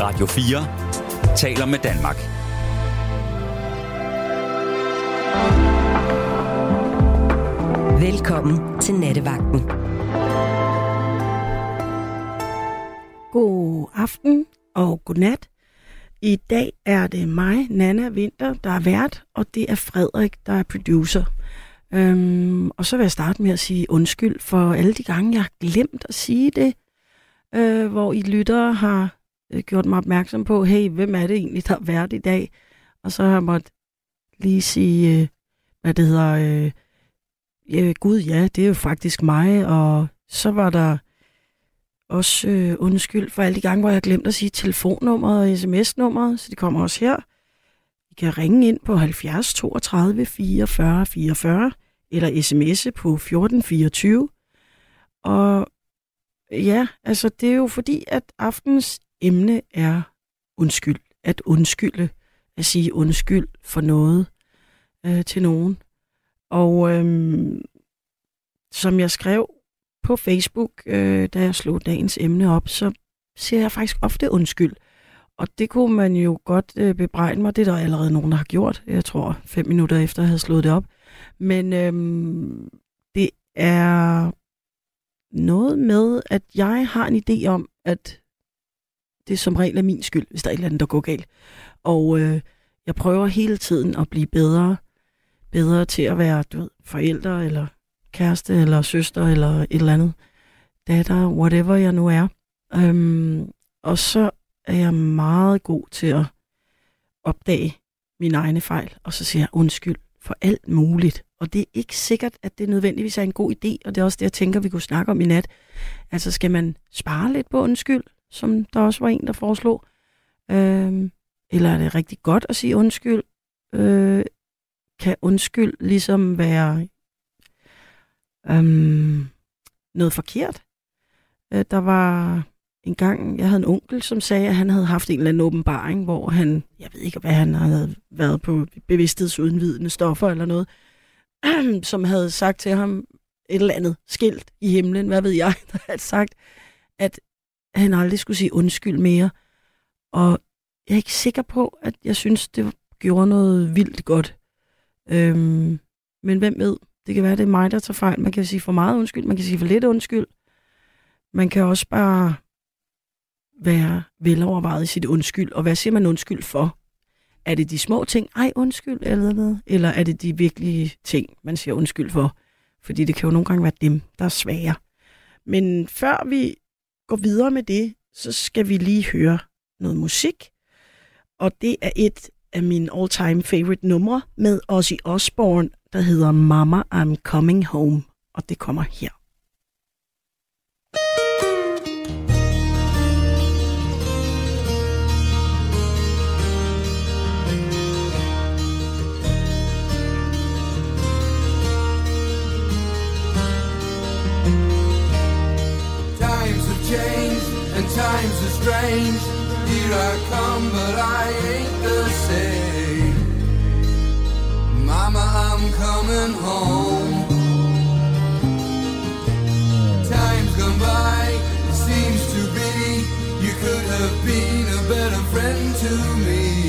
Radio 4 taler med Danmark. Velkommen til Nattevagten. God aften og godnat. I dag er det mig, Nana Vinter, der er vært, og det er Frederik, der er producer. Øhm, og så vil jeg starte med at sige undskyld for alle de gange, jeg har glemt at sige det, øh, hvor I lyttere har øh, gjort mig opmærksom på, hey, hvem er det egentlig, der er vært i dag? Og så har jeg måttet lige sige, øh, hvad det hedder, øh, ja, gud ja, det er jo faktisk mig, og så var der også øh, undskyld for alle de gange, hvor jeg glemte at sige telefonnummeret og sms-nummeret, så det kommer også her. I kan ringe ind på 70 32 44 44 eller sms'e på 1424. Og ja, altså det er jo fordi, at aftens emne er undskyld. At undskylde. At sige undskyld for noget øh, til nogen. Og øhm, som jeg skrev på Facebook, øh, da jeg slog dagens emne op, så siger jeg faktisk ofte undskyld. Og det kunne man jo godt øh, bebrejde mig. Det er der allerede nogen, der har gjort. Jeg tror, fem minutter efter, jeg havde slået det op. Men øhm, det er noget med, at jeg har en idé om, at det er som regel er min skyld, hvis der er et eller andet, der går galt. Og øh, jeg prøver hele tiden at blive bedre, bedre til at være du ved, forældre, eller kæreste, eller søster, eller et eller andet. Datter, whatever jeg nu er. Øhm, og så er jeg meget god til at opdage mine egne fejl, og så siger jeg undskyld for alt muligt. Og det er ikke sikkert, at det nødvendigvis er en god idé, og det er også det, jeg tænker, vi kunne snakke om i nat. Altså, skal man spare lidt på undskyld, som der også var en, der foreslog? Øhm, eller er det rigtig godt at sige undskyld? Øh, kan undskyld ligesom være øhm, noget forkert? Øh, der var en gang, jeg havde en onkel, som sagde, at han havde haft en eller anden åbenbaring, hvor han, jeg ved ikke, hvad han havde været på bevidsthedsudvidende stoffer eller noget, som havde sagt til ham et eller andet skilt i himlen, hvad ved jeg, der havde sagt, at han aldrig skulle sige undskyld mere. Og jeg er ikke sikker på, at jeg synes, det gjorde noget vildt godt. Øhm, men hvem ved? Det kan være, det er mig, der tager fejl. Man kan sige for meget undskyld, man kan sige for lidt undskyld. Man kan også bare være velovervejet i sit undskyld. Og hvad siger man undskyld for? Er det de små ting, ej undskyld, eller noget? Eller er det de virkelige ting, man siger undskyld for? Fordi det kan jo nogle gange være dem, der er svære. Men før vi går videre med det, så skal vi lige høre noget musik. Og det er et af mine all-time favorite numre med Ozzy Osbourne, der hedder Mama, I'm Coming Home. Og det kommer her. Strange. Here I come, but I ain't the same. Mama, I'm coming home. Times gone by, seems to be you could have been a better friend to me.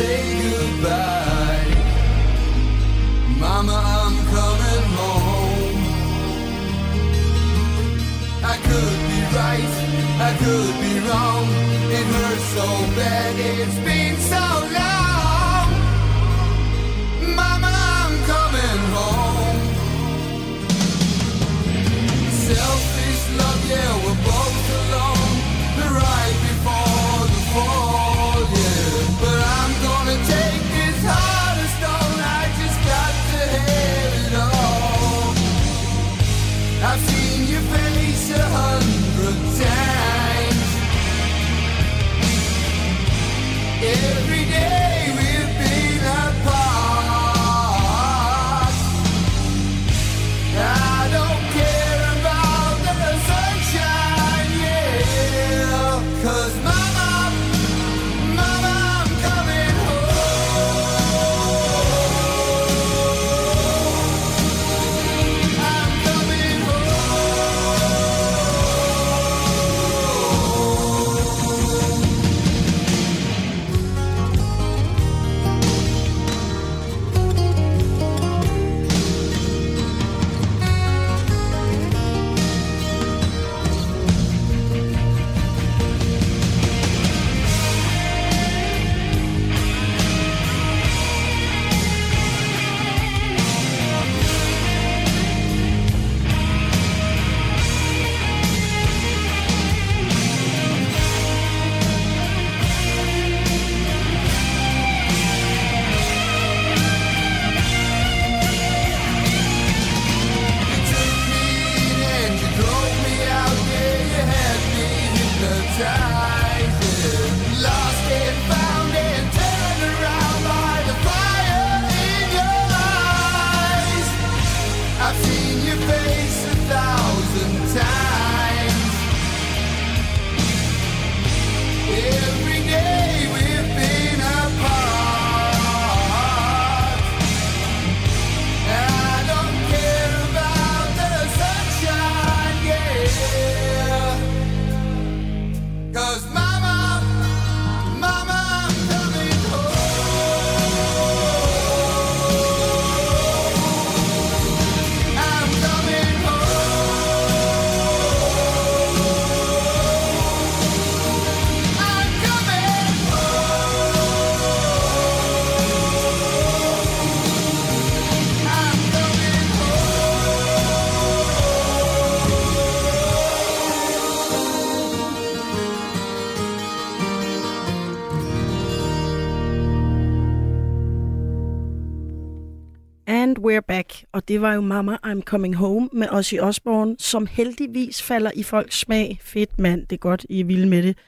Say goodbye. Mama, I'm coming home. I could be right, I could be wrong. It hurts so bad, it's been det var jo Mama, I'm Coming Home med Ozzy Osbourne, som heldigvis falder i folks smag. Fedt mand, det er godt, I er vilde med det.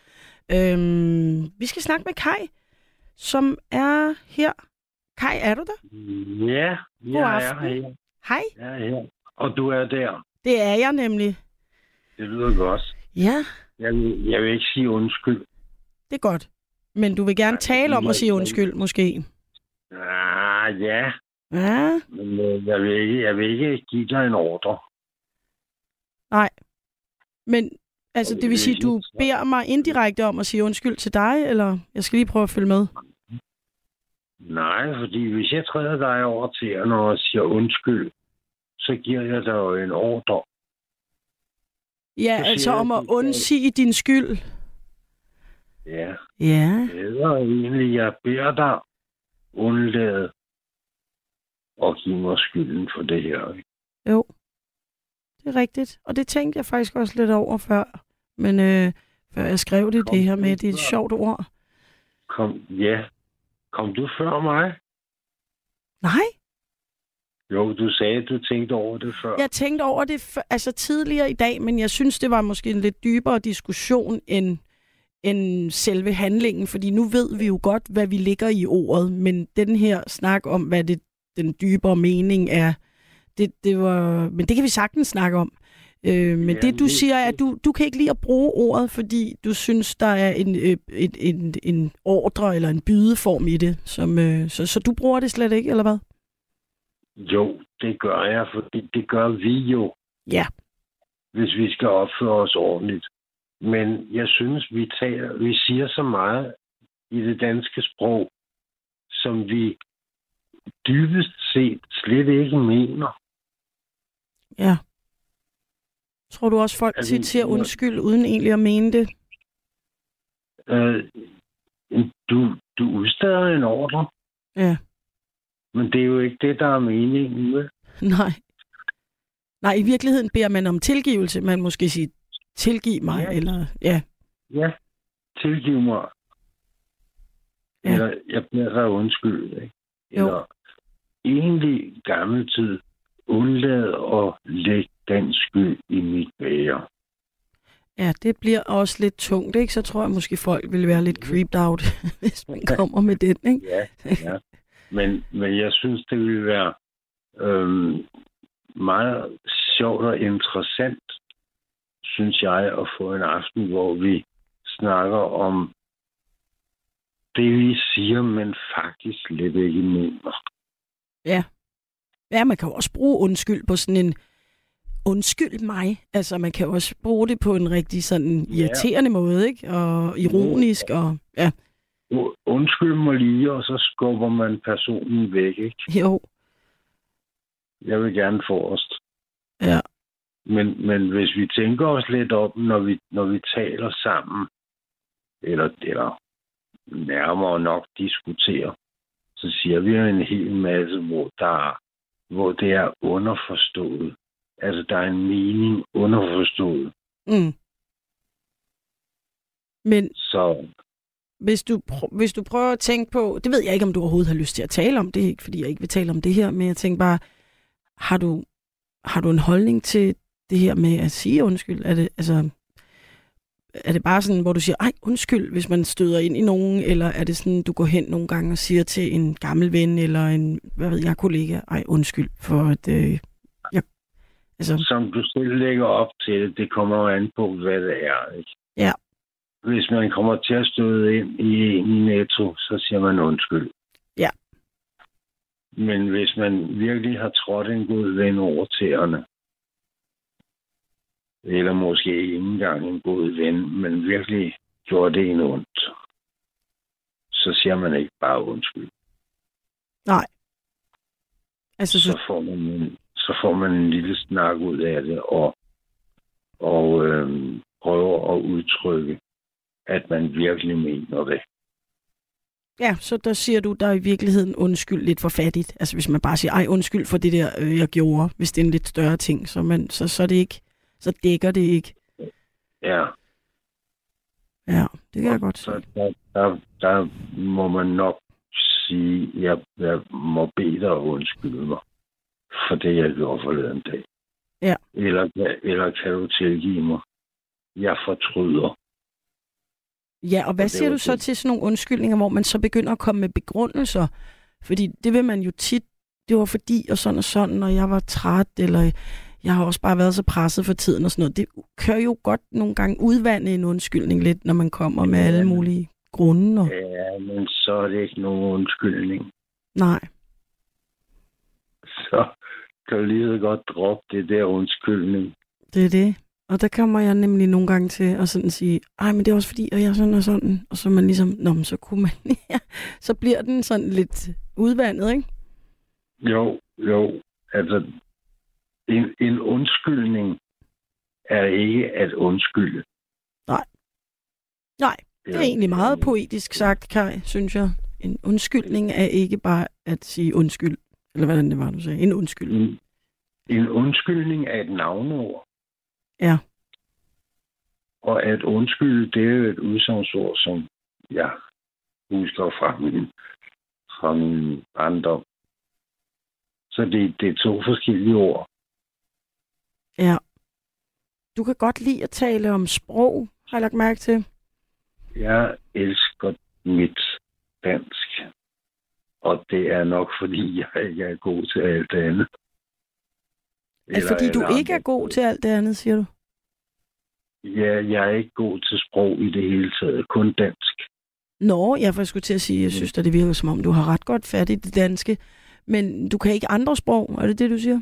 Øhm, vi skal snakke med Kai, som er her. Kai, er du der? Ja, God jeg er aften. her. Hej, Jeg er her. Og du er der. det er jeg nemlig. Det lyder godt. Ja, Jeg vil, jeg vil ikke sige undskyld. det er godt. Men du vil gerne tale om at sige undskyld, måske. Ah, ja, Ja, men øh, jeg vil, ikke, jeg vil ikke give dig en ordre. nej. Men altså, det vil sige, du beder mig indirekte om at sige undskyld til dig, eller jeg skal lige prøve at følge med. Nej, fordi hvis jeg træder dig over til og siger undskyld, så giver jeg dig jo en ordre. Ja, Så altså jeg, om at undsige din skyld. Ja, Ja, det er egentlig, jeg beder dig undlade og give mig skylden for det her. ikke? jo. Det er rigtigt. Og det tænkte jeg faktisk også lidt over før. Men øh, før jeg skrev det, Kom det her med, det er et før? sjovt ord. Kom, ja. Kom du før mig? Nej, Jo, du sagde, du tænkte over det før. jeg tænkte over det f- altså tidligere i dag, men jeg synes, det var måske en lidt dybere diskussion end, end selve handlingen, fordi nu ved vi jo godt, hvad vi ligger i ordet, men den her snak om, hvad det, den dybere mening er, det, det var, men det kan vi sagtens snakke om. Øh, men Ja, det du det- siger er, at du, du kan ikke lide at bruge ordet, fordi du synes, der er en, øh, et, en, en ordre eller en bydeform i det. Som, øh, så, så du bruger det slet ikke, eller hvad? Jo, det gør jeg, for det, det gør vi jo, Ja. hvis vi skal opføre os ordentligt. Men jeg synes, vi, tager, vi siger så meget i det danske sprog, som vi dybest set slet ikke mener. Ja. Tror du også, folk Altså, tit siger undskyld, uden egentlig at mene det? Øh, du, du udsteder en ordre, Ja. men det er jo ikke det, der er meningen. Vel? Nej. Nej, i virkeligheden beder man om tilgivelse. Man måske sige, tilgiv mig, Ja. eller ja. Ja, tilgiv mig. Ja. Eller jeg beder dig undskyld. Ikke? Jo. Eller egentlig gammel tid, undlad at lægge den skyld i mit bære. Ja, det bliver også lidt tungt, ikke? Så tror jeg måske, folk vil være lidt creeped out, hvis man kommer med den, ikke? Ja, ja. Men, men jeg synes, det ville være øhm, meget sjovt og interessant, synes jeg, at få en aften, hvor vi snakker om det, vi siger, men faktisk slet ikke mener. Ja. Ja, man kan jo også bruge undskyld på sådan en undskyld mig. Altså, man kan også bruge det på en rigtig sådan Ja. irriterende måde, ikke? Og ironisk, og ja, Undskyld mig lige, og så skubber man personen væk, ikke? jo, Jeg vil gerne forrest. ja, Men, men hvis vi tænker os lidt op, når vi, når vi taler sammen, eller, eller nærmere nok diskuterer, så siger vi jo en hel masse, hvor, der, hvor det er underforstået. Altså, der er en mening underforstået. mm. Men Så hvis du, hvis du prøver at tænke på, det ved jeg ikke, om du overhovedet har lyst til at tale om, det er ikke, fordi jeg ikke vil tale om det her, men jeg tænker bare, har du, har du en holdning til det her med at sige undskyld? Er det, altså, er det bare sådan, hvor du siger, ej, undskyld, hvis man støder ind i nogen, eller er det sådan, du går hen nogle gange og siger til en gammel ven, eller en, hvad ved jeg, kollega, ej, undskyld, for at, øh, jeg, altså, som du selv lægger op til det, det kommer jo an på, hvad det er. Ikke? Ja. Hvis man kommer til at støde ind i en netto, så siger man undskyld. Ja. Men hvis man virkelig har trådt en god ven over tæerne, eller måske ikke engang en god ven, men virkelig gjort det en ondt, så siger man ikke bare undskyld. altså, så så, får man en, så får man en lille snak ud af det, og, og øhm, prøver at udtrykke, at man virkelig mener det. ja, så der siger du, der er i virkeligheden undskyld lidt for fattigt. Altså, hvis man bare siger, ej, undskyld for det der, øh, jeg gjorde, hvis det er en lidt større ting, så, man, så, så er det ikke, så dækker det ikke. Ja, Ja, det kan jeg godt så se. der, der, der må man nok sige, at jeg, jeg må bede dig undskylde mig. for det, jeg gjorde forleden dag. Ja. Eller, eller kan du tilgive mig? Jeg fortryder. Ja, og hvad det siger du så det. til sådan nogle undskyldninger, hvor man så begynder at komme med begrundelser? Fordi det vil man jo tit, det var fordi, og sådan og sådan, og jeg var træt, eller jeg har også bare været så presset for tiden og sådan noget. Det kører jo godt nogle gange udvande en undskyldning lidt, når man kommer med alle mulige grunde. Og... Ja, men så er det ikke nogen undskyldning. Nej, Så kan du lige så godt droppe det der undskyldning. det er det. Og der kommer jeg nemlig nogle gange til at sådan sige, ej, men det er også fordi, og jeg er sådan og sådan. Og så man ligesom, nå, men så kunne man, ja, så bliver den sådan lidt udvandet, ikke? Jo, jo. Altså, en, en undskyldning er ikke at undskylde. Nej, Det er egentlig meget poetisk sagt, Kai, synes jeg. En undskyldning er ikke bare at sige undskyld. Eller hvordan det var, du sagde. En undskyld. En, en undskyldning er et navneord. Ja. Og at undskylde, det er jo et udsagnsord, som jeg husker fra min, fra min barndom. Så det, det er to forskellige ord. Ja. Du kan godt lide at tale om sprog, har jeg lagt mærke til. Jeg elsker mit dansk. Og det er nok, fordi jeg ikke er god til alt det andet. Altså, fordi du ikke er god til alt det andet, siger du? Ja, jeg er ikke god til sprog i det hele taget. Kun dansk. Nå, jeg får skulle til at sige, jeg synes, at det virker som om, du har ret godt fat i det danske. Men du kan ikke andre sprog, er det det, du siger?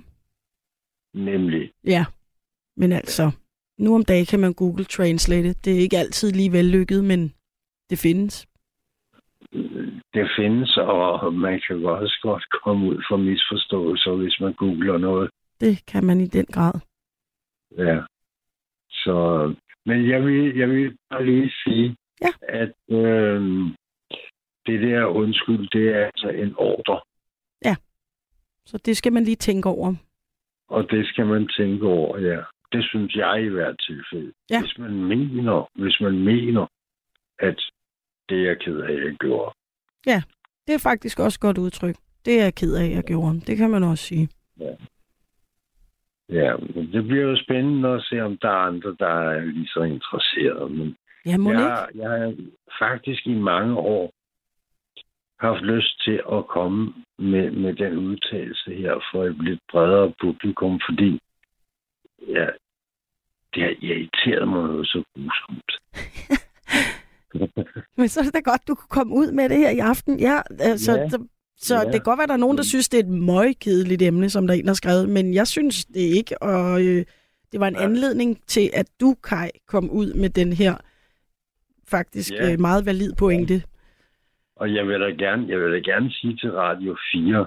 Nemlig. Ja. Men altså, nu om dagen kan man Google Translate. Det er ikke altid lige vellykket, men det findes. Det findes, og man kan også godt komme ud for misforståelser, hvis man googler noget. Det kan man i den grad. Ja. Så, men jeg vil, jeg vil bare lige sige, Ja. at øh, det der undskyld, det er altså en ordre, Så det skal man lige tænke over. Og det skal man tænke over, ja. Det synes jeg i hvert tilfælde. Ja. Hvis man mener, hvis man mener, at det er jeg ked af, jeg gjorde. Det er faktisk også et godt udtryk. Det er jeg ked af, jeg gjorde. Det kan man også sige. Ja, men det bliver jo spændende at se, om der er andre, der er lige så interesserede. Men Ja, må jeg, jeg har faktisk i mange år haft lyst til at komme med, med den udtalelse her for et lidt bredere publikum, fordi ja, det har irriteret mig noget så grusomt. Men så er det da godt, du kunne komme ud med det her i aften. Ja, altså, Ja. så, så Ja. det kan godt være, at der er nogen, der synes, det er et møgkedeligt emne, som der er en, har skrevet, men jeg synes det ikke, og øh, det var en Ja. anledning til, at du, Kai, kom ud med den her faktisk Ja. øh, meget valid pointe. Og jeg vil da gerne, jeg vil da gerne sige til Radio 4,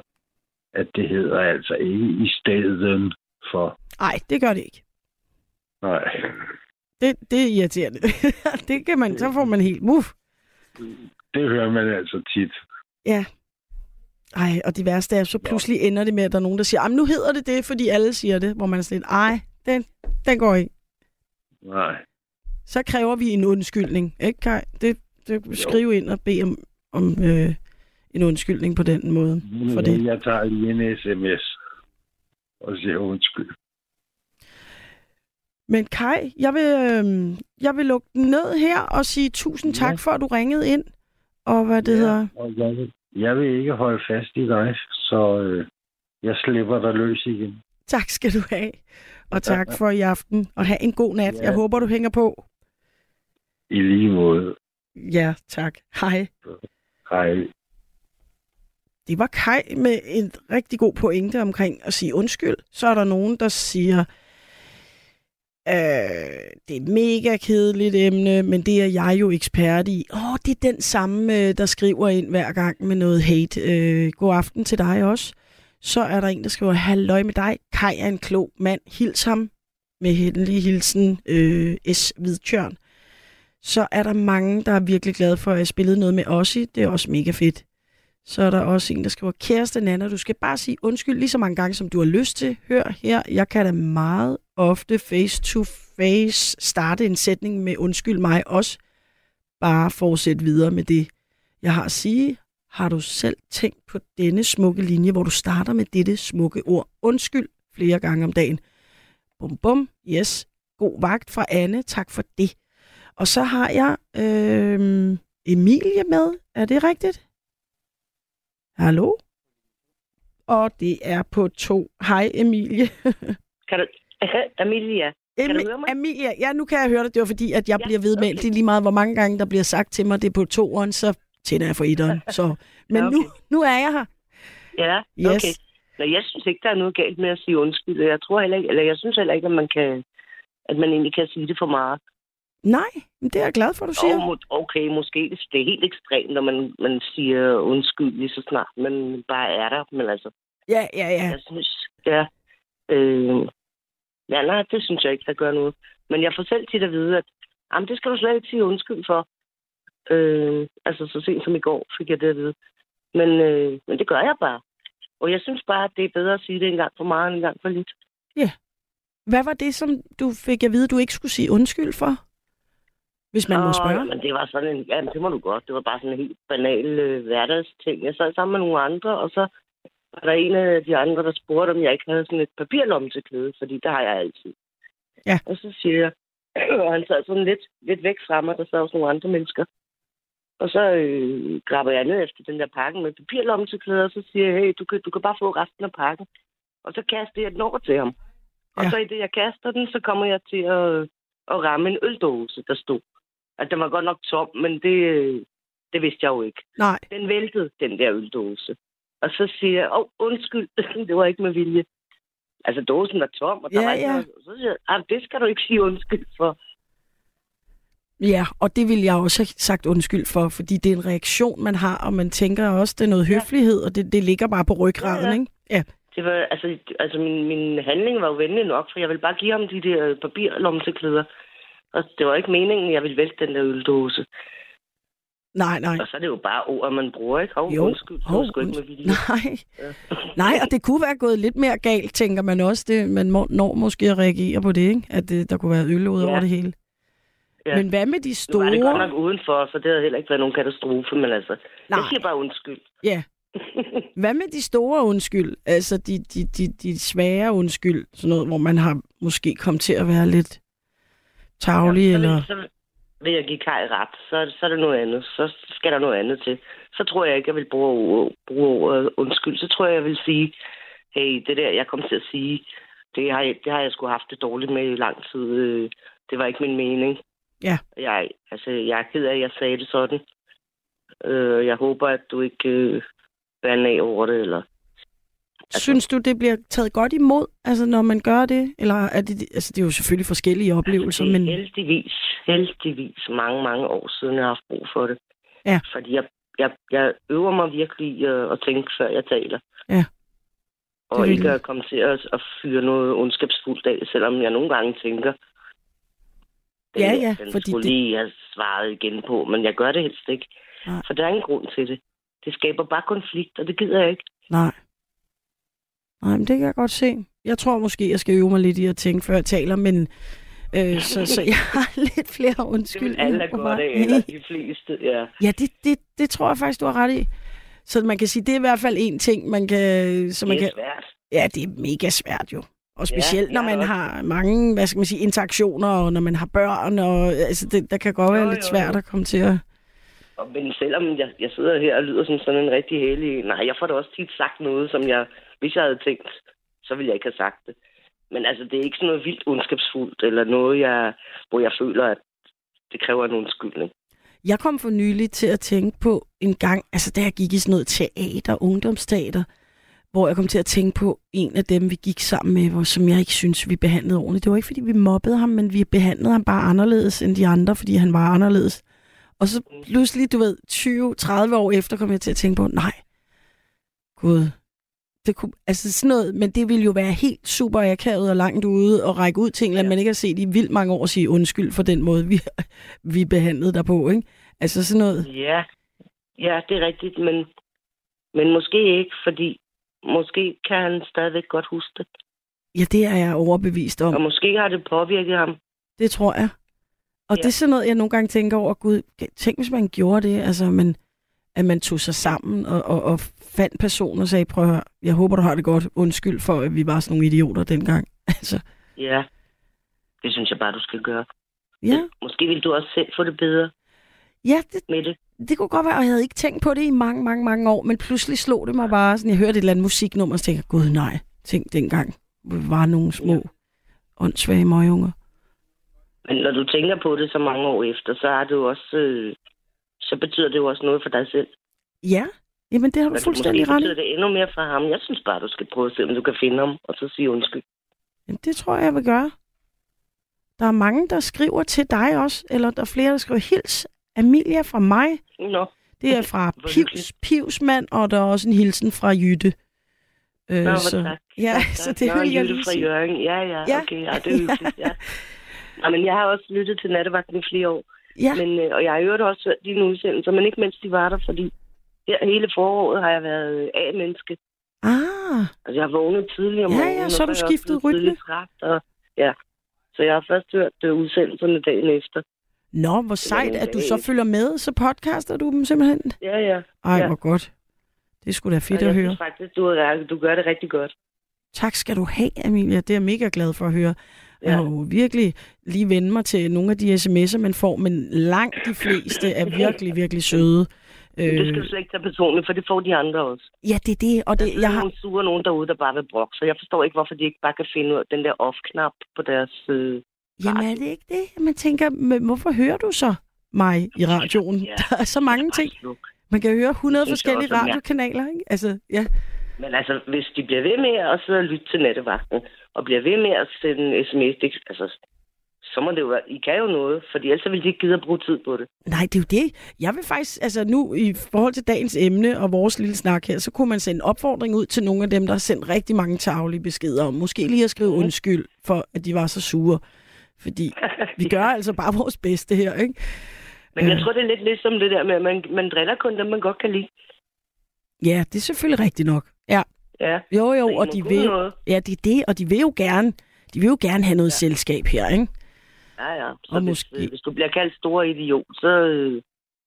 at det hedder altså ikke i stedet for. Nej, det gør det ikke. Nej, Det, det er irriterende. det kan man, så får man helt muff. det hører man altså tit. Ja. Ej, og det værste er, så pludselig ender det med, at der er nogen, der siger, nu hedder det det, fordi alle siger det, hvor man er sådan lidt, ej, den, den går ikke. Nej. Så kræver vi en undskyldning, ikke Kai? Det, det skriv ind og bed om, om øh, en undskyldning på den måde. For det. Jeg tager lige en sms og siger undskyld. Men Kai, jeg vil, øh, jeg vil lukke den ned her og sige tusind tak Ja. for, at du ringede ind. Og hvad det ja. hedder, Og jeg vil, jeg vil ikke holde fast i dig, så øh, jeg slipper dig løs igen. tak skal du have. Og tak for i aften. Og have en god nat. Ja. Jeg håber, du hænger på. I lige måde. Ja, tak. Hej. Hej. Det var Kai med en rigtig god pointe omkring at sige undskyld. Så er der nogen, der siger, øh, det er et mega kedeligt emne, men det er jeg jo ekspert i. Åh, det er den samme, øh, der skriver ind hver gang med noget hate. Øh, god aften til dig også. Så er der en, der skriver, halløj med dig. Kai er en klog mand. Hils ham med henlig hilsen øh, S. Hvidtjørn. Så er der mange, der er virkelig glade for, at jeg spillede noget med Ossi. Det er også mega fedt. Så er der også en, der skriver, kæreste Nana, du skal bare sige undskyld lige så mange gange, som du har lyst til. Hør her, jeg kan da meget ofte face to face starte en sætning med undskyld mig også. Bare fortsæt videre med det, jeg har at sige. har du selv tænkt på denne smukke linje, hvor du starter med dette smukke ord, undskyld, flere gange om dagen. Bum bum, yes, god vagt fra Anne, tak for det. Og så har jeg øh, Emilie med, er det rigtigt? Hallo? Og det er på to. Hej Emilie. Kan du... Amelia, Kan du høre mig? Emilie, ja, nu kan jeg høre dig. Det var fordi, at jeg Ja, bliver ved med, okay. det er lige meget, hvor mange gange der bliver sagt til mig, det er på toeren, så tænder jeg for etteren. Så. Men okay. nu, nu er jeg her. Ja, Yes. okay. Nå, jeg synes ikke, der er noget galt med at sige undskyld. Jeg tror heller ikke, eller jeg synes heller ikke, at man kan, at man egentlig kan sige det for meget. Nej, men det er jeg glad for, du siger. Må- okay, måske det, er helt ekstremt, når man, man siger undskyld lige så snart, man bare er der. Men altså, Ja, ja, ja. jeg synes, ja, øh, ja, nej, det synes jeg ikke, der gør noget. Men jeg får selv tit at vide, at jamen, det skal du slet ikke sige undskyld for. Øh, altså, så sent som i går fik jeg det at vide. Men, øh, men det gør jeg bare. Og jeg synes bare, at det er bedre at sige det en gang for meget end en gang for lidt. Hvad var det, som du fik at vide, du ikke skulle sige undskyld for? Hvis man må spørge. Men det var sådan en, ja, det må du godt. Det var bare sådan en helt banal øh, hverdagsting. Jeg sad sammen med nogle andre, og så var der en af de andre, der spurgte, om jeg ikke havde sådan et papirlomme til klæde, fordi det har jeg altid. Ja. Og så siger jeg, og han sad sådan lidt, lidt væk fra mig, der sad også nogle andre mennesker. Og så øh, grabber jeg ned efter den der pakke med papirlomme til klæder, og så siger jeg, hey, du kan, du kan bare få resten af pakken. Og så kaster jeg den over til ham. Og Ja. så i det, jeg kaster den, så kommer jeg til at, at ramme en øldåse, der stod. At den var godt nok tom, men det, det vidste jeg jo ikke. Nej, Den væltede, den der øldåse. Og så siger jeg, åh, oh, undskyld, det var ikke med vilje. Altså, dåsen var tom, og der Ja, var ikke ja. noget. Så siger jeg, "Ah, det skal du ikke sige undskyld for. ja, og det vil jeg også have sagt undskyld for, fordi det er en reaktion, man har, og man tænker også, det er noget Ja. høflighed, og det, det ligger bare på ryggraden, Ja, ja. ikke? Ja, Det var, altså, altså min, min handling var jo venlig nok, for jeg ville bare give ham de der papirlomseklæder. Og det var ikke meningen, at jeg ville vælte den der øldåse. nej, nej. Og så er det jo bare ord, man bruger, ikke? Hov, Jo, undskyld, hov, sgu ikke med undskyld. vilje. Nej, Ja. nej, og det kunne være gået lidt mere galt, tænker man også. Det, man må, når måske at reagere på det, ikke? At det, der kunne være øl ud Ja. over det hele. Ja. Men hvad med de Nu var det godt store... nok udenfor, så det havde heller ikke været nogen katastrofe, men altså, Nej. jeg siger bare undskyld. Ja. Hvad med de store undskyld? Altså de, de, de, de svære undskyld, sådan noget, hvor man har måske kommet til at være lidt tavlig, så, eller... så vil jeg give Kai ret, så, så er det noget andet. Så skal der noget andet til. Så tror jeg ikke, jeg vil bruge, bruge ordet undskyld. Så tror jeg, jeg vil sige, hey, det der, jeg kom til at sige, det har, jeg, det har jeg sgu haft det dårligt med i lang tid. Øh, Det var ikke min mening. Ja. Jeg, altså, jeg er ked af, at jeg sagde det sådan. Øh, Jeg håber, at du ikke øh, bærer af over det, eller altså- Synes du, det bliver taget godt imod, altså når man gør det? Eller er det, altså det er jo selvfølgelig forskellige oplevelser, Altså, det er men heldigvis, heldigvis mange, mange år siden, jeg har haft brug for det. Ja. Fordi jeg, jeg, jeg øver mig virkelig i at, tænke, før jeg taler. Ja. Og vil ikke at komme til at, at fyre noget ondskabsfuldt af, selvom jeg nogle gange tænker, den, Ja, ja, den fordi skulle det- lige have svaret igen på, men jeg gør det helst ikke. Nej. For der er ingen grund til det. Det skaber bare konflikt, og det gider jeg ikke. nej. Nej, men det kan jeg godt se. Jeg tror måske, jeg skal øve mig lidt i at tænke, før jeg taler, men øh, så, så jeg har lidt flere Det undskyld. vil alle godt af, eller de fleste. Ja. Ja, det, det, det tror jeg faktisk, du har ret i. Så man kan sige, det er i hvert fald en ting, man kan... Så man det er kan svært. ja, det er mega svært jo. Og specielt, Ja, når man også. har mange, hvad skal man sige, interaktioner, og når man har børn, og altså, det, der kan godt Jo, være jo, lidt jo. svært at komme til at... Og, men selvom jeg, jeg sidder her og lyder som sådan en rigtig hellig... Nej, jeg får da også tit sagt noget, som jeg... Hvis jeg havde tænkt, så ville jeg ikke have sagt det. Men altså, det er ikke sådan noget vildt ondskabsfuldt, eller noget, jeg, hvor jeg føler, at det kræver en undskyldning. Jeg kom for nylig til at tænke på en gang, altså da jeg gik i sådan noget teater, ungdomsteater, hvor jeg kom til at tænke på en af dem, vi gik sammen med, hvor, som jeg ikke synes, vi behandlede ordentligt. Det var ikke, fordi vi mobbede ham, men vi behandlede ham bare anderledes end de andre, fordi han var anderledes. Og så pludselig, du ved, 20-30 år efter, kom jeg til at tænke på, nej, gud, det kunne, altså sådan noget, men det ville jo være helt super akavet og langt ude og række ud til en, ja. Man ikke har set i vildt mange år sige undskyld for den måde, vi, vi behandlede dig på, ikke? Altså sådan noget. Ja, ja, det er rigtigt, men, men måske ikke, fordi måske kan han stadigvæk godt huske det. Ja, det er jeg overbevist om. Og måske har det påvirket ham. Det tror jeg. Og. Ja. det er sådan noget, jeg nogle gange tænker over, gud, tænk hvis man gjorde det, altså, men at man tog sig sammen og, og, og fandt personen og sagde, prøv at høre, jeg håber, du har det godt. Undskyld for, at vi var sådan nogle idioter dengang. Altså, Ja. Det synes jeg bare, du skal gøre. ja, Måske vil du også selv få det bedre ja det, med det. det kunne godt være, og jeg havde ikke tænkt på det i mange, mange, mange år, men pludselig slog det mig bare, sådan, jeg hørte et eller andet musiknummer, og så tænkte jeg, gud nej, tænk dengang, var nogle små, åndssvage møgunger. Men når du tænker på det så mange år efter, så er det jo også... Øh, så betyder det jo også noget for dig selv. Ja, jamen det har du Men fuldstændig ret i. betyder det endnu mere for ham. Jeg synes bare, du skal prøve at se, om du kan finde ham, og så sige undskyld. Jamen, det tror jeg, jeg vil gøre. Der er mange, der skriver til dig også, eller der er flere, der skriver, hils Amelia fra mig. Nå, Det er fra Pivs. Pivsmand, og der er også en hilsen fra Jytte. Øh, Nå, så, tak. Ja, Tak, så tak. det Nå, vil jeg Jytte lige fra. Jørgen. Ja, ja, Ja. okay. Ja, det er hyggeligt, ja. ja. men jeg har også lyttet til nattevagten i flere år. Ja, Men, øh, og jeg har hørt også hørt dine udsendelser, men ikke mens de var der, fordi her, hele foråret har jeg været øh, A-menneske. ah, Altså, jeg har vågnet tidligere om Ja, ja, morgenen, og så har du jeg skiftet rytme. træt, og, ja. Så jeg har først hørt øh, udsendelserne dagen efter. nå, hvor sejt, at du så følger med, så podcaster du dem simpelthen. Ja, ja. Ej, Ja. hvor godt. Det skulle da fedt og at jeg høre. faktisk, du, du gør det rigtig godt. Tak skal du have, Amelia. Det er jeg mega glad for at høre. Jeg Ja. har jo virkelig lige vendt mig til nogle af de sms'er, man får, men langt de fleste er virkelig, virkelig søde. Men det skal Øh, du slet ikke tage personligt, for det får de andre også. ja, det er det, og det, jeg har... nogle sure nogen derude, der bare vil brokke, så jeg forstår ikke, hvorfor de ikke bare kan finde ud af den der off-knap på deres... Øh... Jamen er det ikke det? Man tænker, men hvorfor hører du så mig i radioen? Ja. Der er så mange ting. Man kan høre 100 Det synes jeg forskellige også er radiokanaler, ikke? Altså, ja. Men altså, hvis de bliver ved med at sidde og lytte til nattevagten, og bliver ved med at sende en sms, det, altså, så må det jo være, I kan jo noget, fordi ellers vil de ikke gide at bruge tid på det. Nej, det er jo det. Jeg vil faktisk, altså nu i forhold til dagens emne og vores lille snak her, så kunne man sende en opfordring ud til nogle af dem, der har sendt rigtig mange tavlige beskeder om. Måske lige at skrive Mhm. undskyld for, at de var så sure. Fordi vi gør altså bare vores bedste her, ikke? Men jeg Øh. tror, det er lidt ligesom det der med, at man, man driller kun dem, man godt kan lide. Ja, det er selvfølgelig rigtigt nok. Ja, Ja. jo jo, og de vil, noget. ja, det er det, og de vil jo gerne, de vil jo gerne have noget ja. selskab her, ikke? Ja, ja. Så Og hvis, måske- hvis du bliver kaldt stor idiot, så, øh,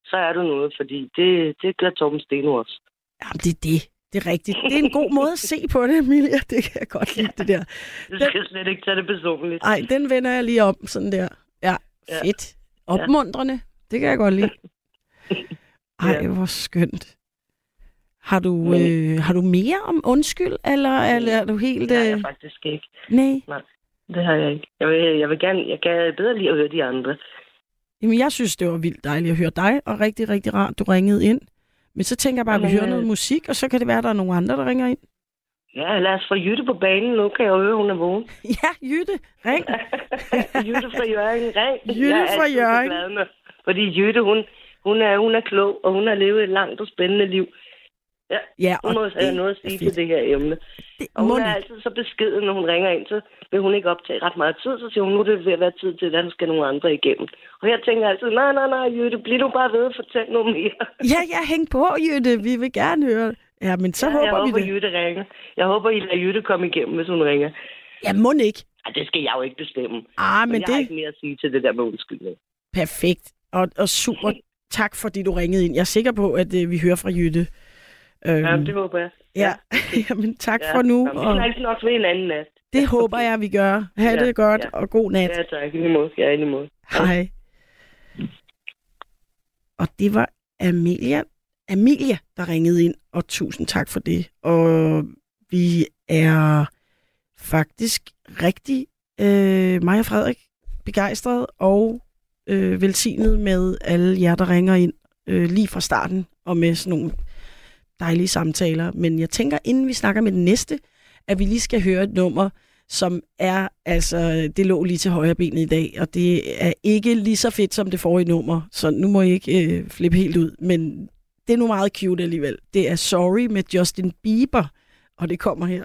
så er du noget, fordi det, det gør Torben Steno også. Jamen, det er det. Det er rigtigt. Det er en god måde at se på det, Emilia. Det kan jeg godt lide, det der. Du skal slet ikke tage det personligt. Ej, den vender jeg lige om, sådan der. Ja, Ja. fedt. Opmuntrende. Det kan jeg godt lide. Ej, Ja. hvor skønt. Har du, Men- øh, har du mere om undskyld, eller, eller er du helt... Det har jeg Øh... faktisk ikke. Nej. Det har jeg ikke. Jeg vil, jeg vil gerne, jeg kan bedre lide at høre de andre. Jamen, jeg synes, det var vildt dejligt at høre dig, og rigtig, rigtig rart, du ringede ind. Men så tænker jeg bare, at vi Jamen, hører øh, noget musik, og så kan det være, at der er nogle andre, der ringer ind. Ja, lad os få Jytte på banen. Nu kan jeg jo høre, hun er vågen. Ja, Jytte, ring. Jytte fra Jørgen, ring. Jytte Jeg fra Hjørring. glad med- Fordi Jytte, hun, hun, er, hun er klog, og hun har levet et langt og spændende liv. Ja, Hun og må have noget at sige til det her emne. Det Og hun er altid så beskeden, når hun ringer ind, så vil hun ikke optage ret meget tid. Så siger hun, nu er det ved at være tid til, at der skal nogle andre igennem. Og jeg tænker altid, nej, nej, nej, Jytte, bliv nu bare ved at fortælle noget mere. Ja, ja, hæng på, Jytte. Vi vil gerne høre. Ja, men så ja, håber jeg vi håber, det. Jytte ringer. Jeg håber, I lader Jytte komme igennem, hvis hun ringer. Ja, må ikke. Ej, det skal jeg jo ikke bestemme. Ah, Men men jeg har det ikke mere at sige til det der med undskyldning. perfekt. Og, og super tak, fordi du ringede ind. Jeg er sikker på, at øh, vi hører fra Jytte. Øhm, Ja, det håber jeg. ja. Jamen, tak Ja. for nu. Nå, Vi Og snakkes nok ved en anden nat. det håber jeg, vi gør. Ha' Ja, det godt, ja. og god nat. Ja, tak. I måde. Ja, i måde. Hej. Og det var Amelia, Amelia, der ringede ind, og tusind tak for det. Og vi er faktisk rigtig, øh, mig og Frederik, begejstret og øh, velsignet med alle jer, der ringer ind øh, lige fra starten, og med sådan nogle dejlige samtaler. Men jeg tænker, inden vi snakker med den næste, at vi lige skal høre et nummer, som er, altså, det lå lige til højre benet i dag, og det er ikke lige så fedt som det forrige nummer, så nu må I ikke øh, flippe helt ud, men det er nu meget cute alligevel. Det er Sorry med Justin Bieber, og det kommer her.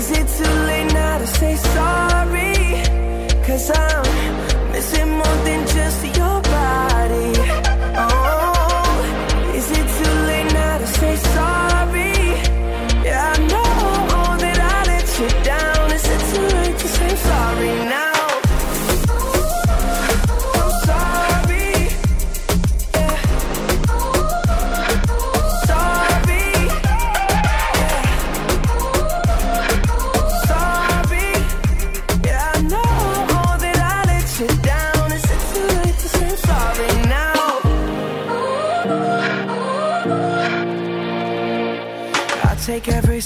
Is it too late now to say sorry? Cause I'm missing more than just your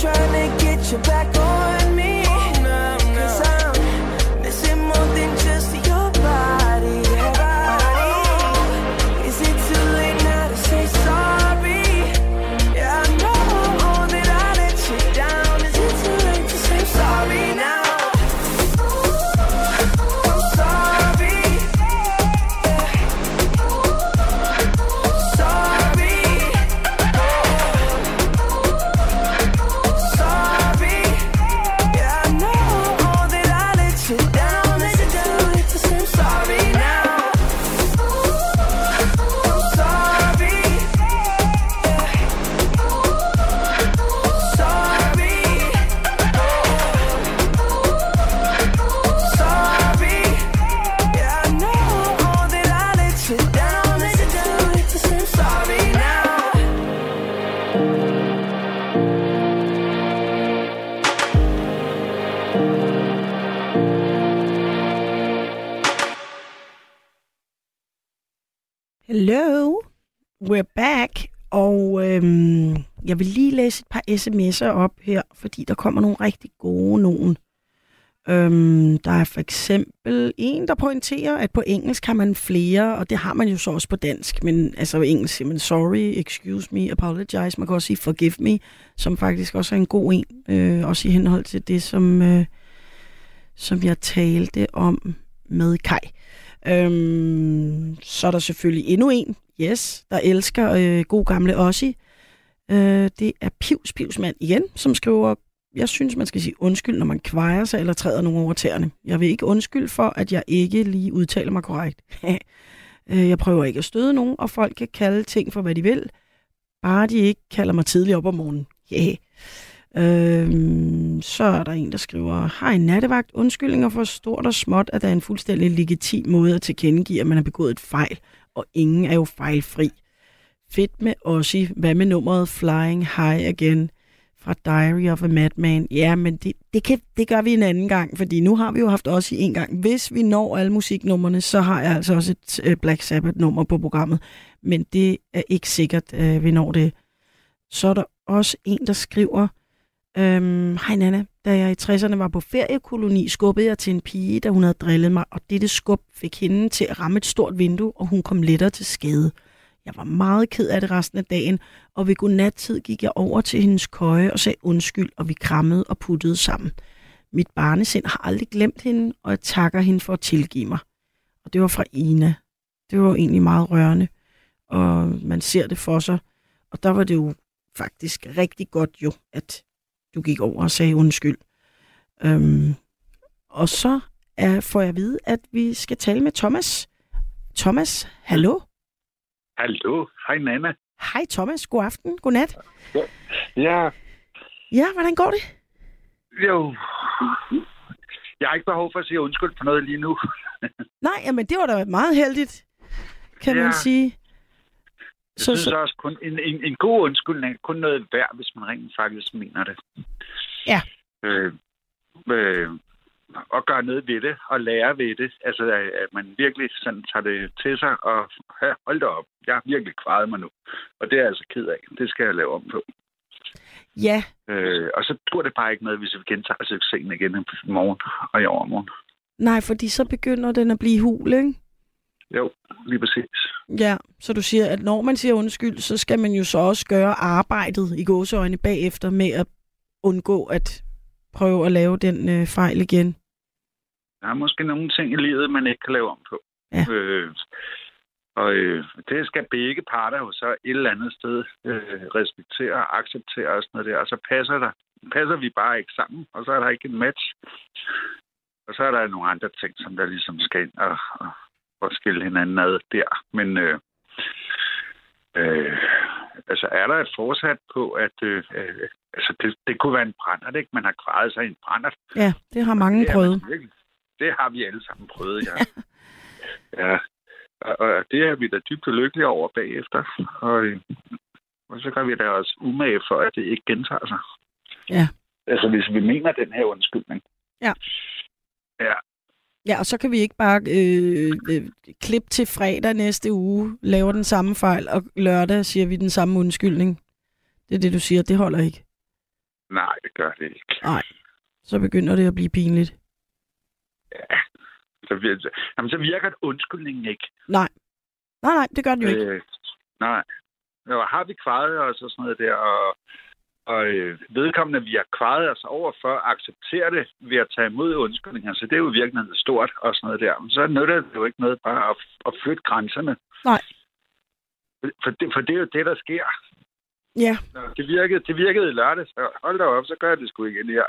trying to get you back Hello, we're back. Og øhm, jeg vil lige læse et par sms'er op her, fordi der kommer nogle rigtig gode nogen. Øhm, der er for eksempel en, der pointerer, at på engelsk har man flere, og det har man jo så også på dansk, men altså på engelsk siger man sorry, excuse me, apologize, man kan også sige forgive me, som faktisk også er en god en, øh, også i henhold til det, som, øh, som jeg talte om med Kai. Øhm, så er der selvfølgelig endnu en, yes, der elsker øh, god gamle Ossi. Øh, det er Pivs Pivsmand igen, som skriver, jeg synes, man skal sige undskyld, når man kvejer sig eller træder nogen over tæerne. Jeg vil ikke undskylde for, at jeg ikke lige udtaler mig korrekt. Øh, jeg prøver ikke at støde nogen, og folk kan kalde ting for, hvad de vil, bare de ikke kalder mig tidligt op om morgenen. Yeah. Øhm, så er der en, der skriver, Hej nattevagt, undskyldninger for stort og småt, at der er en fuldstændig legitim måde at tilkendegive, at man har begået et fejl, og ingen er jo fejlfri. Fedt med Ossi. Hvad med nummeret Flying High Again fra Diary of a Madman? Ja, men det, det, kan, det gør vi en anden gang, fordi nu har vi jo haft Ossi en gang. Hvis vi når alle musiknummerne, så har jeg altså også et øh, Black Sabbath-nummer på programmet. Men det er ikke sikkert, at vi når det. Så er der også en, der skriver, Øhm, Hej Nana, da jeg i 60'erne var på feriekoloni, skubbede jeg til en pige, da hun havde drillet mig, og dette skub fik hende til at ramme et stort vindue, og hun kom lettere til skade. Jeg var meget ked af det resten af dagen, og ved godnattid gik jeg over til hendes køje og sagde undskyld, og vi krammede og puttede sammen. Mit barnesind har aldrig glemt hende, og jeg takker hende for at tilgive mig. Og det var fra Ina. Det var egentlig meget rørende, og man ser det for sig. Og der var det jo faktisk rigtig godt jo, at du gik over og sagde undskyld. Øhm, og så er, får jeg at vide, at vi skal tale med Thomas. Thomas, hallo? Hallo, hej Nana. Hej Thomas, god aften, god nat. Ja, Ja, hvordan går det? jo. Jeg har ikke behov for at sige undskyld for noget lige nu. Nej, jamen det var da meget heldigt, kan Ja. man sige. Jeg Så, synes så, også, kun en, en, en god undskyldning er kun noget værd, hvis man rent faktisk mener det. Ja. Øh, øh, og gøre noget ved det, og lære ved det. Altså, at, man virkelig sådan tager det til sig, og ja, hold da op, jeg har virkelig kvaret mig nu. Og det er jeg altså ked af. Det skal jeg lave om på. ja, Øh, og så tror det bare ikke noget, hvis vi gentager succesen igen i morgen og i overmorgen. nej, fordi så begynder den at blive hul, ikke? Jo, lige præcis. Ja, så du siger, at når man siger undskyld, så skal man jo så også gøre arbejdet i gåseøjne bagefter med at undgå at prøve at lave den øh, fejl igen. Der er måske nogle ting i livet, man ikke kan lave om på. Ja. Øh, og øh, det skal begge parter jo så et eller andet sted øh, respektere og acceptere og sådan noget der. Og så passer, der, passer vi bare ikke sammen, og så er der ikke en match. Og så er der nogle andre ting, som der ligesom skal ind og, og, og skille hinanden ad der. Men øh, øh, altså er der et forsat på, at øh, øh, altså det, det kunne være en brændert, ikke? Man har grædet sig i en brændert. Ja, det har mange Det prøvet. virkelig- Det har vi alle sammen prøvet, ja. ja. Og, og det er vi da dybt lykkelige over bagefter. Og, øh, og så gør vi da også umage for, at det ikke gentager sig. Ja. Altså, hvis vi mener den her undskyldning. Ja. Ja, Ja, og så kan vi ikke bare øh, øh, klippe til fredag næste uge, laver den samme fejl, og lørdag siger vi den samme undskyldning. Det er det, du siger, det holder ikke. nej, det gør det ikke. Så begynder det at blive pinligt. Ja. Så, vir- jamen, så virker undskyldningen ikke. Nej. Nej, nej, det gør den jo ikke. Øh, nej. Jo, har vi kvaret os og sådan noget der, og, og øh, vedkommende, vi har kvaret os over for, accepterer det ved at tage imod undskyldninger, så det er jo virkelig stort og sådan noget der. Men så nytter det jo ikke noget bare at, at flytte grænserne. Nej. For det, for det er jo det, der sker. Ja, Det virkede, det virkede i lørdag, så hold da op, så gør jeg det sgu igen her.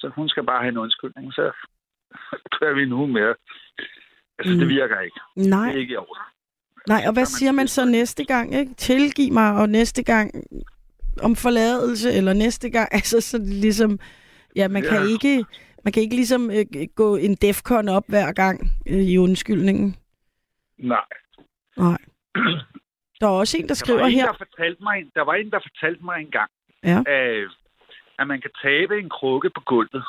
Så hun skal bare have en undskyldning, så kører vi nu mere. Altså, Mm. det virker ikke. nej. Det er ikke i orden. Nej, og hvad siger man så næste gang? Ikke? Tilgiv mig, og næste gang om forladelse, eller næste gang, altså så er det ligesom, ja, man kan Ja. ikke, man kan ikke ligesom øh, gå en defcon op hver gang øh, i undskyldningen. Nej. Nej. Der er også en, der Der skriver en, her. der, fortalte mig, der var en, der fortalte mig engang, Ja. at, at man kan tabe en krukke på gulvet,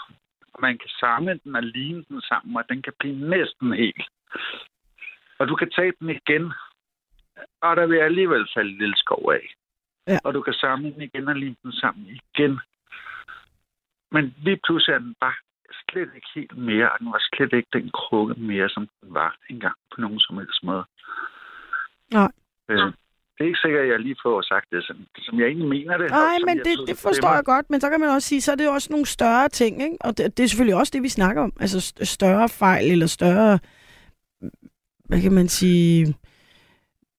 og man kan samle den og ligne den sammen, og den kan blive næsten helt. Og du kan tabe den igen, og der vil alligevel falde en lille skov af. Ja. Og du kan samle den igen og ligne den sammen igen. Men lige pludselig er den bare slet ikke helt mere, og den var slet ikke den krukke mere, som den var engang på nogen som helst måde. Nej. Øh, det er ikke sikkert, at jeg lige får sagt det, som, som jeg egentlig mener det. Nej, men det, tog det forstår mig. jeg godt, men så kan man også sige, så er det jo også nogle større ting, ikke? Og det, det er selvfølgelig også det, vi snakker om. Altså st- større fejl, eller større, hvad kan man sige,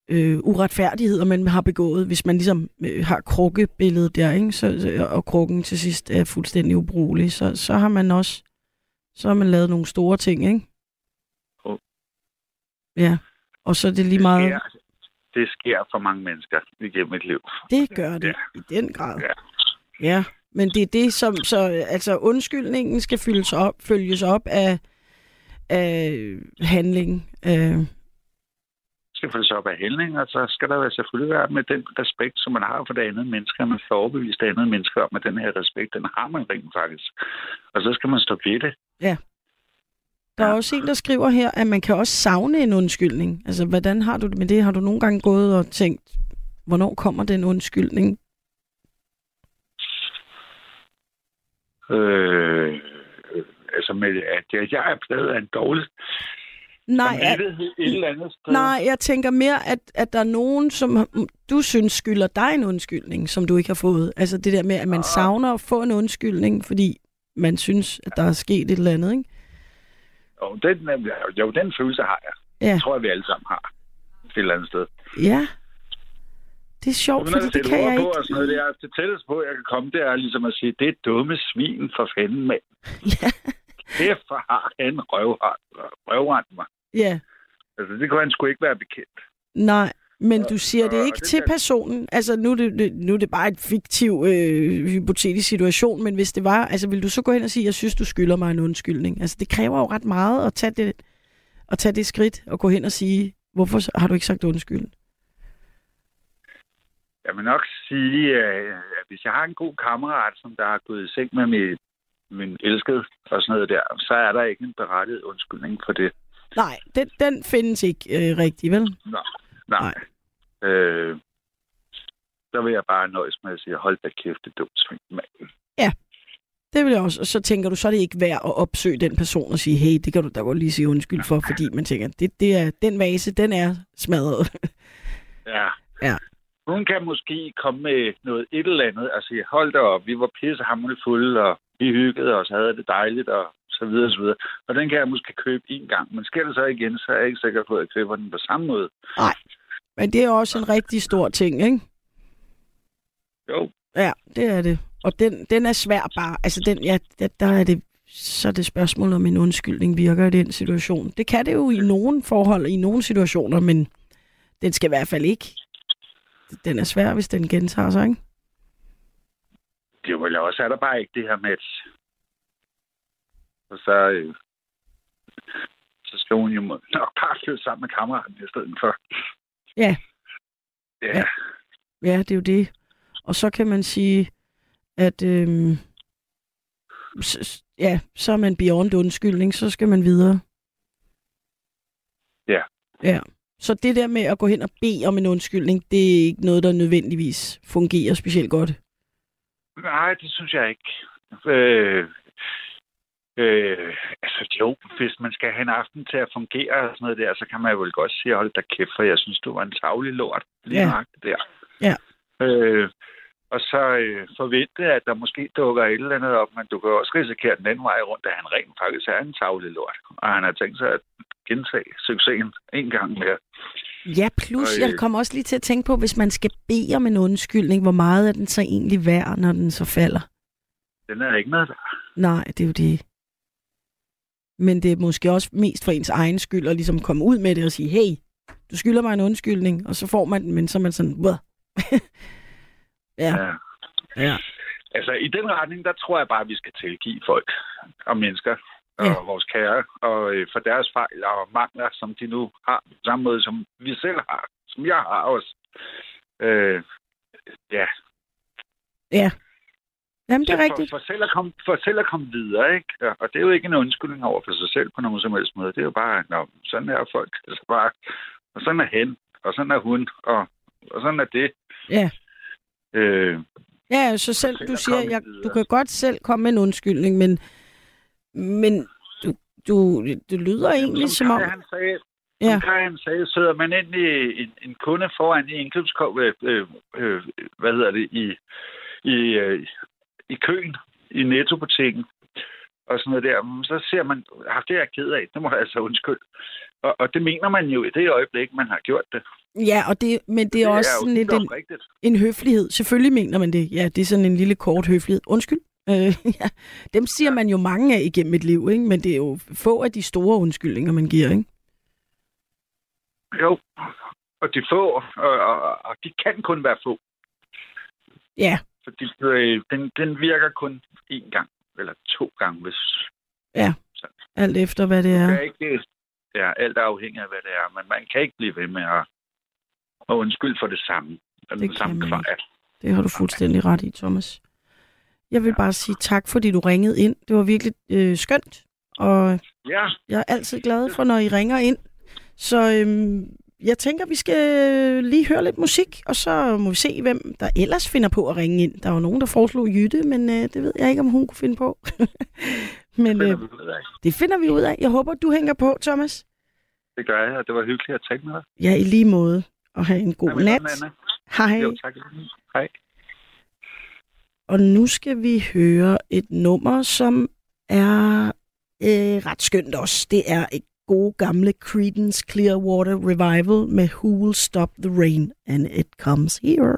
øh, uretfærdigheder, man har begået, hvis man ligesom øh, har krukkebilledet der, ikke? Så, og krukken til sidst er fuldstændig ubrugelig, så, så har man også, så har man lavet nogle store ting, ikke? Jo. Ja, og så er det lige Det meget, sker, det sker for mange mennesker igennem et liv. det gør det Ja. i den grad. Ja. Ja, men det er det, som så, altså undskyldningen skal følges op, følges op af, af handling. Øh, skal følges op af handling, og så skal der være selvfølgelig være med den respekt, som man har for det andet menneske, at man får overbevist det andet menneske om, at den her respekt, den har man rent faktisk. Og så skal man stå ved det. der er Ja. også en, der skriver her, at man kan også savne en undskyldning. Altså, hvordan har du det med det? Har du nogle gange gået og tænkt, hvornår kommer den undskyldning? Øh, altså med, at jeg, jeg er blevet en dårlig Nej, at, et eller andet sted. nej, jeg tænker mere, at, at der er nogen, som du synes skylder dig en undskyldning, som du ikke har fået. Altså det der med, at man Ah. savner at få en undskyldning, fordi man synes, at der er sket et eller andet, ikke? Jo, den, er- jo, den følelse har jeg. Ja. Det tror jeg, vi alle sammen har. Et eller andet sted. Ja. Det er sjovt, at det kan jeg på og sådan noget ikke. der. Det tætteste på, jeg kan komme, det er ligesom at sige, det er dumme svin for fanden, mand. Ja. Kæft, har han røvrendt røvrendt mig. Ja, Altså, det kunne han sgu ikke være bekendt. nej. Men du siger det ikke det til personen. Altså, nu er det, nu er det bare et fiktiv, øh, hypotetisk situation, men hvis det var, altså vil du så gå hen og sige, jeg synes, du skylder mig en undskyldning? Altså, det kræver jo ret meget at tage det, at tage det skridt og gå hen og sige, hvorfor har du ikke sagt undskyld? Jeg vil nok sige, øh, at hvis jeg har en god kammerat, som der har gået i seng med min, min elskede og sådan noget der, så er der ikke en berettiget undskyldning for det. Nej, den, den findes ikke øh, rigtigt, vel? Nej. Nej. Øh, så vil jeg bare nøjes med at sige, hold da kæft, det er dumt sving, mand. Det vil jeg også. Og så tænker du, så er det ikke værd at opsøge den person og sige, hey, det kan du da godt lige sige undskyld for, fordi man tænker, det, det er, den vase, den er smadret. Ja. Ja. Hun kan måske komme med noget et eller andet og sige, hold da op, vi var pissehammerende fulde, og vi hyggede os, havde det dejligt, og så videre, så videre. Og den kan jeg måske købe en gang. Men sker det så igen, så er jeg ikke sikker på, at jeg køber den på samme måde. Men det er også en rigtig stor ting, ikke? Jo, Ja, det er det. Og den, den er svær bare. Altså, den, ja, der, er det, så det spørgsmål om en undskyldning virker i den situation. Det kan det jo i nogle forhold, i nogle situationer, men den skal i hvert fald ikke. Den er svær, hvis den gentager sig, ikke? Det er vel også, er der bare ikke det her match. Og så, øh, så skal hun jo nok bare flytte sammen med kammeraten i stedet for. Ja. Ja, Ja. Ja, det er jo det. Og så kan man sige, at s- ja, så er man beyond undskyldning, så skal man videre. Ja. Ja. Så det der med at gå hen og bede om en undskyldning, det er ikke noget, der nødvendigvis fungerer specielt godt. Nej, det synes jeg ikke. Øh, øh, altså jo, hvis man skal have en aften til at fungere og sådan noget der, så kan man jo vel godt sige, hold da kæft, for jeg synes, du var en tavlig lort. Lige Ja. ja. der. Ja. Øh, og så øh, forvente, at der måske dukker et eller andet op, men du kan også risikere den anden vej rundt, at han rent faktisk er en tavlig lort. Og han har tænkt sig at gentage succesen en gang mere. Ja, plus Og, jeg kommer også lige til at tænke på, hvis man skal bede om en undskyldning, hvor meget er den så egentlig værd, når den så falder? Den er ikke noget værd. Nej, det er jo det. Men det er måske også mest for ens egen skyld at ligesom komme ud med det og sige, hey, du skylder mig en undskyldning, og så får man den, men så er man sådan, ja, Ja. ja, Altså, i den retning, der tror jeg bare, at vi skal tilgive folk og mennesker og Ja. vores kære, og øh, for deres fejl og mangler, som de nu har, på samme måde som vi selv har, som jeg har også. Øh, ja, ja. Jamen, det er for, rigtigt. For, selv at komme, for selv at komme videre, ikke? Og- Og det er jo ikke en undskyldning over for sig selv på nogen som helst måde. Det er jo bare, Nå, sådan er folk. Altså bare, og sådan er hen, og sådan er hun, og, og sådan er det. Ja. Øh, Ja, så selv, selv du siger, jeg, videre. du kan godt selv komme med en undskyldning, men, men du, du, det lyder egentlig som om... Kai, han sagde, Ja. Kai, han sagde, sidder man ind i en, en kunde foran i indkøbskov, øh, øh, øh, hvad hedder det, i, i, øh, i køen, i nettobutikken, og sådan noget der, så ser man, ah, det er jeg ked af, det må jeg altså undskylde. Og, og det mener man jo i det øjeblik, man har gjort det. Ja, og det, men det er også jo sådan lidt en, en høflighed. Selvfølgelig mener man det. Ja, det er sådan en lille kort høflighed. Undskyld. Øh, ja. Dem siger man jo mange af igennem et liv, ikke? men det er jo få af de store undskyldninger, man giver. Ikke? Jo, og de få, og, og, og de kan kun være få. Ja, Fordi øh, den, den virker kun én gang, eller to gange, hvis alt efter hvad det Ja. er. Kan ikke, ja, alt er afhængigt af, hvad det er, men man kan ikke blive ved med at, at undskylde for det samme. Det den samme man. Det har du fuldstændig ret i, Thomas. Jeg vil bare sige tak, fordi du ringede ind. Det var virkelig øh, skønt, og Ja, jeg er altid glad for, når I ringer ind. Så øhm, jeg tænker, vi skal lige høre lidt musik, og så må vi se, hvem der ellers finder på at ringe ind. Der var nogen, der foreslog Jytte, men øh, det ved jeg ikke, om hun kunne finde på. men det, øh, finder vi ud af. det finder vi ud af. Jeg håber, du hænger på, Thomas. det gør jeg, og det var hyggeligt at tale med dig. Ja, i lige måde. Og have en god med nat. Anna. Hej. Jo, tak. Hej. Og nu skal vi høre et nummer, som er øh, ret skønt også. Det er et gode gamle Creedence Clearwater Revival med Who Will Stop the Rain, and It Comes Here.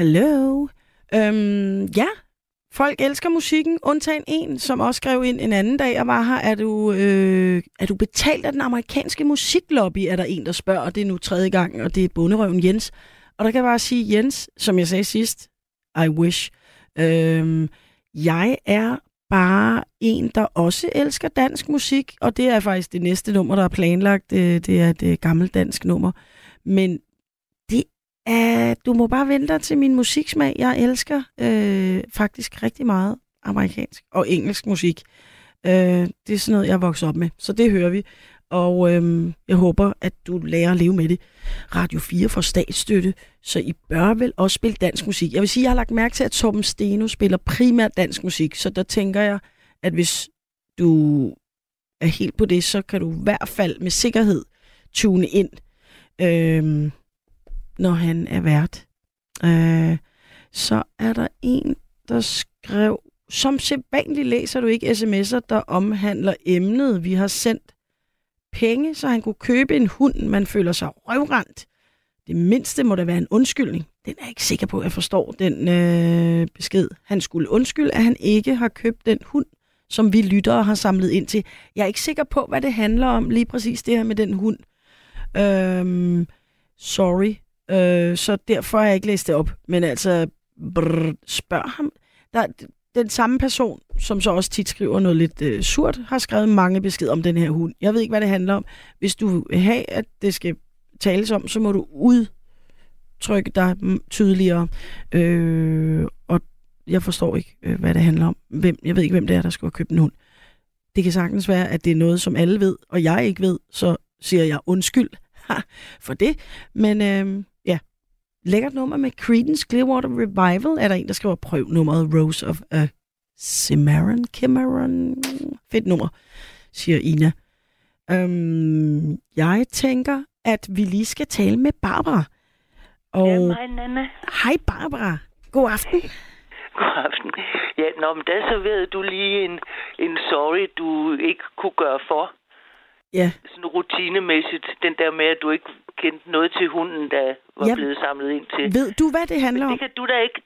Hallo. Øhm, ja, folk elsker musikken, undtagen en, som også skrev ind en anden dag og var her. Er du, øh, er du betalt af den amerikanske musiklobby, er der en, der spørger, og det er nu tredje gang, og det er bunderøven Jens. Og der kan jeg bare sige, Jens, som jeg sagde sidst, I wish. Øhm, jeg er bare en, der også elsker dansk musik, og det er faktisk det næste nummer, der er planlagt. Det, det er et gammelt dansk nummer. Men Uh, du må bare vente dig til min musiksmag. Jeg elsker øh, faktisk rigtig meget amerikansk og engelsk musik. Øh, det er sådan noget, jeg er vokset op med, så det hører vi. Og øh, jeg håber, at du lærer at leve med det. Radio 4 får statsstøtte, så I bør vel også spille dansk musik. Jeg vil sige, jeg har lagt mærke til, at Torben Steno spiller primært dansk musik, så der tænker jeg, at hvis du er helt på det, så kan du i hvert fald med sikkerhed tune ind, øh, når han er vært. Øh, så er der en, der skrev, som sædvanligt læser du ikke sms'er, der omhandler emnet. Vi har sendt penge, så han kunne købe en hund, man føler sig røvrendt. Det mindste må da være en undskyldning. Den er jeg ikke sikker på, at jeg forstår den øh, besked. Han skulle undskylde, at han ikke har købt den hund, som vi lyttere har samlet ind til. Jeg er ikke sikker på, hvad det handler om, lige præcis det her med den hund. Øhm, sorry. Øh, så derfor har jeg ikke læst det op. Men altså, brrr, spørg ham. Der, den samme person, som så også tit skriver noget lidt øh, surt, har skrevet mange beskeder om den her hund. Jeg ved ikke, hvad det handler om. Hvis du vil have, at det skal tales om, så må du udtrykke dig tydeligere. Øh, og jeg forstår ikke, øh, hvad det handler om. Hvem, jeg ved ikke, hvem det er, der skulle have købt en hund. Det kan sagtens være, at det er noget, som alle ved, og jeg ikke ved, så siger jeg undskyld for det. Men øh, lækkert nummer med Creedence Clearwater Revival. Er der en, der skriver, prøv nummeret Rose of a Cimarron? Cimarron? Fedt nummer, siger Ina. Øhm, jeg tænker, at vi lige skal tale med Barbara. Og Ja, mig, Nana. hej Barbara. God aften. God aften. Ja, nå, men der serverede du lige en, en sorry, du ikke kunne gøre for. Ja, Sådan rutinemæssigt. Den der med, at du ikke kendte noget til hunden, der var Ja. blevet samlet ind til. ved du, hvad det handler om? det kan du da ikke...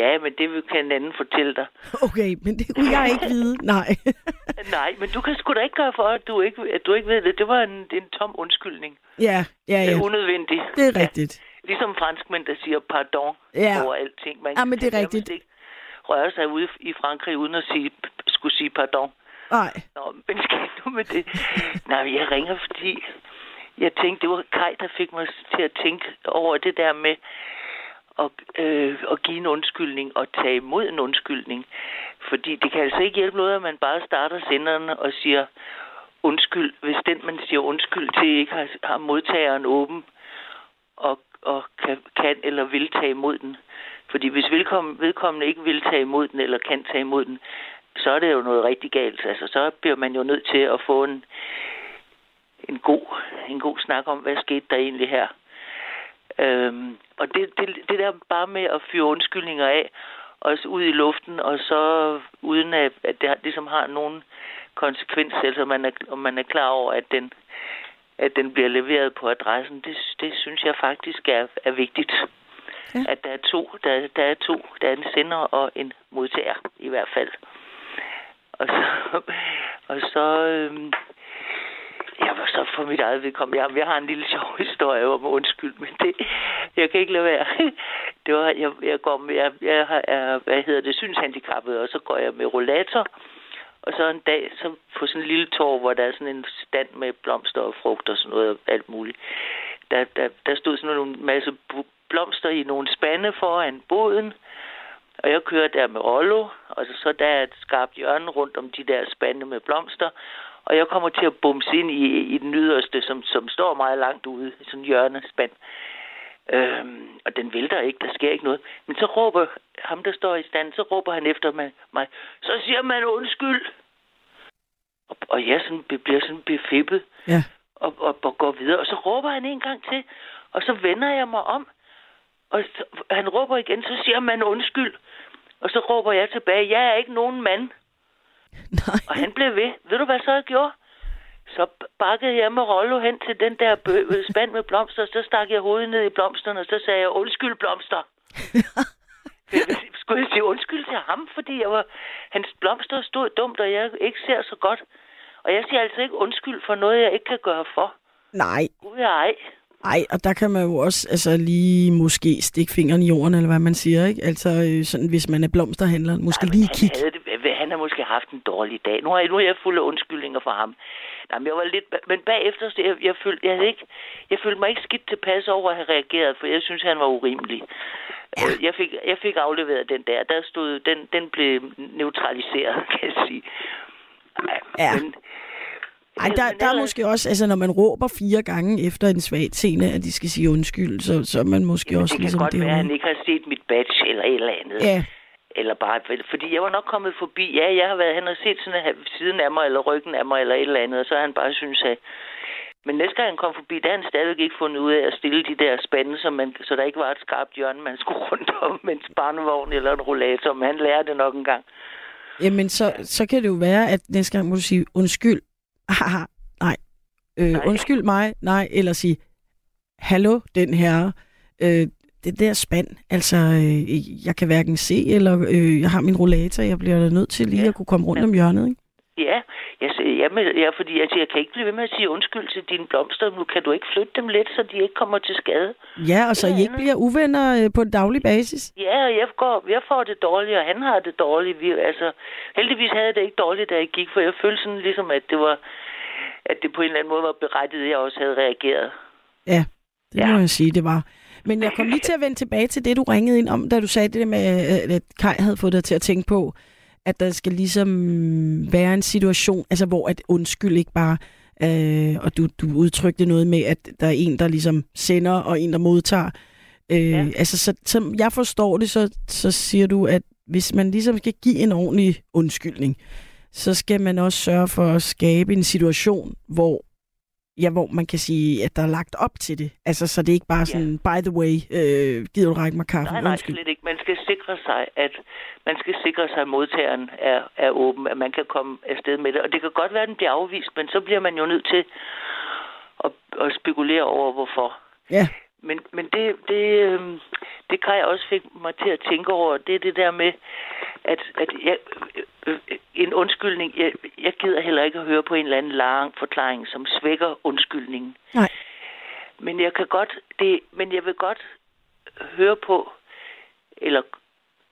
Ja, men det kan en anden fortælle dig. Okay, men det kunne jeg ikke vide. Nej. Nej, men du kan sgu da ikke gøre for, at du ikke, at du ikke ved det. Det var en, en tom undskyldning. ja, ja, Ja. ja. Unødvendig. Det er rigtigt. Ja. Ligesom franskmænd, der siger pardon Ja. over alting. Man Ja, men det er rigtigt. ikke røre sig ude i Frankrig uden at sige, skulle sige pardon. Nej. Nå, men skal nu med det? Nej, jeg ringer, fordi jeg tænkte, det var Kai, der fik mig til at tænke over det der med at, øh, at give en undskyldning og tage imod en undskyldning. Fordi det kan altså ikke hjælpe noget, at man bare starter senderen og siger undskyld, hvis den, man siger undskyld til, ikke har, har modtageren åben og, og kan, kan eller vil tage imod den. Fordi hvis vedkommende ikke vil tage imod den eller kan tage imod den, så er det jo noget rigtig galt. Altså, så bliver man jo nødt til at få en, en god, en god snak om, hvad skete der egentlig her. Øhm, og det, det, det der bare med at fyre undskyldninger af, også ud i luften, og så uden at, at det ligesom har nogen konsekvens, altså man er, om man er klar over, at den, at den bliver leveret på adressen, det, det synes jeg faktisk er, er vigtigt. Ja. At der er to, der, der er to, der er en sender og en modtager i hvert fald. Og så, og så øhm, jeg var så for mit eget vedkommende. Jeg, jeg har en lille sjov historie om undskyld, men det, jeg kan ikke lade være. Det var, jeg, jeg går med, jeg, jeg har- er, hvad hedder det, synshandicappet, og så går jeg med rollator. Og så en dag, så på sådan en lille torv, hvor der er sådan en stand med blomster og frugt og sådan noget, og alt muligt. Der, der, der stod sådan en masse blomster i nogle spande foran båden. Og jeg kører der med Rollo, og så der er et skarpt hjørne rundt om de der spande med blomster. Og jeg kommer til at bumse ind i, i den yderste, som, som står meget langt ude, i sådan en hjørnespand. Øhm, og den vælter ikke, der sker ikke noget. Men så råber ham, der står i stand, så råber han efter mig, mig så siger man undskyld. Og, og jeg sådan, bliver sådan befippet Ja. og, og, og går videre. Og så råber han en gang til, og så vender jeg mig om, og så, han råber igen, så siger man undskyld. Og så råber jeg tilbage, jeg er ikke nogen mand. Nej. Og han blev ved. Ved du, hvad så jeg gjorde? Så bakkede jeg med Rollo hen til den der spand med blomster, og så stak jeg hovedet ned i blomsterne, og så sagde jeg, undskyld blomster. Skulle jeg sige undskyld til ham, fordi jeg var, hans blomster stod dumt, og jeg ikke ser så godt. Og jeg siger altså ikke undskyld for noget, jeg ikke kan gøre for. Nej, Gud ej. Ej, og der kan man jo også altså, lige måske stikke fingeren i jorden, eller hvad man siger, ikke? Altså, øh, sådan, hvis man er blomsterhandler, måske Nej, lige han kigge. Havde det, han har måske haft en dårlig dag. Nu er jeg, nu er jeg fuld af undskyldninger for ham. Nej, men jeg var lidt, men bagefter, så jeg, jeg, følte, jeg, ikke, jeg følte mig ikke skidt tilpas over at have reageret, for jeg synes, han var urimelig. Ja. Jeg, fik, jeg fik afleveret den der. Der stod, den, den blev neutraliseret, kan jeg sige. Ej, Ja. Men, Ej, der, der er måske også, altså når man råber fire gange efter en svag scene, at de skal sige undskyld, så, så er man måske Jamen, også det kan ligesom godt være, at han ikke har set mit badge eller et eller andet. Ja, Eller bare, fordi jeg var nok kommet forbi, ja, jeg har været, han har set sådan her siden af mig, eller ryggen af mig, eller et eller andet, og så har han bare synes at... Men næste gang han kom forbi, der har han stadigvæk ikke fundet ud af at stille de der spande, så, man, så der ikke var et skarpt hjørne, man skulle rundt om med en barnevogn eller en rollator, men han lærer det nok en gang. jamen så, så kan det jo være, at næste gang må du sige undskyld. Haha, nej. Øh, Nej. undskyld mig, nej. Eller sige, hallo, den her. Øh, det der spand, altså, øh, jeg kan hverken se, eller øh, jeg har min rollator, jeg bliver nødt til lige Ja. at kunne komme rundt Ja. om hjørnet, ikke? Ja, jeg, siger- ja, men, ja fordi jeg, siger, jeg kan ikke blive ved med at sige undskyld til dine blomster. Nu kan du ikke flytte dem lidt, så de ikke kommer til skade. Ja, og så I ikke bliver uvenner øh, på en daglig basis. Ja, og jeg, går, jeg får det dårligt, og han har det dårligt. Vi, altså, heldigvis havde jeg det ikke dårligt, da jeg gik, for jeg følte sådan ligesom, at det var at det på en eller anden måde var berettiget, at jeg også havde reageret. Ja, det Ja. må jeg sige, det var. Men jeg kom lige til at vende tilbage til det, du ringede ind om, da du sagde det der med, at Kai havde fået dig til at tænke på, at der skal ligesom være en situation, altså hvor at undskyld ikke bare, øh, og du, du udtrykte noget med, at der er en, der ligesom sender, og en, der modtager. Øh, Ja. Altså, så, som jeg forstår det, så, så siger du, at hvis man ligesom skal give en ordentlig undskyldning, så skal man også sørge for at skabe en situation, hvor ja, hvor man kan sige, at der er lagt op til det. Altså, så det er ikke bare sådan, ja. by the way, øh, gider du række mig kaffe? Nej, nej, Undskyld. slet ikke. Man skal sikre sig, at man skal sikre sig, at modtageren er, er åben, at man kan komme afsted med det. Og det kan godt være, at den bliver afvist, men så bliver man jo nødt til at, at spekulere over, hvorfor. Ja, Men, men det, det, øhm, det jeg også fik mig til at tænke over. Det er det der med, at, at jeg, øh, øh, en undskyldning, jeg, jeg gider heller ikke at høre på en eller anden lang forklaring, som svækker undskyldningen. nej. Men jeg kan godt, det, men jeg vil godt høre på, eller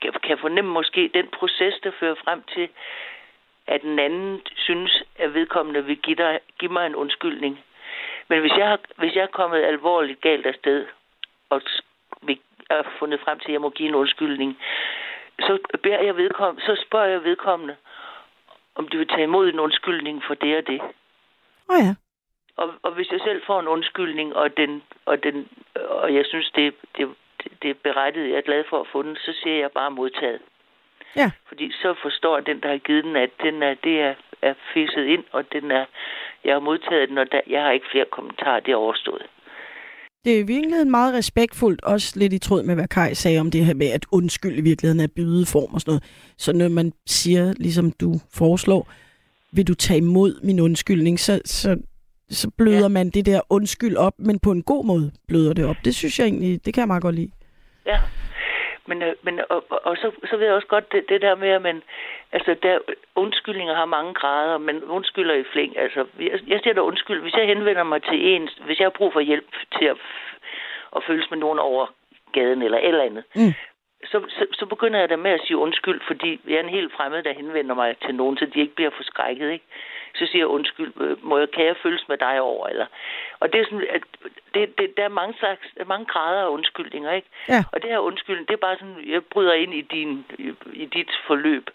kan, kan fornemme måske den proces, der fører frem til, at den anden synes, at vedkommende vil give, dig, give mig en undskyldning. Men hvis jeg, har, hvis jeg er kommet alvorligt galt afsted, og er fundet frem til, at jeg må give en undskyldning, så, beder jeg vedkommende, så spørger jeg vedkommende, om de vil tage imod en undskyldning for det og det. Oh, ja. Og, og hvis jeg selv får en undskyldning, og, den, og, den, og jeg synes, det, det, det, det er berettiget, jeg er glad for at få den, så siger jeg bare modtaget. Ja. Fordi så forstår den, der har givet den, at den er, det er, er fisset ind, og den er, Jeg har modtaget den, og der, jeg har ikke flere kommentarer. Det er overstået. Det er i virkeligheden meget respektfuldt, også lidt i tråd med, hvad Kai sagde om det her med, at undskyld i virkeligheden er bydeform og sådan noget. Så når man siger, ligesom du foreslår, vil du tage imod min undskyldning, så, så, så bløder ja. man det der undskyld op, men på en god måde bløder det op. Det synes jeg egentlig, det kan jeg meget godt lide. Ja. Men, øh, men og, og, så, så ved jeg også godt det, det der med, at man, altså der, undskyldninger har mange grader, men undskylder i flæng. Altså, jeg, jeg siger da undskyld, hvis jeg henvender mig til en, hvis jeg har brug for hjælp til at, at følges med nogen over gaden eller et eller andet, Mm. så, så, så begynder jeg da med at sige undskyld, fordi jeg er en helt fremmed, der henvender mig til nogen, så de ikke bliver forskrækket, ikke? Så siger jeg undskyld, øh, må jeg, kan jeg følges med dig over? Eller? Og det er sådan, at det, det, der er mange, slags, mange grader af undskyldninger, ikke? Ja. Og det her undskyldning, det er bare sådan, jeg bryder ind i, din, i, i dit forløb.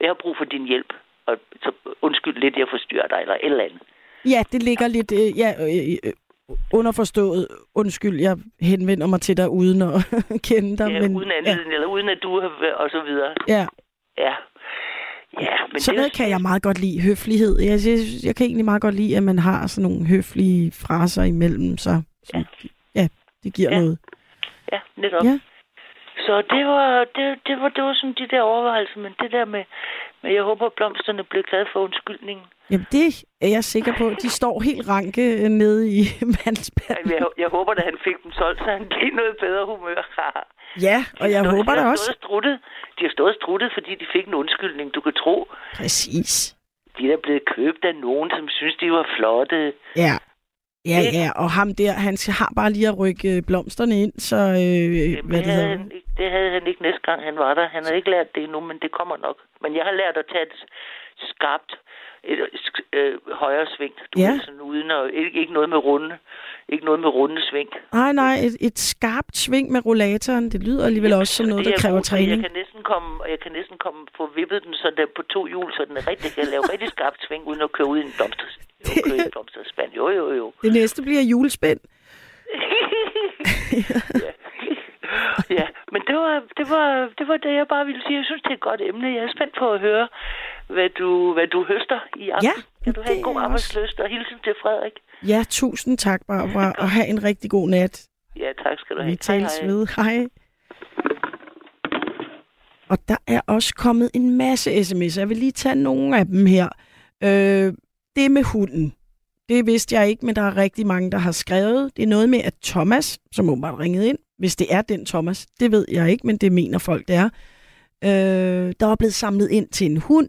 Jeg har brug for din hjælp. Og så undskyld lidt, jeg forstyrrer dig, eller et eller andet. Ja, det ligger lidt øh, ja, øh, øh, underforstået. Undskyld, jeg henvender mig til dig uden at kende dig. Ja, men, uden anledning, ja. eller uden at du har og så videre. Ja, Ja. Ja, men sådan det, noget kan jeg meget godt lide. Høflighed. Jeg, jeg, jeg kan egentlig meget godt lide, at man har sådan nogle høflige fraser imellem sig. Ja, ja det giver Ja. noget. Ja, netop. Ja. Så det var, det, det var, det var sådan de der overvejelser, men det der med, men jeg håber, at blomsterne bliver glade for undskyldningen. Jamen, det er jeg sikker på. De står helt ranke nede i mandspanden. Jeg, jeg håber, at han fik dem solgt, så han blev noget bedre humør. Ja, og jeg håber stået- da de har også. stået struttet. De har stået struttet, fordi de fik en undskyldning. Du kan tro, Præcis. de er blevet købt af nogen, som synes, de var flotte. Ja. Ja, Det- ja, og ham der, han har bare lige at rykke øh, blomsterne ind, så øh, Jamen, hvad det, det havde han, ikke- det havde han ikke næste gang, han var der. Han har ikke lært det endnu, men det kommer nok. Men jeg har lært at tage et skarpt et, øh, højre sving. Du Ja. ved, sådan uden og, ikke, ikke noget med runde. Ikke noget med runde sving. Nej, nej, et, et skarpt sving med rollatoren, det lyder alligevel også som noget, der er kræver god, træning. Jeg kan næsten komme, jeg kan næsten komme få vippet den så der på to hjul, så den er rigtig, kan lave rigtig skarpt sving, uden at køre ud i en blomster, jo, en blomsterspand. Jo, jo, jo. Det næste bliver julespænd. ja, men det var, det, var, det var det, jeg bare ville sige. Jeg synes, det er et godt emne. Jeg er spændt på at høre, hvad du, hvad du høster i aften. Ja, kan du have en god arbejdsløst, og hilsen til Frederik. Ja, tusind tak, Barbara, og have en rigtig god nat. Ja, tak skal du have. Vi tales hej. ved. Hej. Og der er også kommet en masse sms'er. Jeg vil lige tage nogle af dem her. Øh, det med hunden. Det vidste jeg ikke, men der er rigtig mange, der har skrevet. Det er noget med, at Thomas, som åbenbart ringede ind, hvis det er den Thomas, det ved jeg ikke, men det mener folk, det er. Øh, der var blevet samlet ind til en hund,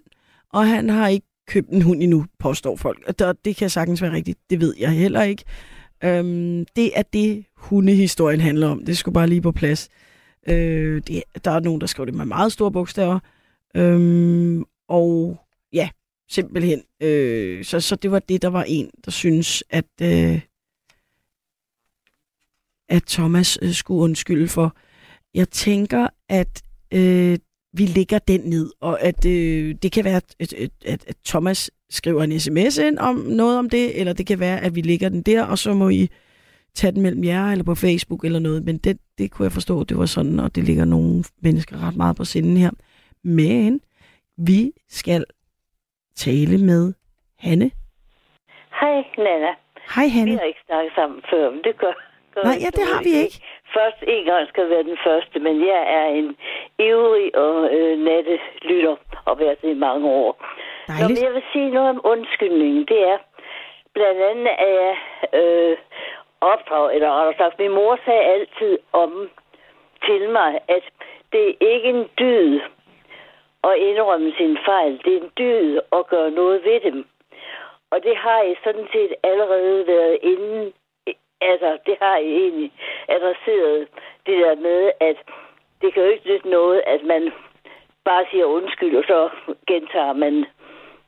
og han har ikke købt en hund endnu, påstår folk. Der, det kan sagtens være rigtigt. Det ved jeg heller ikke. Øhm, det er det, hundehistorien handler om. Det skulle bare lige på plads. Øh, det, der er nogen, der skriver det med meget store bogstaver. Øhm, og ja, simpelthen. Øh, så, så det var det, der var en, der synes, at, øh, at Thomas øh, skulle undskylde for. Jeg tænker, at øh, vi ligger den ned, og at øh, det kan være, at, at, at, Thomas skriver en sms ind om noget om det, eller det kan være, at vi ligger den der, og så må I tage den mellem jer, eller på Facebook eller noget. Men det, det kunne jeg forstå, det var sådan, og det ligger nogle mennesker ret meget på sinden her. Men vi skal tale med Hanne. Hej, Nana. Hej Vi Hanne. har ikke snakket sammen før, men det gør, gør Nej, ja, det har vi ikke. Først en gang skal være den første, men jeg er en ivrig og øh, nattelytter og været det i mange år. Nå, men Dejligt. jeg vil sige noget om undskyldningen. Det er blandt andet, at jeg øh, opdrag, eller rettere sagt, min mor sagde altid om til mig, at det er ikke en dyd at indrømme sin fejl. Det er en dyd at gøre noget ved dem. Og det har jeg sådan set allerede været inden. Altså, det har jeg egentlig adresseret det der med, at det kan jo ikke nytte noget, at man bare siger undskyld, og så gentager man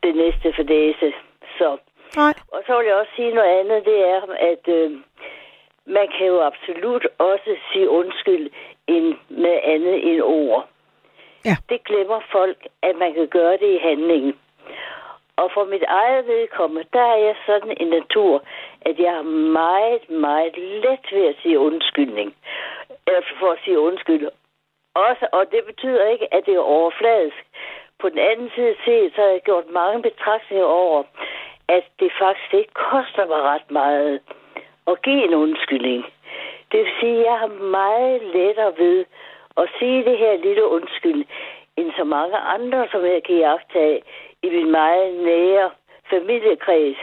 det næste fordæse. Så. Nej. Og så vil jeg også sige noget andet, det er, at øh, man kan jo absolut også sige undskyld end med andet end ord. Ja. Det glemmer folk, at man kan gøre det i handlingen. Og for mit eget vedkommende, der er jeg sådan en natur, at jeg har meget, meget let ved at sige undskyldning. Eller for at sige undskyld. Også, og det betyder ikke, at det er overfladisk. På den anden side set, så har jeg gjort mange betragtninger over, at det faktisk ikke koster mig ret meget at give en undskyldning. Det vil sige, at jeg har meget lettere ved at sige det her lille undskyld, end så mange andre, som jeg kan jagtage i min meget nære familiekreds.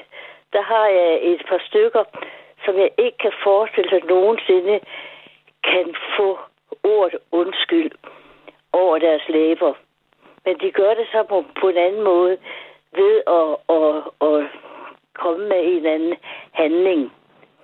Der har jeg et par stykker, som jeg ikke kan forestille sig nogensinde kan få ordet undskyld over deres læber. Men de gør det så på, på en anden måde ved at, at, at komme med en anden handling.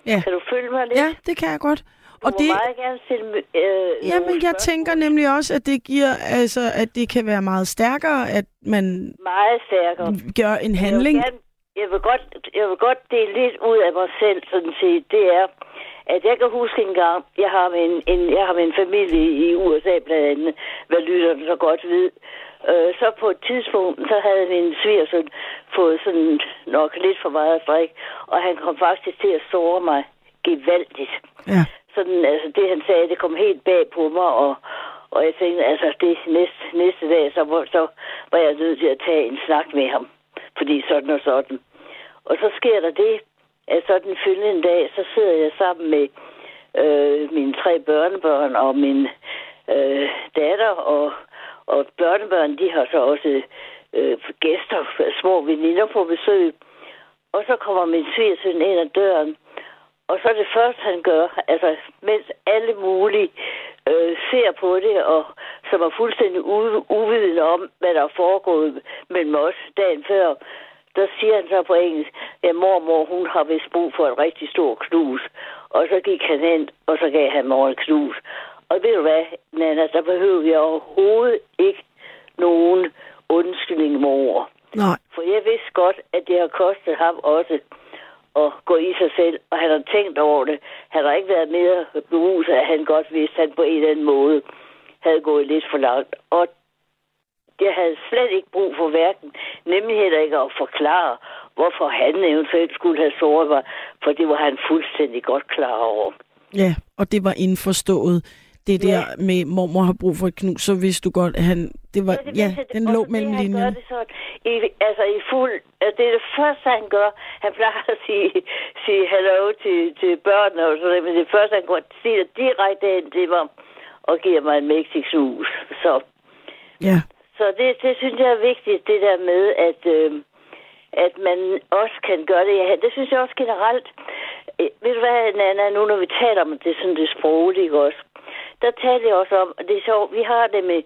Ja. Kan du følge mig lidt? Ja, det kan jeg godt. Du Og må det, meget gerne stille øh, ja, nogle men jeg tænker nemlig også, at det giver, altså, at det kan være meget stærkere, at man Meget stærkere. gør en handling. Jeg vil, gerne, jeg, vil godt, jeg vil godt dele lidt ud af mig selv, sådan set. Det er, at jeg kan huske en gang, jeg har min, en, jeg har min familie i USA blandt andet, hvad lytterne så godt ved. Øh, så på et tidspunkt, så havde min svigersøn fået sådan nok lidt for meget drik, og han kom faktisk til at såre mig gevaldigt. Ja. Sådan, altså det han sagde, det kom helt bag på mig, og, og jeg tænkte, altså det næste, næste dag, så, så var jeg nødt til at tage en snak med ham, fordi sådan og sådan. Og så sker der det, at sådan følgende dag, så sidder jeg sammen med øh, mine tre børnebørn og min øh, datter, og, og børnebørn, de har så også øh, gæster, små veninder på besøg. Og så kommer min svigersøn ind ad døren, og så det første, han gør, altså mens alle mulige øh, ser på det, og som er fuldstændig u- uvidende om, hvad der er foregået mellem os dagen før, der siger han så på engelsk, at mormor, hun har vist brug for et rigtig stor knus. Og så gik han hen, og så gav han mig et knus. Og ved du hvad, Nana, der behøver jeg overhovedet ikke nogen undskyldning mor. Nej. For jeg vidste godt, at det har kostet ham også at gå i sig selv, og han har tænkt over det. Han har ikke været mere beruset, at han godt vidste, at han på en eller anden måde havde gået lidt for langt. Og jeg havde slet ikke brug for hverken, nemlig heller ikke at forklare, hvorfor han eventuelt skulle have såret mig, for det var han fuldstændig godt klar over. Ja, og det var indforstået. Det der med, mormor har brug for et knus, så vidste du godt, at han... Det var, ja, vidste jeg. den Og lå mellem det, linjerne. det sådan, i, altså i fuld, altså det er det første, han gør. Han plejer at sige, sige hello til, til børnene og sådan men det første, han går siger direkte hen til mig og giver mig en mægtig knus. Så, Ja, så det, det synes jeg er vigtigt, det der med, at, øh, at man også kan gøre det. Ja, det synes jeg også generelt. Øh, ved du hvad, Nana, nu når vi taler om det, sådan det sproglige også, der talte jeg også om, det er sjovt, vi har det med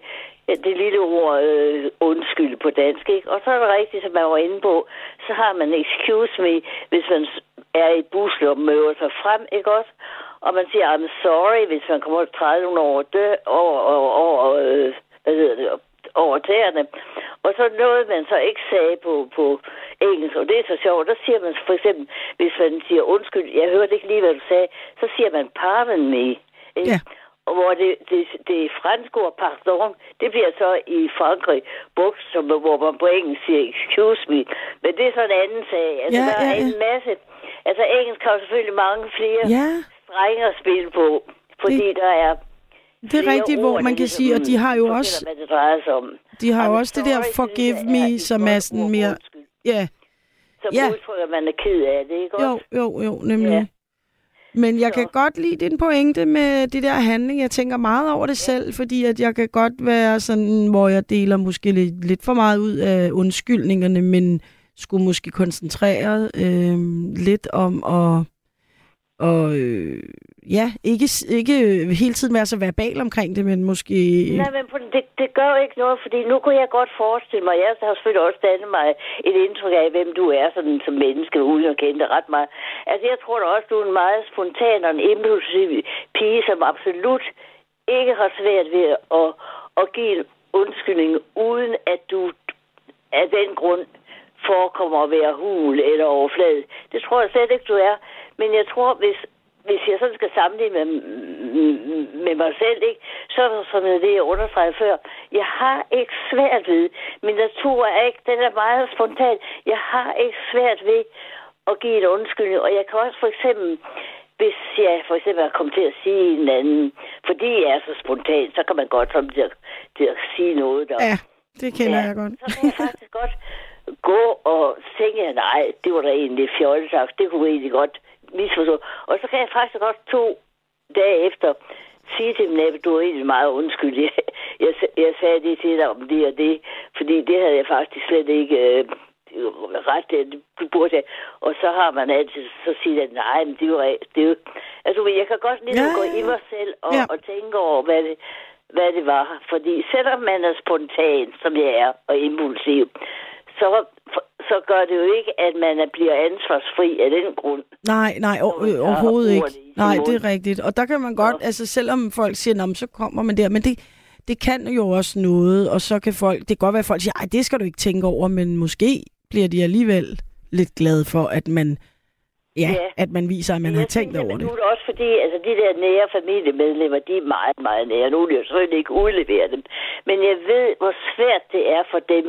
det lille ord øh, undskyld på dansk, ikke? Og så er det rigtigt, som man var inde på, så har man excuse me, hvis man er i bussen og møder sig frem, ikke også? Og man siger, I'm sorry, hvis man kommer 30 år over, dø, over, over, over øh, hvad hedder det, over tæerne. Og så noget, man så ikke sagde på, på engelsk, og det er så sjovt, der siger man for eksempel, hvis man siger undskyld, jeg hørte ikke lige, hvad du sagde, så siger man pardon me. Ikke? Yeah. Og hvor det, det, det franske ord pardon, det bliver så i Frankrig brugt, som, hvor man på engelsk siger excuse me. Men det er så en anden sag. Altså, Ja, der er ja, ja. en masse... Altså, engelsk har jo selvfølgelig mange flere ja, strenge at spille på, fordi det, der er det er rigtigt, hvor ord, man der kan ligesom sige, og de har jo også, hvad det drejer sig om. de har jo også det der forgive er me, som er sådan mere, ja, Som Ja. udtrykker, man er ked af det, ikke jo, også? jo, jo, nemlig. Ja. Men jeg Så- kan godt lide din pointe med det der handling. Jeg tænker meget over det selv, fordi at jeg kan godt være sådan, hvor jeg deler måske lidt, lidt for meget ud af undskyldningerne, men skulle måske koncentrere øh, lidt om at og øh, ja, ikke, ikke øh, hele tiden være så verbal omkring det, men måske... Nej, men det, det gør jo ikke noget, fordi nu kunne jeg godt forestille mig, jeg har selvfølgelig også dannet mig et indtryk af, hvem du er sådan, som menneske, uden at kende dig ret meget. Altså, jeg tror da også, du er en meget spontan og en impulsiv pige, som absolut ikke har svært ved at, at give en undskyldning, uden at du af den grund forekommer at være hul eller overflade. Det tror jeg slet ikke, du er. Men jeg tror, hvis, hvis jeg sådan skal sammenligne med, med mig selv, ikke, så er der sådan det, jeg understregede før. Jeg har ikke svært ved, min natur er ikke, den er meget spontan. Jeg har ikke svært ved at give en undskyldning, og jeg kan også for eksempel, hvis jeg for eksempel er kommet til at sige en anden, fordi jeg er så spontan, så kan man godt komme til at, til at sige noget, der Ja, det kender Ja, jeg godt. så kan jeg faktisk godt gå og tænke, nej, det var da egentlig fjollet det kunne egentlig godt misforstå. Og så kan jeg faktisk godt to dage efter sige til dem, at du er egentlig meget undskyld. Jeg, jeg, jeg sagde det til dig om det og det, fordi det havde jeg faktisk slet ikke øh, ret til. Du burde have. Og så har man altid så sige, at nej, men det er jo... Det er jo altså, jeg kan godt lide Ja, at gå i mig selv og, Ja. og tænke over, hvad det, hvad det var. Fordi selvom man er spontan, som jeg er, og impulsiv, så, så gør det jo ikke, at man er- bliver ansvarsfri af den grund. Nej, nej, o- øh, overhovedet ikke. Nej, det er rigtigt. Og der kan man godt, altså selvom folk siger, "Nå, så kommer man der, men det, det kan jo også noget, og så kan folk, det kan godt være, at folk siger, ej, det skal du ikke tænke over, men måske bliver de alligevel lidt glade for, at man, ja, Ja. at man viser, at man Men har jeg tænkt tænker, over det. Nu er det også fordi, altså de der nære familiemedlemmer, de er meget, meget nære. Nu vil jeg selvfølgelig ikke udlevere dem. Men jeg ved, hvor svært det er for dem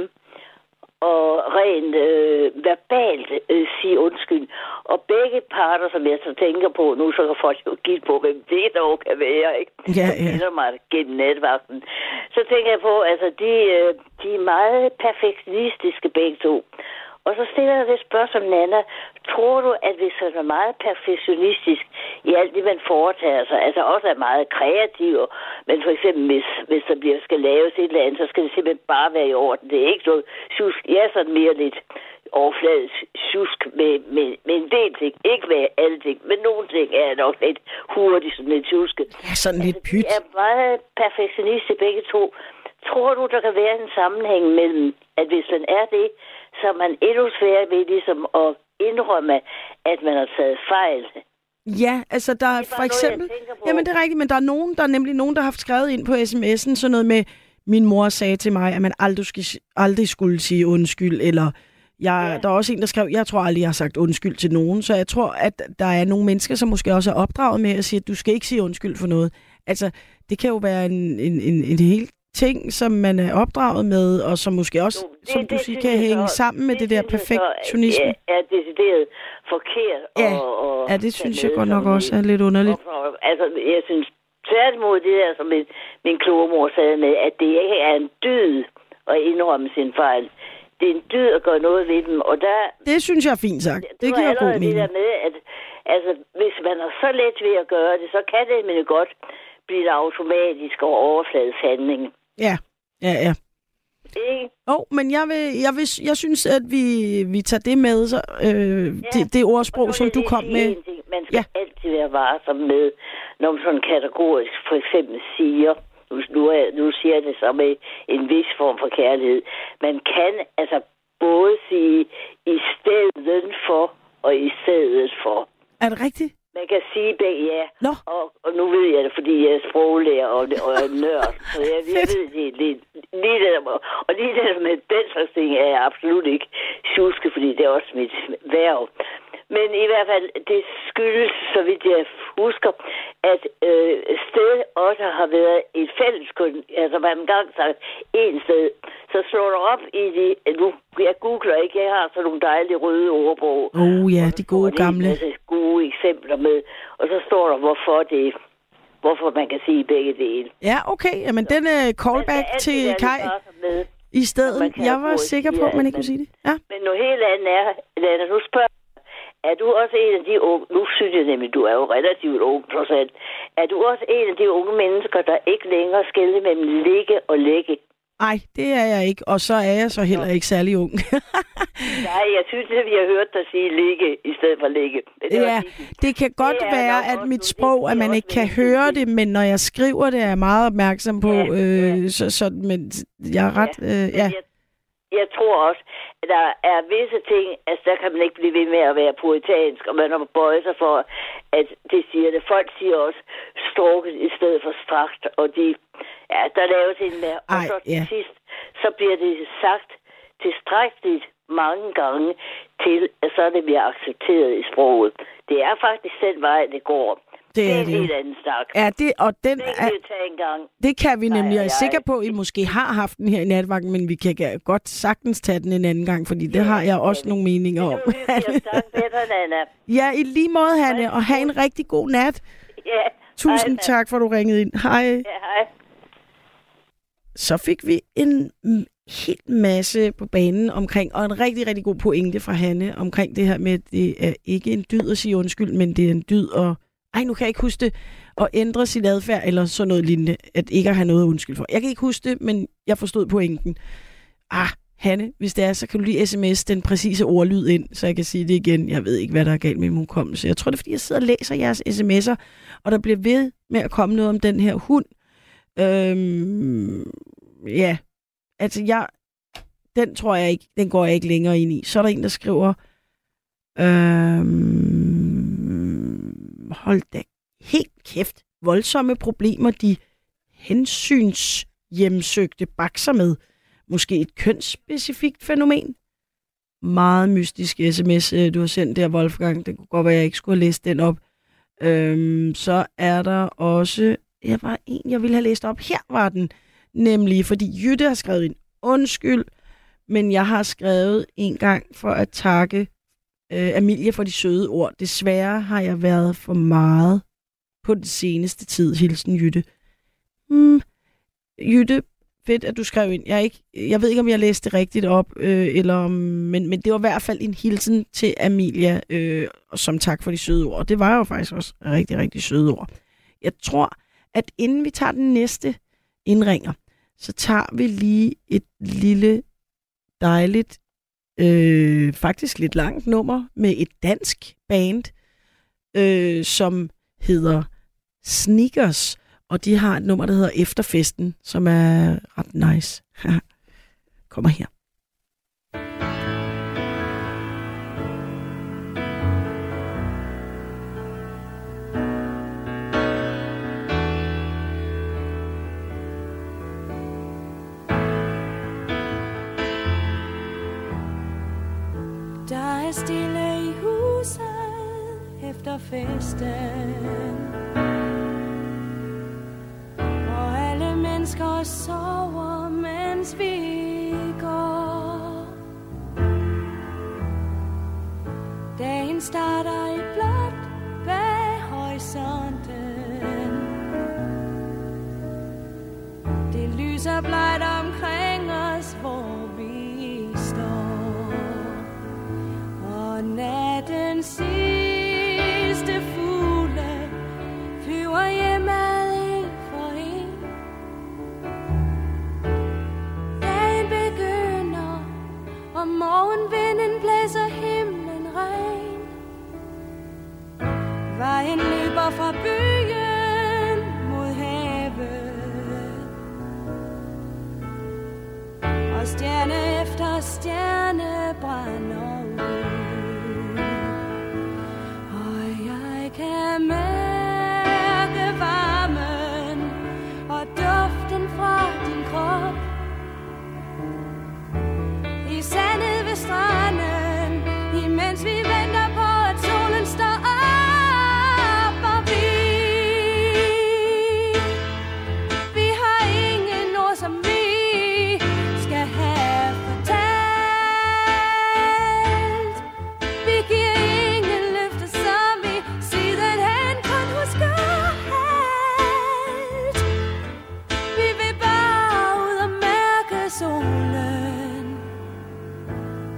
at rent øh, verbalt øh, sige undskyld. Og begge parter, som jeg så tænker på nu, så kan folk jo give på, hvem det dog kan være, ikke? Ja, ja. kender mig gennem natvagten. Så tænker jeg på, altså de, øh, de er meget perfektionistiske begge to. Og så stiller jeg det spørgsmål, Nana. Tror du, at hvis man er meget perfektionistisk i alt det, man foretager sig, altså også er meget kreativ, men for eksempel hvis, hvis der bliver, skal laves et eller andet, så skal det simpelthen bare være i orden. Det er ikke noget tjusk. Jeg er sådan mere lidt overfladisk tjusk med, med, med en del ting. Ikke med alle ting, men nogle ting er jeg nok lidt hurtigt, sådan lidt tjuske. Ja, sådan lidt Altså, pyt. De er meget perfektionister begge to. Tror du, der kan være en sammenhæng mellem, at hvis man er det, så man endnu sværere ved ligesom at indrømme, at man har taget fejl. Ja, altså der er for noget, eksempel... på. Jamen det er rigtigt, men der er nogen, der er nemlig nogen, der har skrevet ind på sms'en sådan noget med, min mor sagde til mig, at man aldrig, aldrig skulle sige undskyld, eller jeg, ja. der er også en, der skrev, jeg tror aldrig, jeg har sagt undskyld til nogen, så jeg tror, at der er nogle mennesker, som måske også er opdraget med at sige, at du skal ikke sige undskyld for noget. Altså, det kan jo være en, en, en, en hel ting, som man er opdraget med, og som måske også, Jo, det- som du det siger, synes kan hænge så- sammen med det, der jeg så perfektionisme. Er, er decideret forkert. Ja. Og, og Ja, det synes jeg godt nok også er lidt underligt. Altså, jeg synes tværtimod det der, som min, min kloge mor sagde med, at det ikke er en dyd at indrømme sin fejl. Det er en dyd at gøre noget ved dem, og der, Det synes jeg er fint sagt. Det giver god allerede det mening. der med, at altså, hvis man har så let ved at gøre det, så kan det nemlig godt blive automatisk og overfladisk handling. Ja, ja, ja. Ikke? Oh, men jeg, vil, jeg, vil, jeg synes, at vi, vi tager det med, så, øh, det, det ordsprog, som du kom med. Ting. Man skal Ja. ja. altid være varsom med, når man sådan kategorisk for eksempel siger, nu, nu, er, nu siger jeg det så med en vis form for kærlighed, man kan altså både sige i stedet for og i stedet for. Er det rigtigt? Man kan sige begge ja. Nå. Og, og nu ved jeg det, fordi jeg er sproglærer og, og er nørd. Så jeg, jeg ved det lidt. Lige det, der- og lige det med den slags ting er jeg absolut ikke tjuske, fordi det er også mit værv. Men i hvert fald, det skyldes, så vidt jeg husker, at øh, sted også har været et fælles kun. Altså, man engang sagt en sted. Så slår du op i de... Nu, jeg googler ikke, jeg har sådan nogle dejlige røde ordbog. Oh ja, de gode der gamle. masse gode eksempler med. Og så står der, hvorfor det hvorfor man kan sige begge dele. Ja, okay. Jamen, den uh, callback altid til Kai Med. i stedet. Jeg var sikker på, at man ikke kunne sige det. Ja. Men noget helt andet er, Lana, nu spørger er du også en af de unge, nu synes jeg nemlig, du er jo relativt ung, trods alt. Er du også en af de unge mennesker, der ikke længere skælder mellem ligge og lægge? Nej, det er jeg ikke. Og så er jeg så heller ikke særlig ung. Nej, jeg synes, at vi har hørt dig sige ligge i stedet for ligge. Det ja, det kan godt er være, at mit sprog, Det at man ikke kan høre det, men når jeg skriver det, er jeg meget opmærksom på. Ja, Øh, ja. så, så, men jeg er ret... Øh, ja. Jeg, jeg tror også, at der er visse ting, altså der kan man ikke blive ved med at være puritansk, og man har bøjet sig for, at det siger det. Folk siger også strukket i stedet for strakt, og de, ja, der laves en mere. Og så til ja. sidst, så bliver det sagt tilstrækkeligt mange gange til, at så er det bliver accepteret i sproget. Det er faktisk den vej, det går. Det det er er en det. helt anden snak. Ja, det, og den Det er, kan vi tage en gang. det kan vi Nej, nemlig. Jeg er sikker på, at I måske har haft den her i natvagten, men vi kan godt sagtens tage den en anden gang, fordi det har jeg også nogle meninger om. Det er. Ja, i lige måde, Hanne, og have en rigtig god nat. Ja. Tusind Hej, tak, for at du ringede ind. Hej. Ja, hej. Så fik vi en, helt masse på banen omkring, og en rigtig, rigtig god pointe fra Hanne omkring det her med, at det er ikke en dyd at sige undskyld, men det er en dyd at, ej, nu kan jeg ikke huske det, at ændre sin adfærd, eller sådan noget lignende, at ikke at have noget undskyld for. Jeg kan ikke huske det, men jeg forstod pointen. Ah, Hanne, hvis det er, så kan du lige sms den præcise ordlyd ind, så jeg kan sige det igen. Jeg ved ikke, hvad der er galt med min hukommelse. Jeg tror, det er, fordi jeg sidder og læser jeres sms'er, og der bliver ved med at komme noget om den her hund. Øhm, ja, altså jeg, den tror jeg ikke, den går jeg ikke længere ind i. Så er der en, der skriver, øhm, hold da helt kæft, voldsomme problemer, de hensynshjemsøgte bakser med. Måske et kønsspecifikt fænomen? Meget mystisk sms, øh, du har sendt der, Wolfgang. Det kunne godt være, at jeg ikke skulle have læst den op. Øhm, så er der også... Jeg var en, jeg ville have læst op. Her var den nemlig, fordi Jytte har skrevet en undskyld, men jeg har skrevet en gang for at takke øh, Amelia for de søde ord. Desværre har jeg været for meget på den seneste tid. Hilsen Jytte. Hmm, Jytte, fedt, at du skrev ind. Jeg, ikke, jeg ved ikke, om jeg læste det rigtigt op, øh, eller om, men, men det var i hvert fald en hilsen til Amelia, øh, som tak for de søde ord. Det var jo faktisk også rigtig, rigtig søde ord. Jeg tror, at inden vi tager den næste indringer, så tager vi lige et lille dejligt, øh, faktisk lidt langt nummer med et dansk band, øh, som hedder Sneakers, og de har et nummer, der hedder Efterfesten, som er ret nice. Kommer her. Der er stille i huset efter festen. Og alle mennesker sover, mens vi går. Dagen starter i blåt bag horisonten. Det lyser blegt omkring natten sidste fugle flyver hjemad en for en. Dagen begynder, og morgenvinden blæser himlen ren. Vejen løber fra byen mod havet. Og stjerne efter stjerne brænder jeg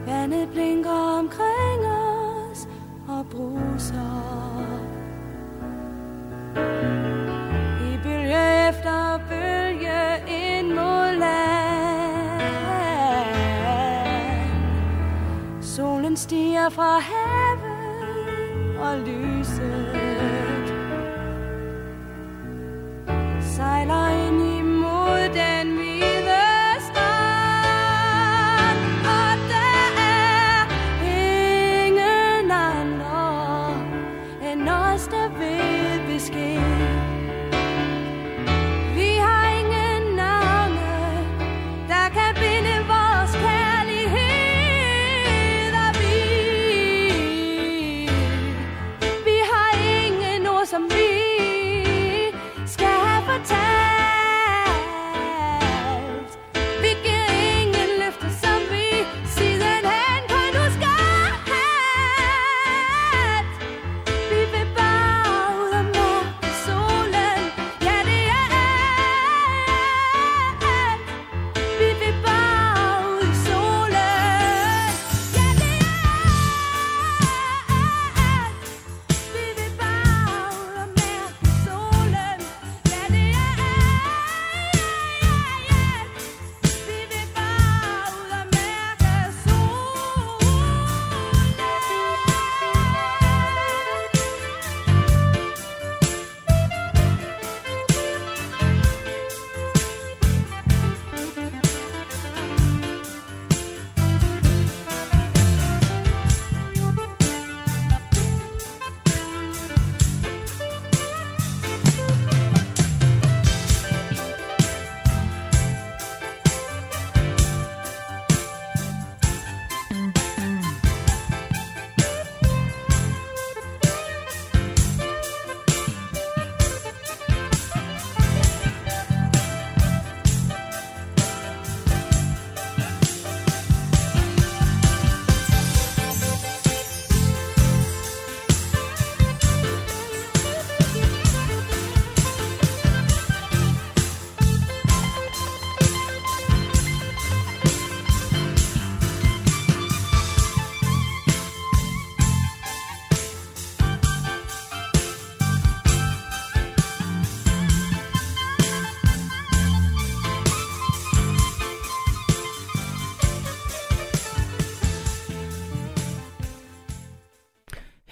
Vandet blinker omkring os og bruser. I bølge efter bølge ind mod land. Solen stiger fra havet og lyset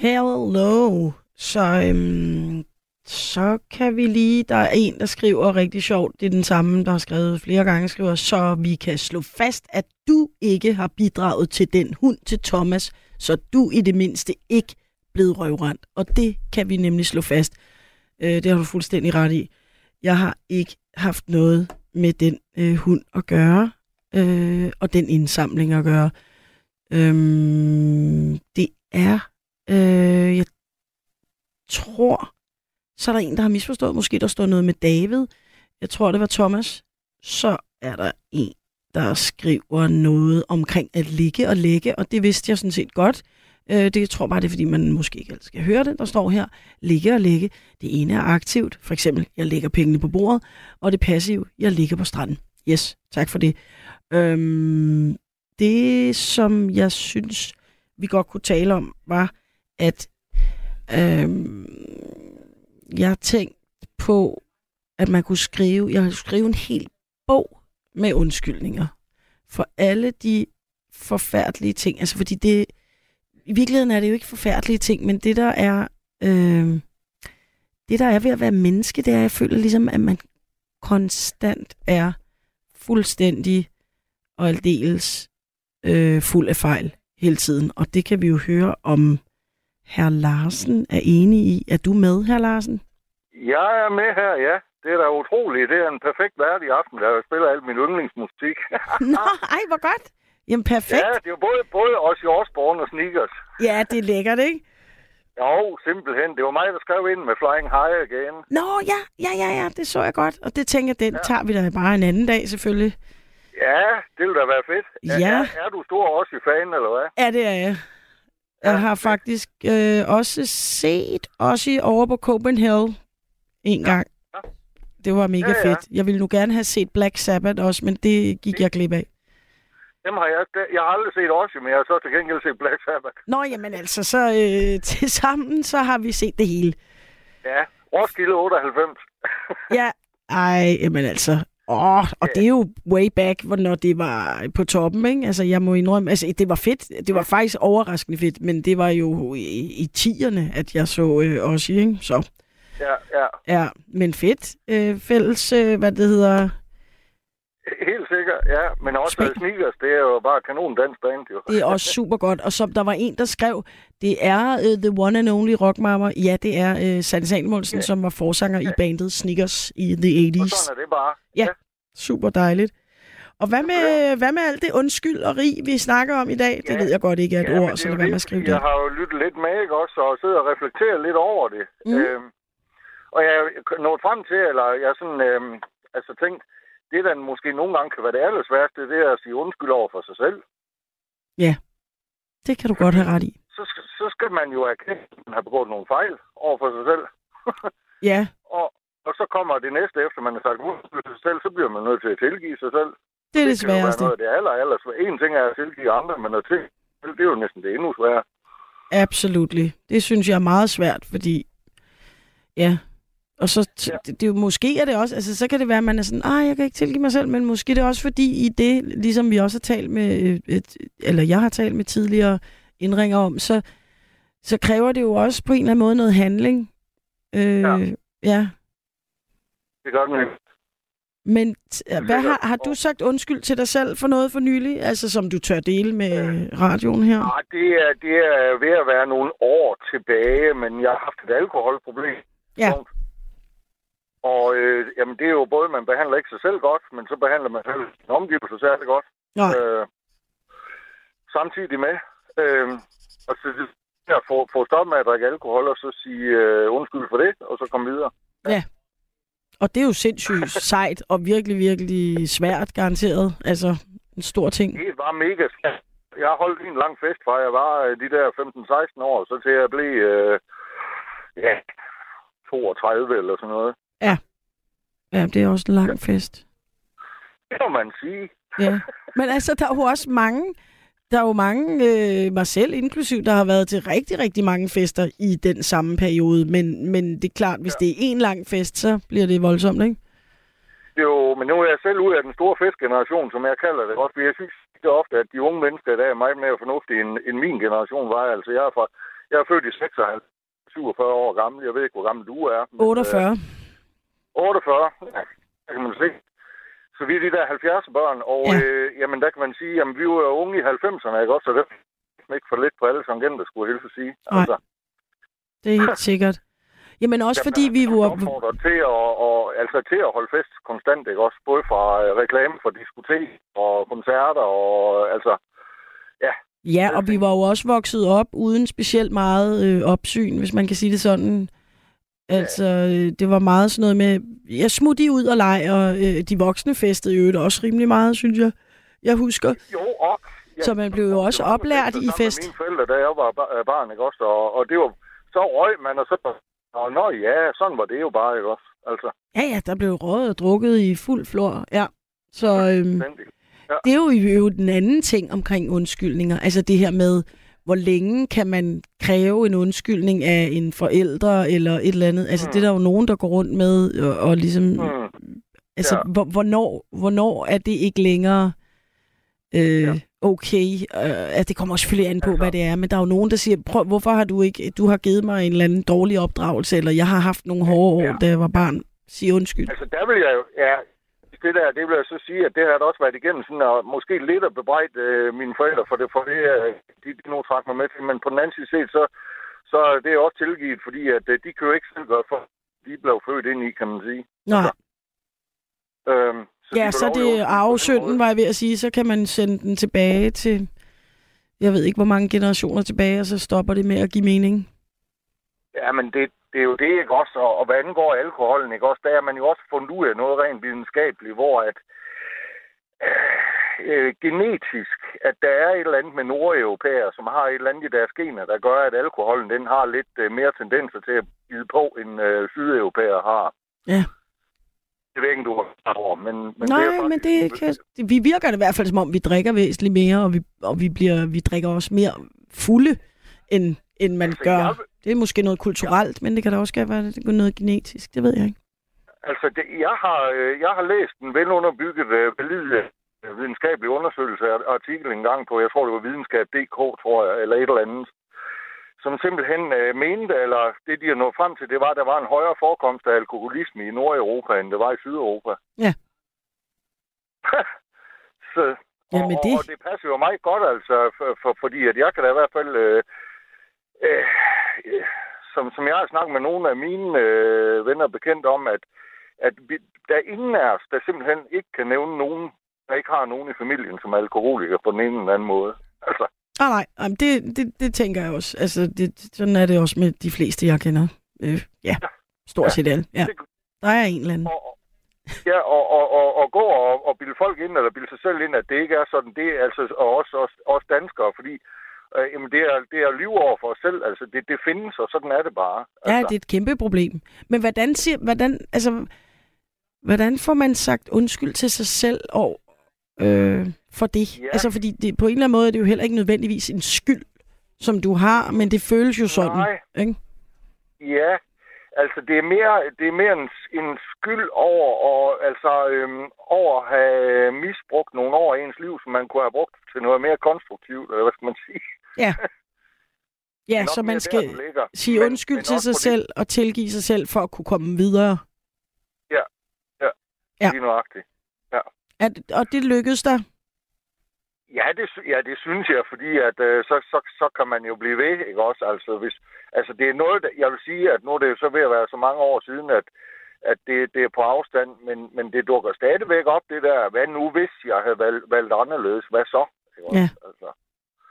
Hello. Så, øhm, så kan vi lige... Der er en, der skriver rigtig sjovt. Det er den samme, der har skrevet flere gange. Skriver, så vi kan slå fast, at du ikke har bidraget til den hund til Thomas, så du i det mindste ikke blevet røvrendt. Og det kan vi nemlig slå fast. Øh, det har du fuldstændig ret i. Jeg har ikke haft noget med den øh, hund at gøre, øh, og den indsamling at gøre. Øhm, det er, øh, jeg tror, så er der en, der har misforstået. Måske der står noget med David. Jeg tror, det var Thomas. Så er der en, der skriver noget omkring at ligge og lægge, og det vidste jeg sådan set godt. Øh, det jeg tror bare, det er, fordi man måske ikke altid skal høre det, der står her. Ligge og lægge. Det ene er aktivt, for eksempel, jeg lægger pengene på bordet, og det passive, jeg ligger på stranden. Yes, tak for det. Øhm, det, som jeg synes, vi godt kunne tale om, var, at øh, jeg tænkte på, at man kunne skrive, jeg kunne skrive en hel bog med undskyldninger for alle de forfærdelige ting. Altså, fordi det, i virkeligheden er det jo ikke forfærdelige ting, men det der er, øh, det der er ved at være menneske, det er, at jeg føler ligesom, at man konstant er fuldstændig og aldeles øh, fuld af fejl hele tiden. Og det kan vi jo høre om herr Larsen er enig i. Er du med, herr Larsen? Jeg er med her, ja. Det er da utroligt. Det er en perfekt vært i aften, der spiller al min yndlingsmusik. Nå, ej, hvor godt. Jamen, perfekt. ja, det er jo både, både Ozzy Osbourne og Sneakers. Ja, det er lækkert, ikke? Jo, simpelthen. Det var mig, der skrev ind med Flying High Again. Nå, ja, ja, ja, ja, det så jeg godt. Og det tænker jeg, den ja. tager vi da bare en anden dag, selvfølgelig. Ja, det ville da være fedt. Er- Ja. Er, er du stor Ozzy-fan, eller hvad? Ja, det er jeg. Jeg har faktisk øh, også set Ozzy over på Copenhagen en gang. Det var mega Ja, ja. fedt. Jeg ville nu gerne have set Black Sabbath også, men det gik jeg glip af. Dem har jeg, jeg har aldrig set Ozzy, men jeg har så til gengæld set Black Sabbath. Nå, jamen altså, så øh, til sammen, så har vi set det hele. Ja, Roskilde 98. Ja, ej, jamen altså. Åh, og det er jo way back, hvornår det var på toppen, ikke? Altså, jeg må indrømme, altså, det var fedt. Det var faktisk overraskende fedt, men det var jo i, i tierne, at jeg så øh, Ozzy, ikke? Så, Ja, ja. ja, men fedt. Øh, fælles, øh, hvad det hedder, Helt sikkert, ja. Men også Smag. Sneakers, det er jo bare kanon dansk band, jo. det er også super godt. Og som der var en, der skrev, det er uh, The One and Only Rockmama. Ja, det er uh, Sanne Samuelsen, som var forsanger i bandet Sneakers i the Og 80s. sådan er det bare. Ja, super dejligt. Og hvad med, hvad med alt det undskyld og rig, vi snakker om i dag? Det ved jeg godt ikke er et men ord, så lad være med det, at skrive det. Jeg har jo lyttet lidt med, ikke også, og sidder og reflekteret lidt over det. Mm. Øhm, og jeg er nået frem til, eller jeg er sådan, øhm, altså tænkt, det der måske nogle gange kan være det allersværeste, det er at sige undskyld over for sig selv. Ja, det kan du godt have ret i. Så, skal- så skal man jo erkende, at man har begået nogle fejl over for sig selv. Ja, og, og så kommer det næste, efter man har sagt undskyld til sig selv, så bliver man nødt til at tilgive sig selv. det er det være sværeste. noget det aller, aller svære. En ting er at tilgive andre, men at tilgive det er jo næsten det endnu sværere. Absolut. Det synes jeg er meget svært, fordi... Ja. Og så, t- det, det, er jo, måske er det også, altså så kan det være, at man er sådan, ah, jeg kan ikke tilgive mig selv, men måske det er også fordi i det, ligesom vi også har talt med, øh, et, eller jeg har talt med tidligere indringer om, så, så kræver det jo også på en eller anden måde noget handling. Øh, ja. ja. Det gør ikke. Men hvad har, har du sagt undskyld til dig selv for noget for nylig, altså som du tør dele med radioen her? Ah, det, er, det er ved at være nogle år tilbage, men jeg har haft et alkoholproblem. Ja. Og øh, jamen, det er jo både, man behandler ikke sig selv godt, men så behandler man selv sin omgivelser særlig godt. Nej. Øh, samtidig med. Øh, og så at få, få stoppet med at drikke alkohol, og så sige øh, undskyld for det, og så komme videre. Ja. Og det er jo sindssygt sejt og virkelig, virkelig svært garanteret. Altså en stor ting. Det var mega svært. Jeg har holdt en lang fest fra jeg var øh, de der 15-16 år, så til jeg blev øh, ja, 32 eller sådan noget. Ja. Ja, det er også en lang fest. Det må man sige. Ja. Men altså, der er jo også mange, der er jo mange, øh, mig selv inklusiv, der har været til rigtig, rigtig mange fester i den samme periode. Men, men det er klart, hvis det er en lang fest, så bliver det voldsomt, ikke? Jo, men nu er jeg selv ud af den store festgeneration, som jeg kalder det også. fordi Jeg synes det ofte, at de unge mennesker der er meget mere fornuftige, end, end min generation var. Altså, jeg er fra, Jeg er født i 56, 47 år gammel. Jeg ved ikke, hvor gammel du er. men, 48. Øh, 48, ja, der kan man se. Så vi er de der 70 børn, og Ja. ja. øh, jamen, der kan man sige, jamen, vi var jo unge i 90'erne, ikke også? Så det er ikke for lidt på alle tangenter, skulle jeg hilse at sige. Altså. Det er helt sikkert. Jamen også fordi vi var... opfordrer til at, og, altså til at holde fest konstant, ikke også? Både fra øh, reklame for diskotek og koncerter og altså... Ja, og vi var jo også vokset op uden specielt meget øh, opsyn, hvis man kan sige det sådan. Altså, øh, det var meget sådan noget med, jeg smut de ud og leg, og øh, de voksne festede i øvrigt også rimelig meget, synes jeg. Jeg husker. Jo, og... Så man blev jo også oplært i fest. Mine forældre, da jeg var ba- barn, ikke også? Og, og det var... Så røg man, og så... Og nå ja, sådan var det jo bare, ikke også? Altså, Ja, ja, der blev røget og drukket i fuld flor, ja. Så øhm. Ja. det er jo, jo den anden ting omkring undskyldninger. Altså det her med, hvor længe kan man kræve en undskyldning af en forælder eller et eller andet. Altså Mm. det er der jo nogen, der går rundt med og, og ligesom... Mm. Altså, Ja. hvor, hvornår, hvornår er det ikke længere øh, Ja. okay? Øh, altså, det kommer også selvfølgelig an på, Altså- hvad det er, men der er jo nogen, der siger, Prøv, hvorfor har du ikke, du har givet mig en eller anden dårlig opdragelse, eller jeg har haft nogle hårde år, Ja. da jeg var barn. Sig undskyld. Altså, der vil jeg jo... Ja, det der, det vil jeg så sige, at det har også været igennem sådan, og måske lidt at bebrejde øh, mine forældre for det, for det, øh, de, de nu trak mig med til, men på den anden side set, så, så er det også tilgivet, fordi at øh, de kan jo ikke selv gøre for, de blev født ind i, kan man sige. Nej. Øhm, så Ja, de så det arvesynden, var jeg ved at sige, så kan man sende den tilbage til, jeg ved ikke, hvor mange generationer tilbage, og så stopper det med at give mening. Ja, men det, det er jo det, ikke også? Og, og hvad angår alkoholen, ikke også? Der er man jo også fundet ud af noget rent videnskabeligt, hvor at øh, genetisk, at der er et eller andet med nordeuropæere, som har et eller andet i deres gener, der gør, at alkoholen den har lidt øh, mere tendenser til at bide på, end øh, sydeuropæere har. Ja. Det ved jeg ikke, du har over, men... men Nej, det er men det kan, vi virker det i hvert fald som om, vi drikker væsentligt mere, og vi, og vi, bliver, vi drikker også mere fulde, end, end man Altså, gør. jeg- Det er måske noget kulturelt, men det kan da også være noget genetisk, det ved jeg ikke. Altså, det, jeg, har, øh, jeg har læst en velunderbygget, øh, valid øh, videnskabelig undersøgelse af artikel engang på, jeg tror det var videnskab.dk, tror jeg, eller et eller andet, som simpelthen øh, mente, eller det de har nået frem til, det var, at der var en højere forekomst af alkoholisme i Nordeuropa, end det var i Sydeuropa. Ja. Så, Jamen, og, det- og, det passer jo meget godt, altså, for, for, fordi at jeg kan da i hvert fald... Øh, øh, som, som jeg har snakket med nogle af mine øh, venner bekendt om, at, at vi, der er ingen af os, der simpelthen ikke kan nævne nogen, der ikke har nogen i familien som er alkoholiker på den ene eller anden måde. Altså, Ah, nej, Jamen, det, det, det tænker jeg også. Altså, det, sådan er det også med de fleste, jeg kender. Øh, ja, stort Ja. set alle. Ja. Der er en eller anden. og, ja, og, og, og, og gå og, og bilde folk ind, eller bilde sig selv ind, at det ikke er sådan, det er altså og også os, os danskere, fordi øh, jamen, det, er, det er liv over for os selv. Altså, det, det findes, og sådan er det bare. Altså, Ja, det er et kæmpe problem. Men hvordan, siger, hvordan, altså, hvordan får man sagt undskyld til sig selv og, øh, for det? Ja. Altså, fordi det, på en eller anden måde er det jo heller ikke nødvendigvis en skyld, som du har, men det føles jo sådan. Nej. Ikke? Ja, altså det er mere, det er mere en, en skyld over, og, altså, øhm, over at have misbrugt nogle år i ens liv, som man kunne have brugt til noget mere konstruktivt, eller hvad skal man sige? Ja. Ja, så man der, skal ligger. sige Men- undskyld men til sig selv og tilgive sig selv for at kunne komme videre. Ja. Lige nøjagtigt. At, og det lykkedes der. Ja det, ja, det synes jeg, fordi at, øh, så, så, så kan man jo blive ved, ikke også? Altså, hvis, altså det er noget, der, jeg vil sige, at nu er det jo så ved at være så mange år siden, at, at det, det er på afstand, men, men det dukker stadigvæk op, det der, hvad nu hvis jeg havde valgt, valgt anderledes, hvad så? Ikke også? Ja. Altså,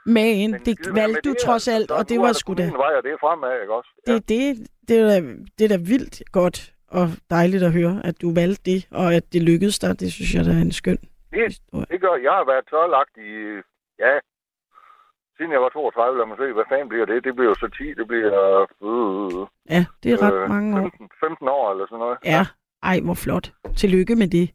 Men, men det valgte du det, trods altså. alt, og det var sgu da... vej, og det er fremad, ikke også? Ja. Det, det, det, er da, det er da vildt godt og dejligt at høre, at du valgte det, og at det lykkedes dig. Det synes jeg, der er en skøn Det, historie. det gør, jeg har været tørlagt i, ja, siden jeg var 32, lad mig se, hvad fanden bliver det? Det bliver jo så 10, det bliver øh, Ja, det er ret øh, mange år. 15, 15 år eller sådan noget. Ja, ej, hvor flot. Tillykke med det.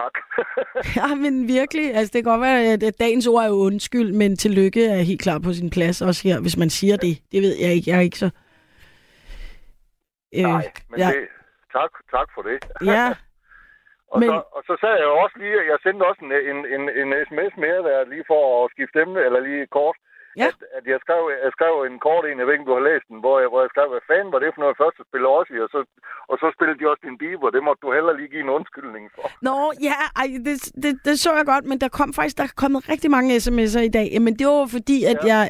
Tak. Ja, men virkelig. Altså, det kan godt være, at at dagens ord er jo undskyld, men tillykke er helt klart på sin plads også her, hvis man siger det. Det ved jeg ikke. Jeg er ikke så... Øh, Nej, men ja, det, tak, tak for det. ja, Og, men- så, og så sagde jeg jo også lige, jeg sendte også en, en, en, en sms mere der, lige for at skifte emne, eller lige kort, Ja. at, at jeg, skrev, jeg skrev en kort en, jeg ved ikke, du har læst den, hvor jeg, hvor jeg skrev, hvad fanden var det for noget først at spille Ozzy, og så, og så spillede de også din Bieber. Det måtte du heller lige give en undskyldning for. Nå, ja, ej, det, det, det så jeg godt, men der kom faktisk der er kommet rigtig mange sms'er i dag. Men det var fordi, at ja. jeg,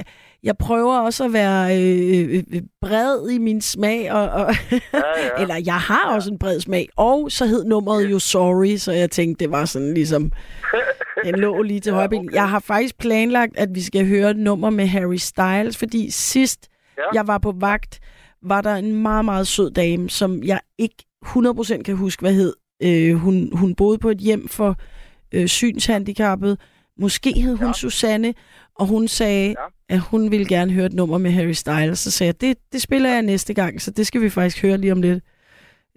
jeg prøver også at være øh, øh, bred i min smag, og, og Ja, ja. eller jeg har også en bred smag, og så hed nummeret jo Sorry, så jeg tænkte, det var sådan ligesom, den lå lige til højre ben. Jeg har faktisk planlagt, at vi skal høre et nummer med Harry Styles, fordi sidst Ja. jeg var på vagt, var der en meget, meget sød dame, som jeg ikke 100% kan huske, hvad hed. Øh, hun, hun boede på et hjem for øh, synshandicappede. Måske hed hun ja. Susanne, og hun sagde, ja. at hun ville gerne høre et nummer med Harry Styles. Så sagde jeg, det, det spiller jeg næste gang, så det skal vi faktisk høre lige om lidt.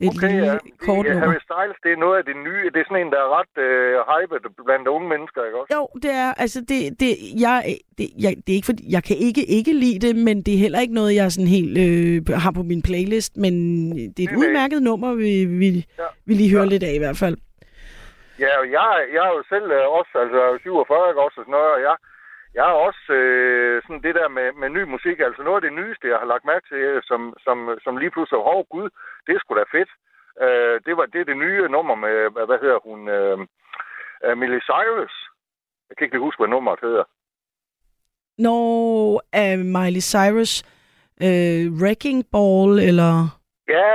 Et Okay, lille ja. kort ja, nummer. Harry Styles, det er noget af det nye. Det er sådan en, der er ret øh, hyped blandt unge mennesker, ikke også? Jo, det er, altså, det, det, jeg, det, jeg, det er ikke fordi, jeg kan ikke ikke lide det, men det er heller ikke noget, jeg sådan helt øh, har på min playlist, men det er et nej. udmærket nummer, vi, vi, Ja. vi lige hører lidt af i hvert fald. Ja, og jeg, jeg er jo selv øh, også, altså jeg er jo 47 ikke også, og sådan noget, og jeg, jeg er også øh, sådan det der med, med ny musik, altså noget af det nyeste, jeg har lagt mærke til, øh, som, som, som lige pludselig, hov gud, det er sgu da fedt. Øh, det, var, det er det nye nummer med, hvad hedder hun, øh, øh, Miley Cyrus. Jeg kan ikke lige huske, hvad nummeret hedder. Når uh, Miley Cyrus øh, Wrecking Ball, eller... Ja,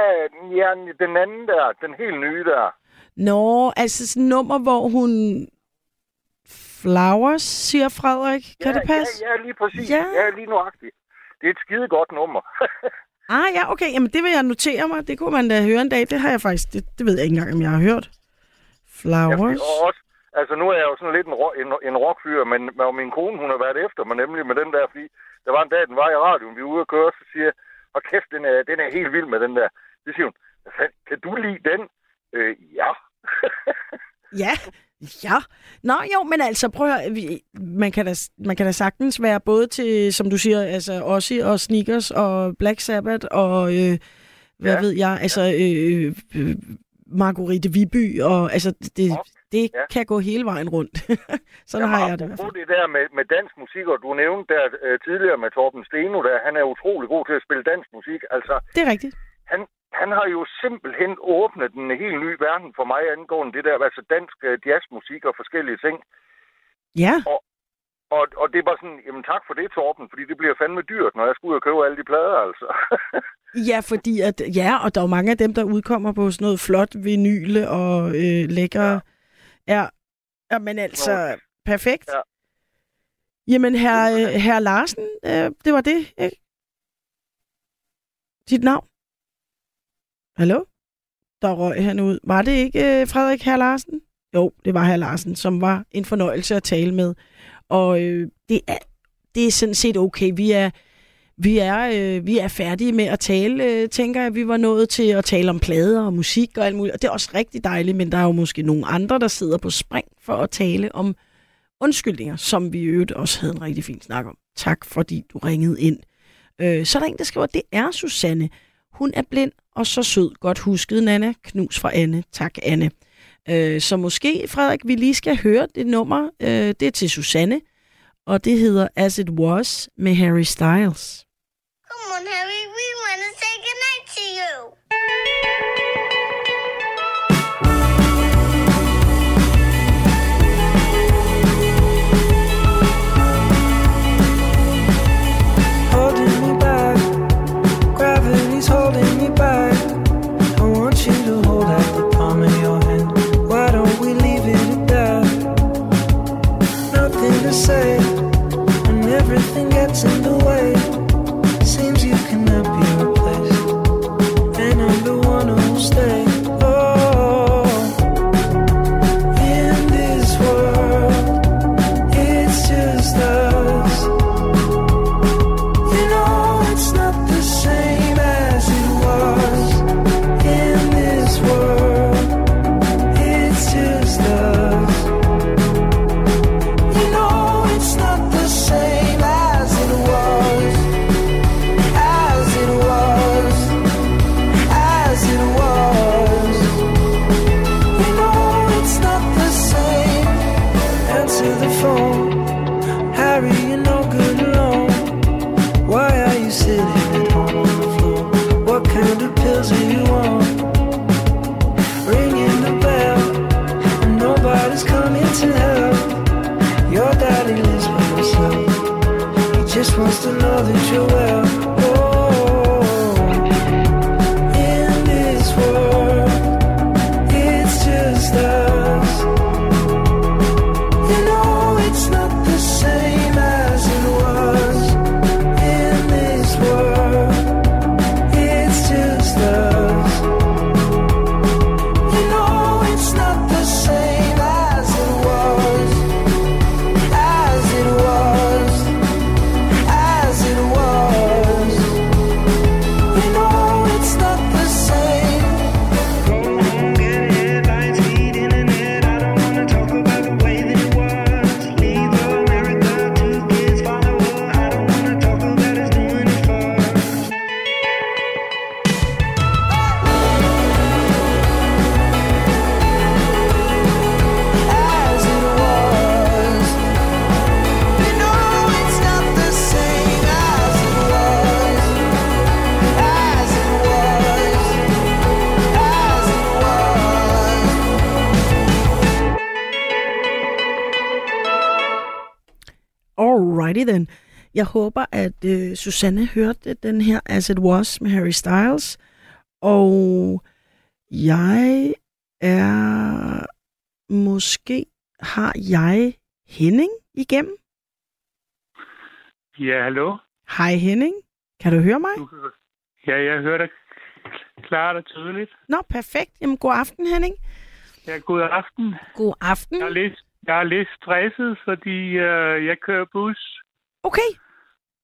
ja, den anden der, den helt nye der. Nå, altså sådan et nummer, hvor hun... Flowers, siger Frederik. Kan ja, det passe? Ja, ja, lige præcis. Ja. Ja. lige nuagtigt. Det er et skide godt nummer. Ah, ja, okay. Jamen, det vil jeg notere mig. Det kunne man da høre en dag. Det har jeg faktisk... Det, det ved jeg ikke engang, om jeg har hørt. Flowers. Ja, og også, altså nu er jeg jo sådan lidt en, ro- en, en rockfyr, men, men min kone, hun har været efter mig nemlig med den der, fordi der var en dag, den var i radioen, vi var ude at køre, så siger jeg, og kæft, den er, den er helt vild med den der. Så siger hun, "Hvad fanden, kan du lide den? Øh, ja. Ja, ja. Nå jo, men altså prøv at høre, vi- man kan, da, man kan da sagtens være både til, som du siger, altså Ozzy og Sneakers og Black Sabbath og øh, hvad Ja. ved jeg, altså øh, øh, Marguerite Viby og altså det, det Ja. kan gå hele vejen rundt. Sådan har jeg det i hvert fald. det der med, med dansk musik, og du nævnte der øh, tidligere med Torben Steno, der, han er utrolig god til at spille dansk musik. Altså, Det er rigtigt. han, han har jo simpelthen åbnet en helt ny verden for mig angående det der, altså dansk øh, jazzmusik og forskellige ting. Ja, Og, og det er bare sådan, jamen tak for det, Torben, fordi det bliver fandme dyrt, når jeg skal ud og købe alle de plader, altså. ja, fordi at, ja, og der er jo mange af dem, der udkommer på sådan noget flot vinyle og øh, lækre. Ja. ja. men altså, perfekt. Ja. Jamen, herr, øh, herr Larsen, øh, det var det, ikke? Dit navn? Hallo? Der røg han ud. Var det ikke øh, Frederik herr Larsen? Jo, det var herr Larsen, som var en fornøjelse at tale med. Og øh, det, er, det er sådan set okay. Vi er, vi er, øh, vi er færdige med at tale, øh, tænker jeg. Vi var nået til at tale om plader og musik og alt muligt. Og det er også rigtig dejligt, men der er jo måske nogle andre, der sidder på spring for at tale om undskyldninger, som vi i øvrigt også havde en rigtig fin snak om. Tak, fordi du ringede ind. Øh, så er der en, der skriver, det er Susanne. Hun er blind og så sød. Godt husket, Nana. Knus fra Anne. Tak, Anne. Øh, så måske, Frederik, vi lige skal høre det nummer. Øh, det er til Susanne, og det hedder As It Was med Harry Styles. Come on, Harry, say, just wants to know that you're well. Jeg håber, at øh, Susanne hørte den her As It Was med Harry Styles. Og jeg er... Måske har jeg Henning igennem. Ja, hallo? Hej Henning. Kan du høre mig? Ja, jeg hører dig klart og tydeligt. Nå, perfekt. Jamen, god aften, Henning. Ja, god aften. God aften. Jeg er lidt, jeg er lidt stresset, fordi øh, jeg kører bus. Okay.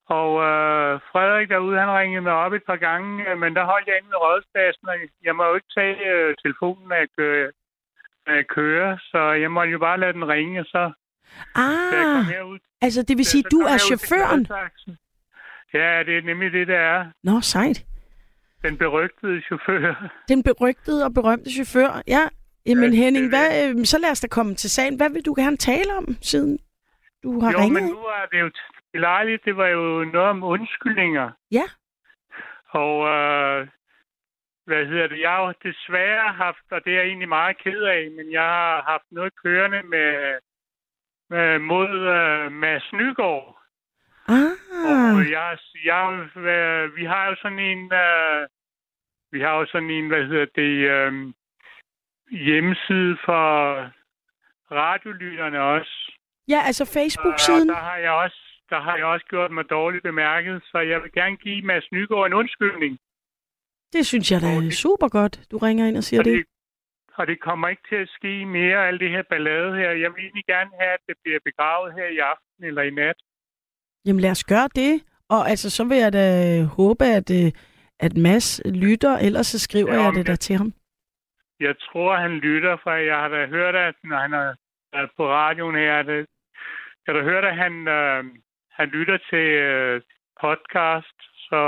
Og øh, Frederik derude, han ringede mig op et par gange, øh, men der holdt jeg inde ved rådspladsen, og jeg må jo ikke tage øh, telefonen, kører, når jeg kører, så jeg må jo bare lade den ringe, og så Ah, herud. altså det vil sige, du er chaufføren? Ja, det er nemlig det, der er. Nå, sejt. Den berygtede chauffør. Den berygtede og berømte chauffør. Ja, jamen Ja, Henning, hvad, øh, så lad os da komme til sagen. Hvad vil du gerne tale om, siden du har jo, ringet? men nu er det jo belejligt. Det var jo noget om undskyldninger. Ja. Og øh, hvad hedder det? Jeg har jo desværre haft, og det er jeg egentlig meget ked af, men jeg har haft noget kørende med, med mod øh, Mads Nygaard. Ah, Og jeg, jeg, øh, vi har jo sådan en, øh, vi har jo sådan en, hvad hedder det, øh, hjemmeside for radiolytterne også. ja, altså Og Facebook-siden. der har jeg også, der har jeg også gjort mig dårligt bemærket, så jeg vil gerne give Mads Nygaard en undskyldning. Det synes jeg da er super godt, du ringer ind og siger Og det. det, og det kommer ikke til at ske mere, alt det her ballade her. Jeg vil egentlig gerne have, at det bliver begravet her i aften eller i nat. Jamen lad os gøre det. Og altså, så vil jeg da håbe, at, øh, at Mads lytter, ellers så skriver Ja, jeg det der til ham. Jeg tror, han lytter, for jeg har da hørt, at når han er på radioen her, det, jeg har da hørt, at han, øh, han lytter til øh, podcast, så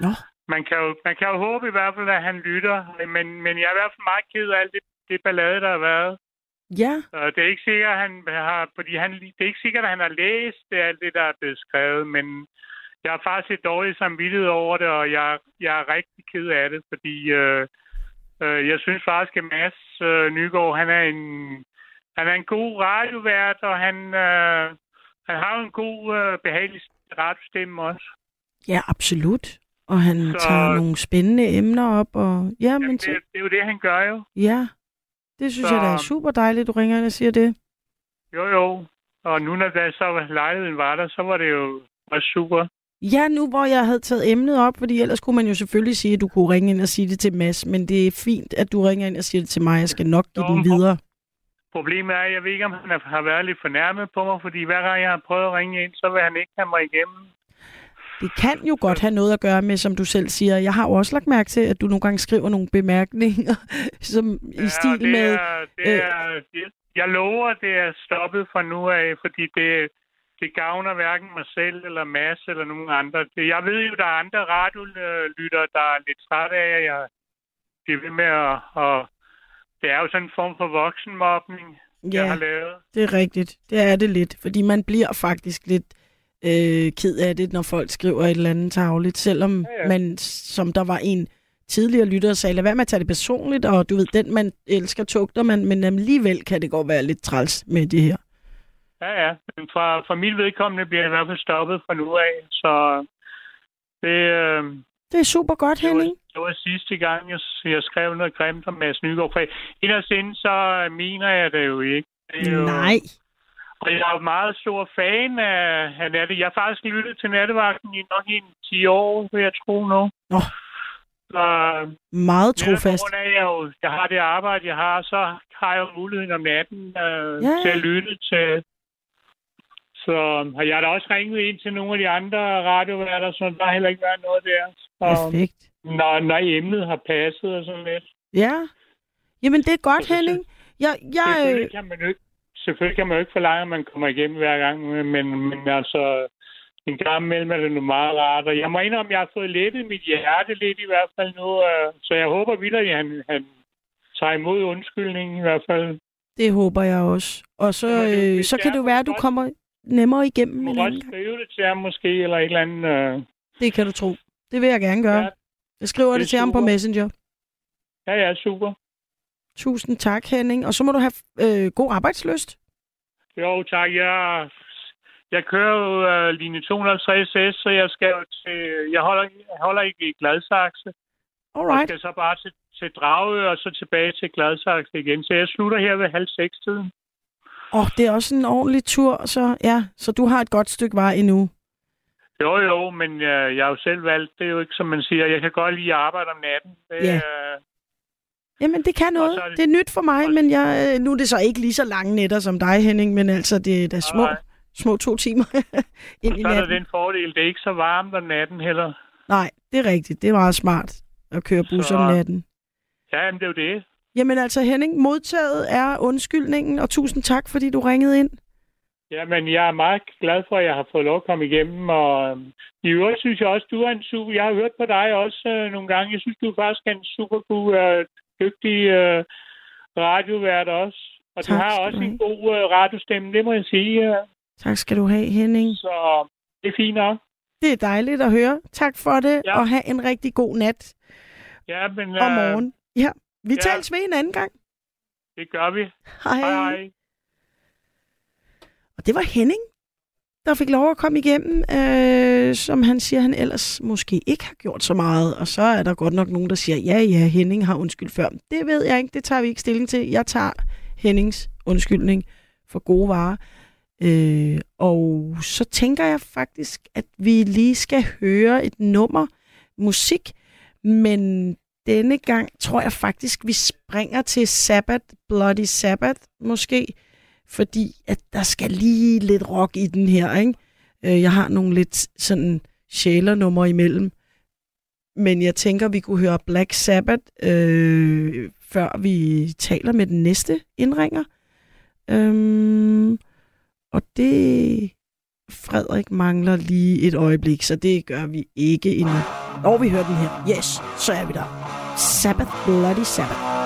Nå. man kan, jo, man kan jo håbe i hvert fald, at han lytter, men, men jeg er i hvert fald meget ked af alt det, det ballade, der har været. Ja, Og det er ikke sikkert, at han har, fordi han, det er ikke sikkert, at han har læst det, alt det, der er blevet skrevet, men jeg har faktisk et dårligt samvittighed over det, og jeg, jeg er rigtig ked af det, fordi øh, øh, jeg synes faktisk, at Mads øh, Nygaard, han er en, han er en god radiovært, og han, øh, han har jo en god, øh, behagelig radiostemme også. ja, absolut. Og han Så- tager nogle spændende emner op, og ja, men Det, det er jo det, han gør jo. ja, det synes Så- jeg da er super dejligt, du ringer ind og siger det. Jo, jo. Og nu, når der så lejligheden var der, så var det jo også super. Ja, nu hvor jeg havde taget emnet op, fordi ellers kunne man jo selvfølgelig sige, at du kunne ringe ind og sige det til Mads, men det er fint, at du ringer ind og siger det til mig. Jeg skal nok give Jo, den videre. Problemet er, at jeg ved ikke, om han har været lidt fornærmet på mig, fordi hver gang jeg har prøvet at ringe ind, så vil han ikke have mig igennem. Det kan jo godt have noget at gøre med, som du selv siger. Jeg har jo også lagt mærke til, at du nogle gange skriver nogle bemærkninger, som i stil det med... Er, det øh, er, jeg, jeg lover, det er stoppet fra nu af, fordi det, det gavner hverken mig selv eller Mads eller nogen andre. Det, jeg ved jo, der er andre radiolyttere, der er lidt trætte af, at jeg bliver ved med at... Og, det er jo sådan en form for voksenmobning, jeg Ja. har lavet. Det er rigtigt. Det er det lidt. Fordi man bliver faktisk lidt øh, ked af det, når folk skriver et eller andet tavligt. Selvom Ja, ja, man, som der var en tidligere lytter, sagde, lad være med at tage det personligt, og du ved, den man elsker, tugter man, men alligevel kan det godt være lidt træls med det her. Ja, ja. Men fra, fra mit vedkommende bliver det i hvert fald stoppet fra nu af. Så det, øh, Det er super godt, det, var, Henning. det var sidste gang, jeg, jeg skrev noget grimt om Mads Nygaard. For inderst inde, så mener jeg det jo ikke. Det er jo, Nej. Og jeg er jo meget stor fan af, af natte. Jeg har faktisk lyttet til nattevagten i nok en 10 år, vil jeg tro nu. Nå. Så, Meget trofast. grund af, jeg, jo, jeg har det arbejde, jeg har, så har jeg jo muligheden om natten øh, Ja, til at lytte til. Så har jeg da også ringet ind til nogle af de andre radioværter, så der har heller ikke været noget der. Så, Perfekt. når, når emnet har passet og sådan lidt. Ja. Jamen, det er godt, Henning. Jeg, jeg, Selvfølgelig kan man jo ikke, selvfølgelig kan man jo ikke forlange, at man kommer igennem hver gang, men, men altså, en gang imellem er det nu meget rart. Og jeg må indrømme, at jeg har fået lettet mit hjerte lidt i hvert fald nu, øh, så jeg håber videre, at han, han tager imod undskyldningen i hvert fald. det håber jeg også. Og så, øh, så kan det jo være, at du kommer nemmere igennem Du må godt skrive det til ham måske, eller et eller andet. Øh. Det kan du tro. Det vil jeg gerne gøre. Ja, Jeg skriver det det, til ham på super. Messenger. Ja, ja, super. Tusind tak, Henning. Og så må du have øh, god arbejdsløst. Jo, tak. Jeg, jeg kører jo uh, linje 250S, så jeg skal til... Jeg holder, jeg holder ikke i Gladsaxe. Alright. skal så bare til, til Dragø, og så tilbage til Gladsaxe igen. Så jeg slutter her ved halv seks tiden. Åh, oh, det er også en ordentlig tur, så ja. Så du har et godt stykke vej endnu. Jo, jo, men uh, jeg har jo selv valgt. Det er jo ikke, som man siger. Jeg kan godt lide at arbejde om natten. Det, Ja. øh, Jamen, det kan noget. Det... det- er nyt for mig, men jeg, øh, nu er det så ikke lige så lange nætter som dig, Henning, men altså, det er da små, Nej. små to timer ind og i så er der natten. den fordel, det er ikke så varmt om natten heller. Nej, det er rigtigt. Det er meget smart at køre bus Så- om natten. Ja, men det er jo det. Jamen altså, Henning, modtaget er undskyldningen, og tusind tak, fordi du ringede ind. Ja, men jeg er meget glad for, at jeg har fået lov at komme igennem, og øhm, i øvrigt synes jeg også, du er en super... Jeg har hørt på dig også øh, nogle gange. Jeg synes, du faktisk er en super god, øh, dygtig øh, radiovært også. Og Tak du har også du en god øh, radiostemme, det må jeg sige. Øh, Tak skal du have, Henning. så det er fint nok. Det er dejligt at høre. Tak for det, Ja. og have en rigtig god nat Ja, men og morgen. Ja, vi ja. tales ved en anden gang. det gør vi. Hej. Hej, hej. Og det var Henning, der fik lov at komme igennem, øh, som han siger, han ellers måske ikke har gjort så meget. Og så er der godt nok nogen, der siger, ja, ja, Henning har undskyld før. Det ved jeg ikke, det tager vi ikke stilling til. Jeg tager Hennings undskyldning for gode varer. Øh, og så tænker jeg faktisk, at vi lige skal høre et nummer musik, men denne gang tror jeg faktisk, vi springer til Sabbath, Bloody Sabbath måske, fordi at der skal lige lidt rock i den her, ikke? Øh, jeg har nogle lidt sådan sjælernumre imellem, men jeg tænker, vi kunne høre Black Sabbath, øh, før vi taler med den næste indringer. Øhm, og det... Frederik mangler lige et øjeblik, så det gør vi ikke endnu. Og vi hører den her. Yes, så er vi der. Sabbath, Bloody Sabbath.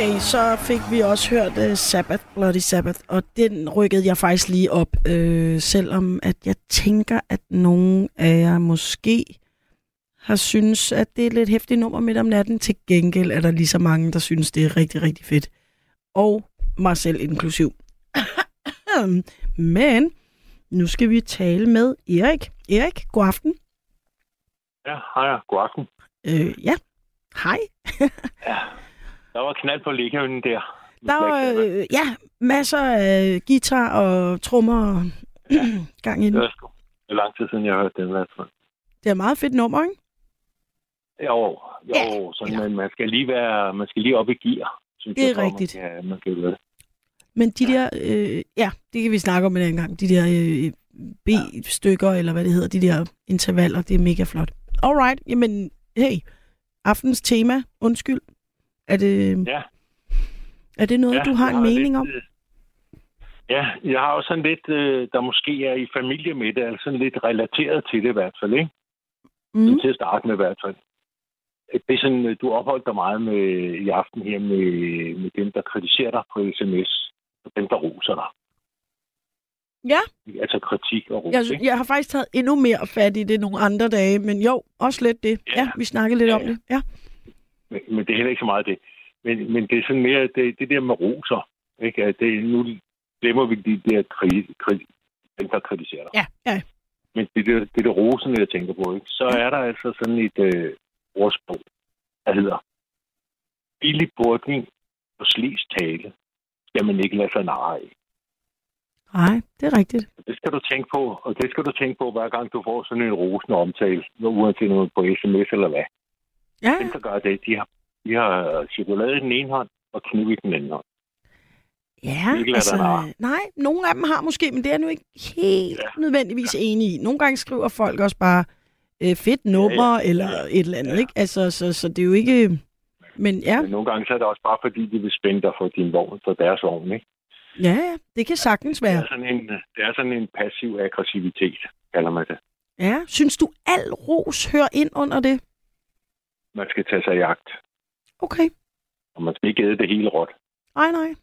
Okay, så fik vi også hørt uh, Sabbath, Bloody Sabbath, og den rykkede jeg faktisk lige op, øh, selvom at jeg tænker, at nogen af jer måske har synes, at det er et lidt hæftigt nummer midt om natten. Til gengæld er der lige så mange, der synes, det er rigtig, rigtig fedt. Og mig selv inklusiv. Men nu skal vi tale med Erik. Erik, god aften. Ja, hej, god aften. Øh, ja, hej. Der var knald på liggehønnen der. Der var øh, ja, masser af guitar og trommer og gang i Det den. sgu det er lang tid siden, jeg har hørt den i hvert fald. Det er et meget fedt nummer, ikke? Jo, jo, sådan, men man skal lige være, man skal lige op i gear. Synes Det er jeg, rigtigt. Man kan, man kan. Men de der, øh, ja, det kan vi snakke om en anden gang. De der øh, B-stykker, eller hvad det hedder, de der intervaller, det er mega flot. Alright, jamen, hey, aftens tema, undskyld. Er det, Ja. er det noget, Ja, du har en mening lidt, om? øh, Ja, jeg har også sådan lidt, øh, der måske er i familie med det, altså sådan lidt relateret til det i hvert fald, ikke? Mm. Til at starte med i hvert fald. Det er sådan, øh, du opholdt dig meget med, i aften her med, med dem, der kritiserer dig på sms, og dem, der roser dig. Ja, Altså kritik og ros, jeg, ikke? jeg har faktisk taget endnu mere fat i det nogle andre dage, men jo, også lidt det. Ja, ja vi snakkede lidt Ja, om ja. det. Ja. Men, men det er heller ikke så meget det. Men, men det er sådan mere det, det der med roser. Ikke? At det, nu glemmer vi de der kri, kri, dem, der kritiserer dig. Ja, ja. Men det er det, det, rosende, jeg tænker på. Ikke? Så er der altså sådan et øh, ordsprog, der hedder billig bordning og slis tale skal man ikke lade sig narre af. Nej, det er rigtigt. Det skal du tænke på, og det skal du tænke på, hver gang du får sådan en rosende omtale, uanset noget på sms eller hvad. Ja, Dem, der gør det, de har, de har chokolade i den ene hånd og kniv i den anden hånd. Ja, lad altså, nej, nogle af dem har måske, men det er jeg nu ikke helt ja. nødvendigvis enig i. Nogle gange skriver folk også bare øh, fedt nummer ja, ja. eller et eller andet, ja. ikke? Altså, så, så det er jo ikke... Men ja, Men nogle gange så er det også bare fordi, de vil spænde dig for din vogn, for deres vogn, ikke? ja, ja, det kan sagtens Det være. er sådan en, det er sådan en passiv aggressivitet, kalder man det. Ja, synes du al ros hører ind under det? Man skal tage sig i jagt, Okay, og man skal ikke æde det hele råt. nej, nej.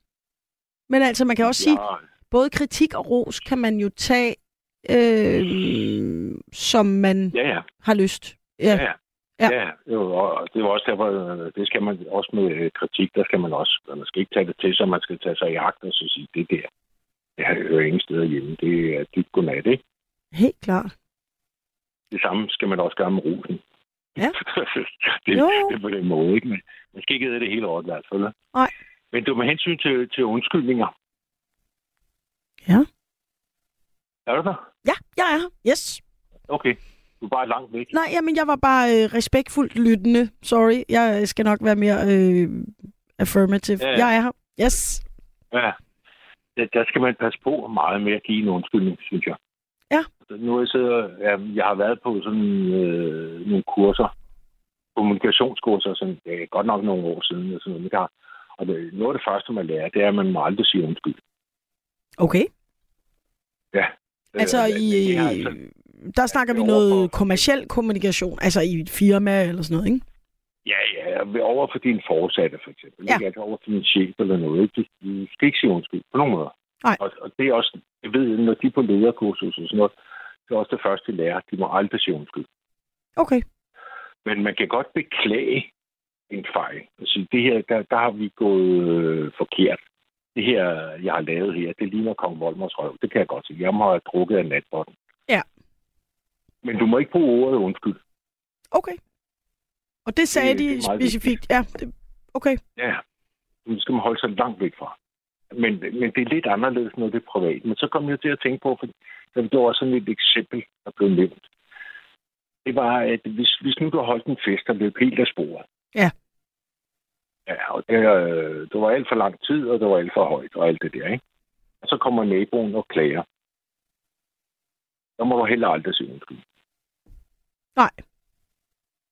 Men altså, man kan også sige, Ja, både kritik og ros kan man jo tage, øh, som man ja, ja. har lyst. Ja, Ja, ja. ja. Jo, og det var også derfor, øh, det skal man også med øh, kritik, der skal man også, man skal ikke tage det til sig, man skal tage sig i jagt og så sige, det der, det hører ingen steder hjemme, det er dit godnat, ikke? helt klart. Det samme skal man også gøre med rosen. Ja. det, Jo. det er på den måde, ikke? Men man skal ikke æde det hele råt, i hvert fald. Nej. Men du med hensyn til, til undskyldninger. Ja. Er du der? Ja, jeg er her. Yes. Okay. Du er bare langt væk. Nej, jamen, jeg var bare øh, respektfuldt lyttende. Sorry, jeg skal nok være mere øh, affirmative. Ja, Ja. Jeg er her. Yes. Ja. Der, der skal man passe på meget med at give en undskyldning, synes jeg. Ja. Nu er jeg, sidder, ja, jeg har været på sådan øh, nogle kurser, kommunikationskurser, sådan, er godt nok nogle år siden. Og, sådan noget, og det, noget af det første, man lærer, det er, at man må aldrig sige undskyld. Okay. Ja. Altså, Øh, i, er altså, der snakker vi noget kommersiel kommunikation, altså i et firma eller sådan noget, ikke? Ja, ja, over for din forsatte, for eksempel. Ja. Ikke? Altså over for din chef eller noget. Ikke? Du skal ikke sige undskyld på nogen måde. Nej. Og, og, det er også, jeg ved, når de er på lederkursus og sådan noget, det er også det første, de lærer. De må aldrig sige undskyld. Okay. Men man kan godt beklage en fejl. Altså, det her, der, der har vi gået øh, forkert. Det her, jeg har lavet her, det ligner Kong Volmers røv. Det kan jeg godt sige. Jeg må have drukket af natbotten. Ja. Men du må ikke bruge ordet undskyld. Okay. Og det sagde Det- det de meget specifikt. Ja, det, okay. Ja, det skal man holde sig langt væk fra. Men, men det er lidt anderledes, når det er privat. Men så kom jeg til at tænke på, for der var sådan et eksempel, der blev nævnt. Det var, at hvis, hvis nu du har holdt en fest, der løb helt af sporet. Ja. Ja, og det, øh, det var alt for lang tid, og det var alt for højt, og alt det der, ikke? Og så kommer naboen og klager. Så må du heller aldrig sige undskyld. Nej.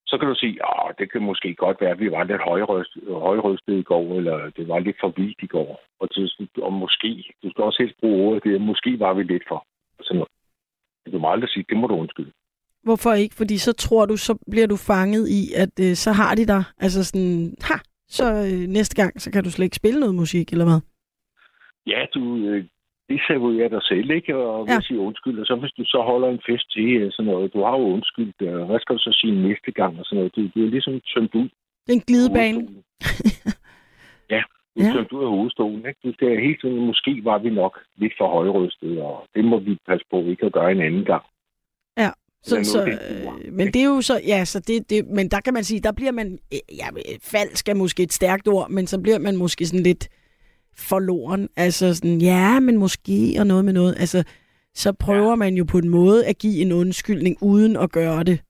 Så kan du sige, at det kan måske godt være, at vi var lidt højrøstet i går, eller det var lidt for vildt i går. Og, til, og måske, du skal også helst bruge ordet, det er, måske var vi lidt for. Sådan noget. Du må aldrig sige, det må du undskylde. Hvorfor ikke? Fordi så tror du, så bliver du fanget i, at øh, så har de dig. Altså sådan, ha, Så øh, næste gang, så kan du slet ikke spille noget musik, eller hvad? Ja, du, øh, det serverer dig selv, ikke? Og ja. sige undskyld. Og så hvis du så holder en fest til øh, sådan noget, du har jo undskyldt, øh, hvad skal du så sige næste gang og sådan noget? Du, du er ligesom tømt ud. Det er en glidebane. Ja, du er Ja. tømt ud af hovedstolen, ikke? Du skal helt sådan, måske var vi nok lidt for højrøstet, og det må vi passe på ikke at gøre en anden gang. Ja. Så, så, det øh, men det er jo så, ja, så det, det, men der kan man sige, der bliver man, øh, ja, falsk er måske et stærkt ord, men så bliver man måske sådan lidt forloren. Altså sådan, ja, men måske og noget med noget. Altså, så prøver ja. man jo på en måde at give en undskyldning uden at gøre det.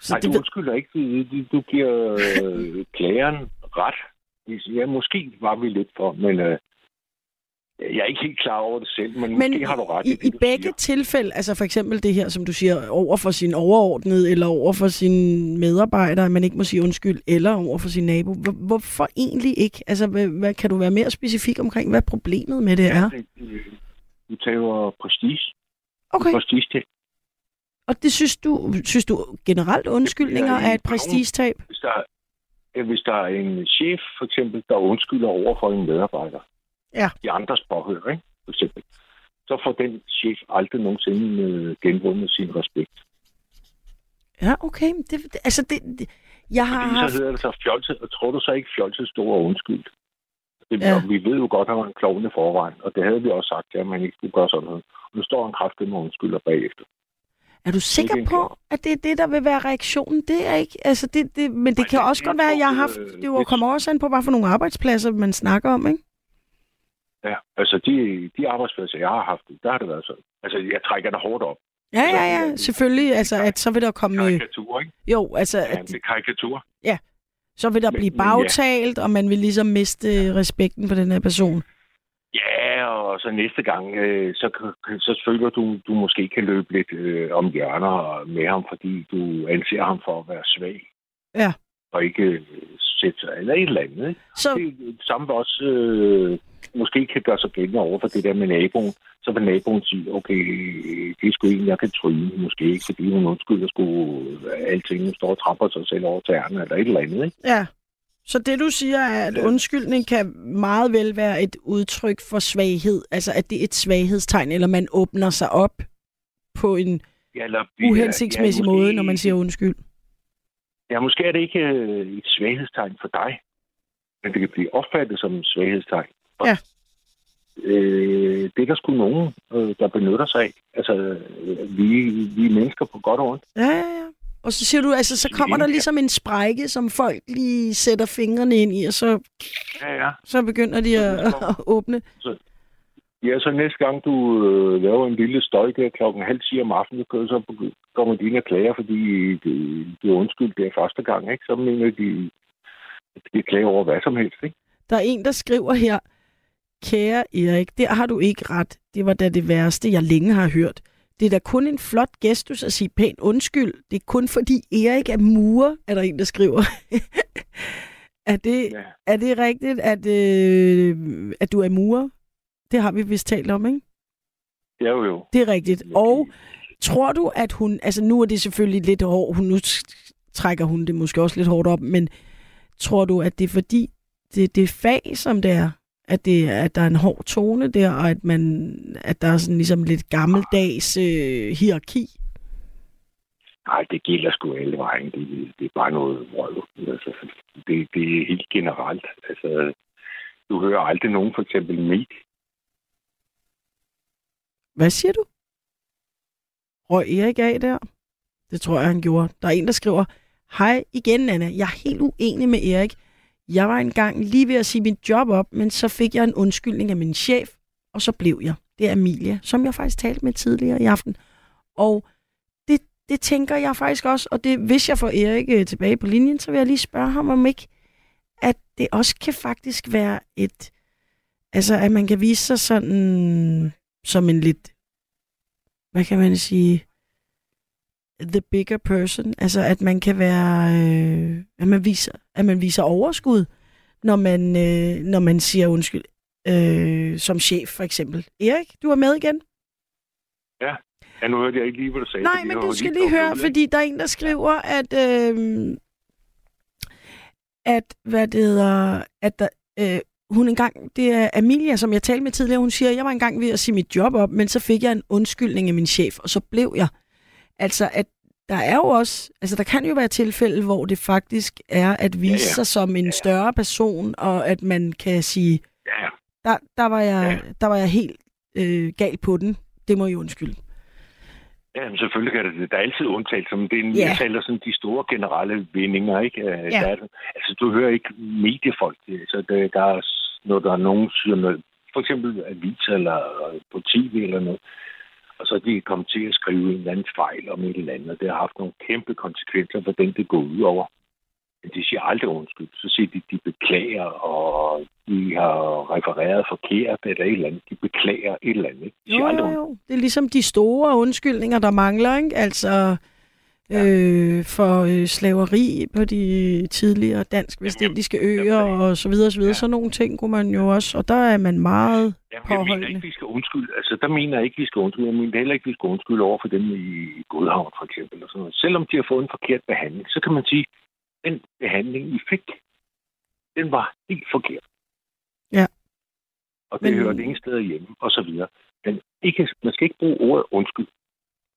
Så Nej, det du undskylder ikke. Du, du, du giver øh, klageren ret. Ja, måske var vi lidt for, men øh, jeg er ikke helt klar over det selv, men, men måske har du ret. i, det, i begge siger. tilfælde, altså for eksempel det her, som du siger, over for sin overordnede, eller over for sine medarbejdere, at man ikke må sige undskyld, eller over for sin nabo. Hvor, hvorfor egentlig ikke? Altså, hvad, hvad, kan du være mere specifik omkring, hvad problemet med det er? Du tager prestige. Okay. Prestige til. Og det synes du, synes du generelt undskyldninger Ja, er et prestigetab? Hvis der, hvis der er en chef, for eksempel, der undskylder over for en medarbejder, Ja. i andres påhør, ikke? for eksempel, så får den chef aldrig nogensinde øh, genvundet sin respekt. Ja, okay. Det, det, altså, det, det, jeg har Fordi så hedder det så fjolset, og tror du så ikke fjolset store undskyld? Det, Ja. Vi ved jo godt, at han var en klovn i forvejen, og det havde vi også sagt, at man ikke skulle gøre sådan noget. Og nu står han kraftigt med undskylder bagefter. Er du sikker på, at det er det, der vil være reaktionen? Det er ikke... Altså, det, det, men det kan også godt være, at jeg har haft... Det jo kommer også an på, hvad for nogle arbejdspladser, man snakker om, ikke? Ja, altså de, de arbejdspladser, jeg har haft, der har det været sådan. Altså, jeg trækker det hårdt op. Ja, ja, ja. Selvfølgelig. Altså, at så vil der komme... Karikatur, ikke? Jo, altså... Ja, At, det er karikatur. ja. Så vil der Men- blive men ja. bagtalt, og man vil ligesom miste øh, respekten for den her person. Ja, og så næste gang, øh, så, så føler du, du måske kan løbe lidt øh, om hjørner med ham, fordi du anser ham for at være svag. Ja. Og ikke øh, sætte sig, eller et eller andet. Ikke? Så... Det, samme også øh, måske kan gøre sig gældende over for det der med naboen. Så vil naboen sige, okay, det er sgu en, jeg kan tryne. Måske ikke, fordi hun undskylder sgu øh, alting. Hun står og trapper sig selv over tæerne, eller et eller andet. Ikke? Ja. Så det, du siger, er, at undskyldning kan meget vel være et udtryk for svaghed. Altså, at det er et svaghedstegn, eller man åbner sig op på en Ja, eller, uhensigtsmæssig ja, måske- måde, når man siger undskyld. Ja, måske er det ikke øh, et svaghedstegn for dig, men det kan blive opfattet som et svaghedstegn. Ja. Øh, det er der sgu nogen, øh, der benytter sig af. Altså, øh, vi, vi er mennesker på godt og ondt. Ja, ja, ja. Og så siger du, altså, så kommer der ligesom en sprække, som folk lige sætter fingrene ind i, og så, Ja, ja. så begynder de at, at åbne. Så, ja, så næste gang du øh, laver en lille støj der klokken halv 10 om aftenen, så- så kommer dine klager, fordi det, det er undskyld, det er første gang, ikke? Så mener de, de klager over hvad som helst, ikke? Der er en, der skriver her, Kære Erik, der har du ikke ret. Det var da det værste, jeg længe har hørt. Det er da kun en flot gestus at sige pænt undskyld. Det er kun fordi Erik er murer, er der en, der skriver. er, det, Ja. er det rigtigt, at, øh, at du er murer? Det har vi vist talt om, ikke? Jo jo. Det er rigtigt. Og tror du, at hun... Altså, nu er det selvfølgelig lidt hårdt. Hun, nu trækker hun det måske også lidt hårdt op, men tror du, at det er fordi, det, det er fag, som det er? At, det, at der er en hård tone der, og at, man, at der er sådan ligesom lidt gammeldags øh, hierarki? Nej, det gælder sgu alle vejen. Det, det er bare noget vrøv. Altså, det, det er helt generelt. Altså, du hører aldrig nogen for eksempel Mik. Hvad siger du? Røg Erik af der? Det tror jeg, han gjorde. Der er en, der skriver, Hej igen, Anna. Jeg er helt uenig med Erik. Jeg var engang lige ved at sige mit job op, men så fik jeg en undskyldning af min chef, og så blev jeg. Det er Emilia, som jeg faktisk talte med tidligere i aften. Og det, det tænker jeg faktisk også, og det, hvis jeg får Erik øh, tilbage på linjen, så vil jeg lige spørge ham om ikke, at det også kan faktisk være et, altså at man kan vise sig sådan som en lidt, hvad kan man sige, the bigger person. Altså at man kan være, øh, at, man viser, at man viser overskud, når man, øh, når man siger undskyld, øh, som chef for eksempel. Erik, du er med igen? Ja. ja, nu hørte jeg ikke lige, hvad du sagde. Nej, men du skal lige høre, fordi der er en, der skriver, at, øh, at, hvad det hedder, at der, øh, hun engang, det er Amelia, som jeg talte med tidligere, hun siger, jeg var engang ved at sige mit job op, men så fik jeg en undskyldning af min chef, og så blev jeg. Altså, at der er jo også, altså der kan jo være tilfælde, hvor det faktisk er at vise ja, ja. sig som en ja, ja. større person, og at man kan sige, Ja, ja. der, der, var, jeg, ja. der var jeg helt øh, gal på den. Det må I undskylde. Ja, men selvfølgelig kan det det. Der er altid undtagelser, men det er en, Ja. jeg taler sådan de store generelle vindinger, ikke? Øh, Ja. Der er, altså, du hører ikke mediefolk. Altså, der, der er, når der er nogen journal, for eksempel aviser eller øh, på tv eller noget, og så er de kommet til at skrive en eller anden fejl om et eller andet, og det har haft nogle kæmpe konsekvenser for den, det går ud over. Men de siger aldrig undskyld. Så siger de, de beklager, og de har refereret forkert eller et eller andet. De beklager et eller andet. De siger Jo, jo, jo. Det er ligesom de store undskyldninger, der mangler, ikke? Altså øh, for øh, slaveri på de tidligere dansk-vestindiske øer og så videre, så videre. Sådan nogle ting kunne man jo også, og der er man meget Jamen, jeg mener ikke, vi skal undskylde. Altså, der mener jeg ikke, vi skal undskylde. Jeg mener heller ikke, vi skal undskylde over for dem i Godhavn, for eksempel. Og sådan noget. Selvom de har fået en forkert behandling, så kan man sige, den behandling, I fik, den var helt forkert. Ja. Og det Men- det ingen steder hjemme, og så videre. Men ikke, man skal ikke bruge ordet undskyld.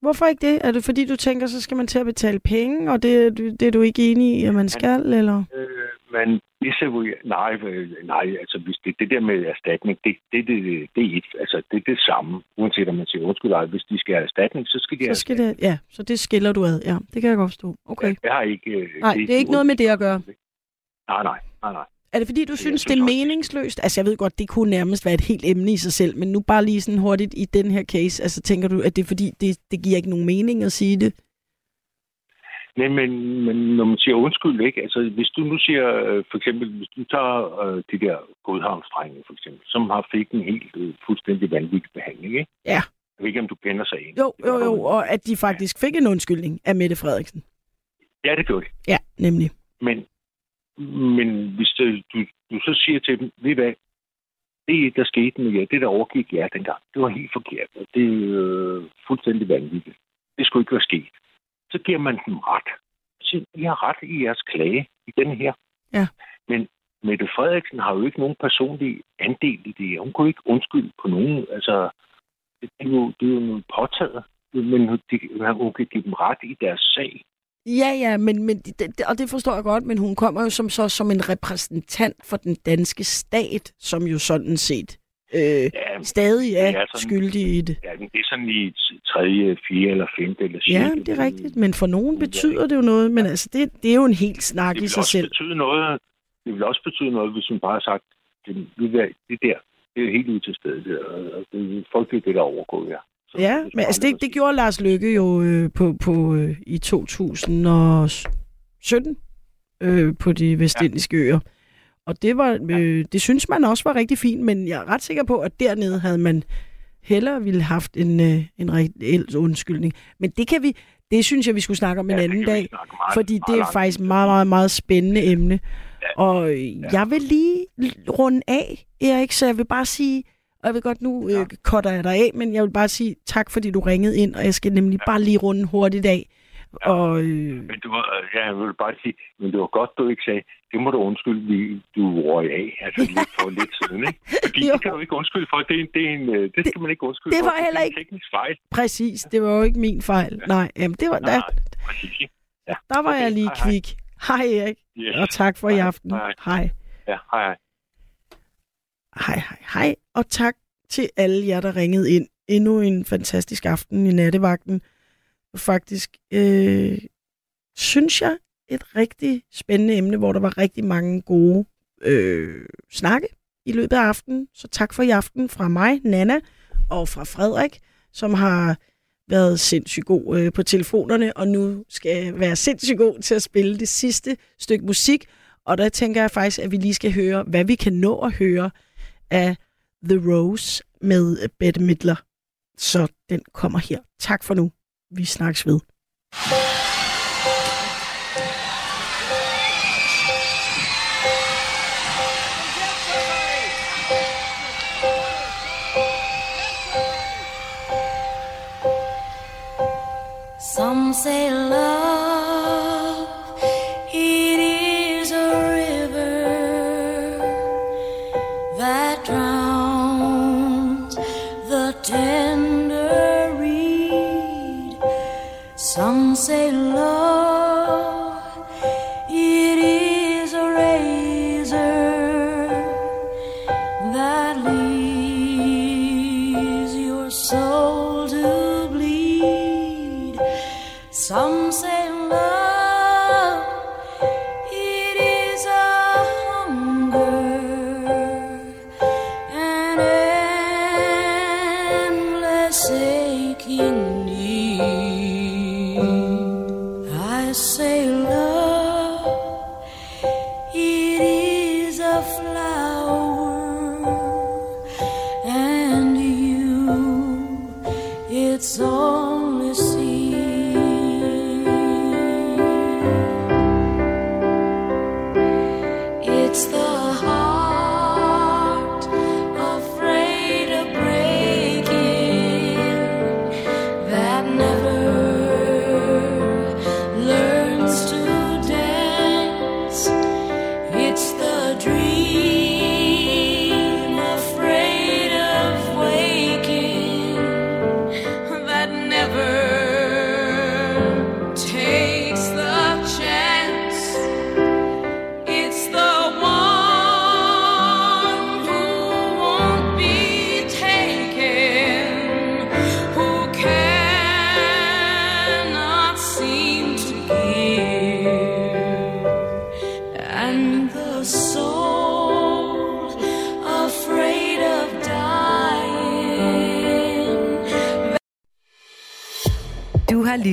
Hvorfor ikke det? Er det fordi, du tænker, så skal man til at betale penge, og det, det er du ikke enig i, at man skal, eller? Øh, men desavouer, nej, øh, nej, altså hvis det, det der med erstatning, det, det, det, det er et, altså det er det samme, uanset om man siger undskyld, ej, hvis de skal have erstatning, så skal de Så skal det, ja, så det skiller du ad. Ja, det kan jeg godt forstå. Okay. Jeg har ikke... øh, Nej, det er ikke noget med det at gøre. Nej, nej, nej, nej. Er det fordi, du synes, det er meningsløst? Altså, jeg ved godt, det kunne nærmest være et helt emne i sig selv, men nu bare lige sådan hurtigt i den her case, altså tænker du, at det er fordi, det, det giver ikke nogen mening at sige det? Nej, men, men når man siger undskyld, ikke? Altså, hvis du nu siger, øh, for eksempel, hvis du tager øh, de der godhavnsdrenge, for eksempel, som har fik en helt øh, fuldstændig vanvittig behandling, ikke? Ja. Jeg ved ikke, om du kender sig ind. Jo, jo, jo, og at de faktisk fik en undskyldning af Mette Frederiksen. Ja, det gjorde de. Ja, nemlig. Men, men hvis du, du, du så siger til dem, ved hvad, det, der skete med jer, det, der overgik jer dengang, det var helt forkert, og det er øh, fuldstændig vanvittigt. Det skulle ikke være sket. Så giver man dem ret. Så I har ret i jeres klage i den her. Ja. Men Mette Frederiksen har jo ikke nogen personlig andel i det. Hun kunne ikke undskylde på nogen. Altså, det er jo, det er jo noget påtaget. Men hun, de, hun kan give dem ret i deres sag. Ja, ja, men, men det, og det forstår jeg godt, men hun kommer jo som, så, som en repræsentant for den danske stat, som jo sådan set øh, ja, stadig er, er sådan- skyldig i det. Ja, men det er sådan i tredje, fjerde eller femte eller Ja, sjette. det er rigtigt, men for nogen betyder det jo noget, men altså, det, det er jo en helt snak Det i vil sig også selv. betyde noget. Det vil også betyde noget, hvis hun bare har sagt, det, det, der, det der, det er helt ud til stedet. og Det er frygteligt, det der er overgået her. Ja, men altså det, det gjorde Lars Lykke jo øh, på, på, øh, i 2017 øh, på de vestindiske øer. Og det, var, øh, det synes man også var rigtig fint, men jeg er ret sikker på, at dernede havde man hellere ville haft en, øh, en reel undskyldning. Men det kan vi, det synes jeg, vi skulle snakke om en anden dag, fordi det er langt faktisk et meget, meget, meget spændende emne. Og øh, jeg vil lige runde af, Erik, så jeg vil bare sige, og jeg vil godt, nu øh, cutter jeg dig af, men jeg vil bare sige tak, fordi du ringede ind, og jeg skal nemlig bare lige runde hurtigt af. Og, øh, Men du, var- ja, jeg vil bare sige, men det var godt, du ikke sagde, det må du undskylde, vi- du røg af, altså lidt for lidt siden, ikke? Fordi det kan du ikke undskylde for, det, er en- det, er en, øh, det skal man ikke undskylde det for. var heller er en ikke- teknisk fejl. præcis, det var jo ikke min fejl. Nej, jamen, det var, der, Præcis? Ja. der var jeg lige hej, hej. kvik. Hej Erik, Yes. og tak for i aften. Hej. Hej. Ja, hej, hej. Hej, hej, hej. Og tak til alle jer, der ringede ind. Endnu en fantastisk aften i nattevagten. Faktisk øh, synes jeg et rigtig spændende emne, hvor der var rigtig mange gode øh, snakke i løbet af aftenen. Så tak for i aften fra mig, Nana, og fra Frederik, som har været sindssygt god øh, på telefonerne, og nu skal jeg være sindssygt god til at spille det sidste stykke musik. Og der tænker jeg faktisk, at vi lige skal høre, hvad vi kan nå at høre af The Rose med Bette Midler. Så den kommer her. Tak for nu. Vi snakkes ved. Some say love,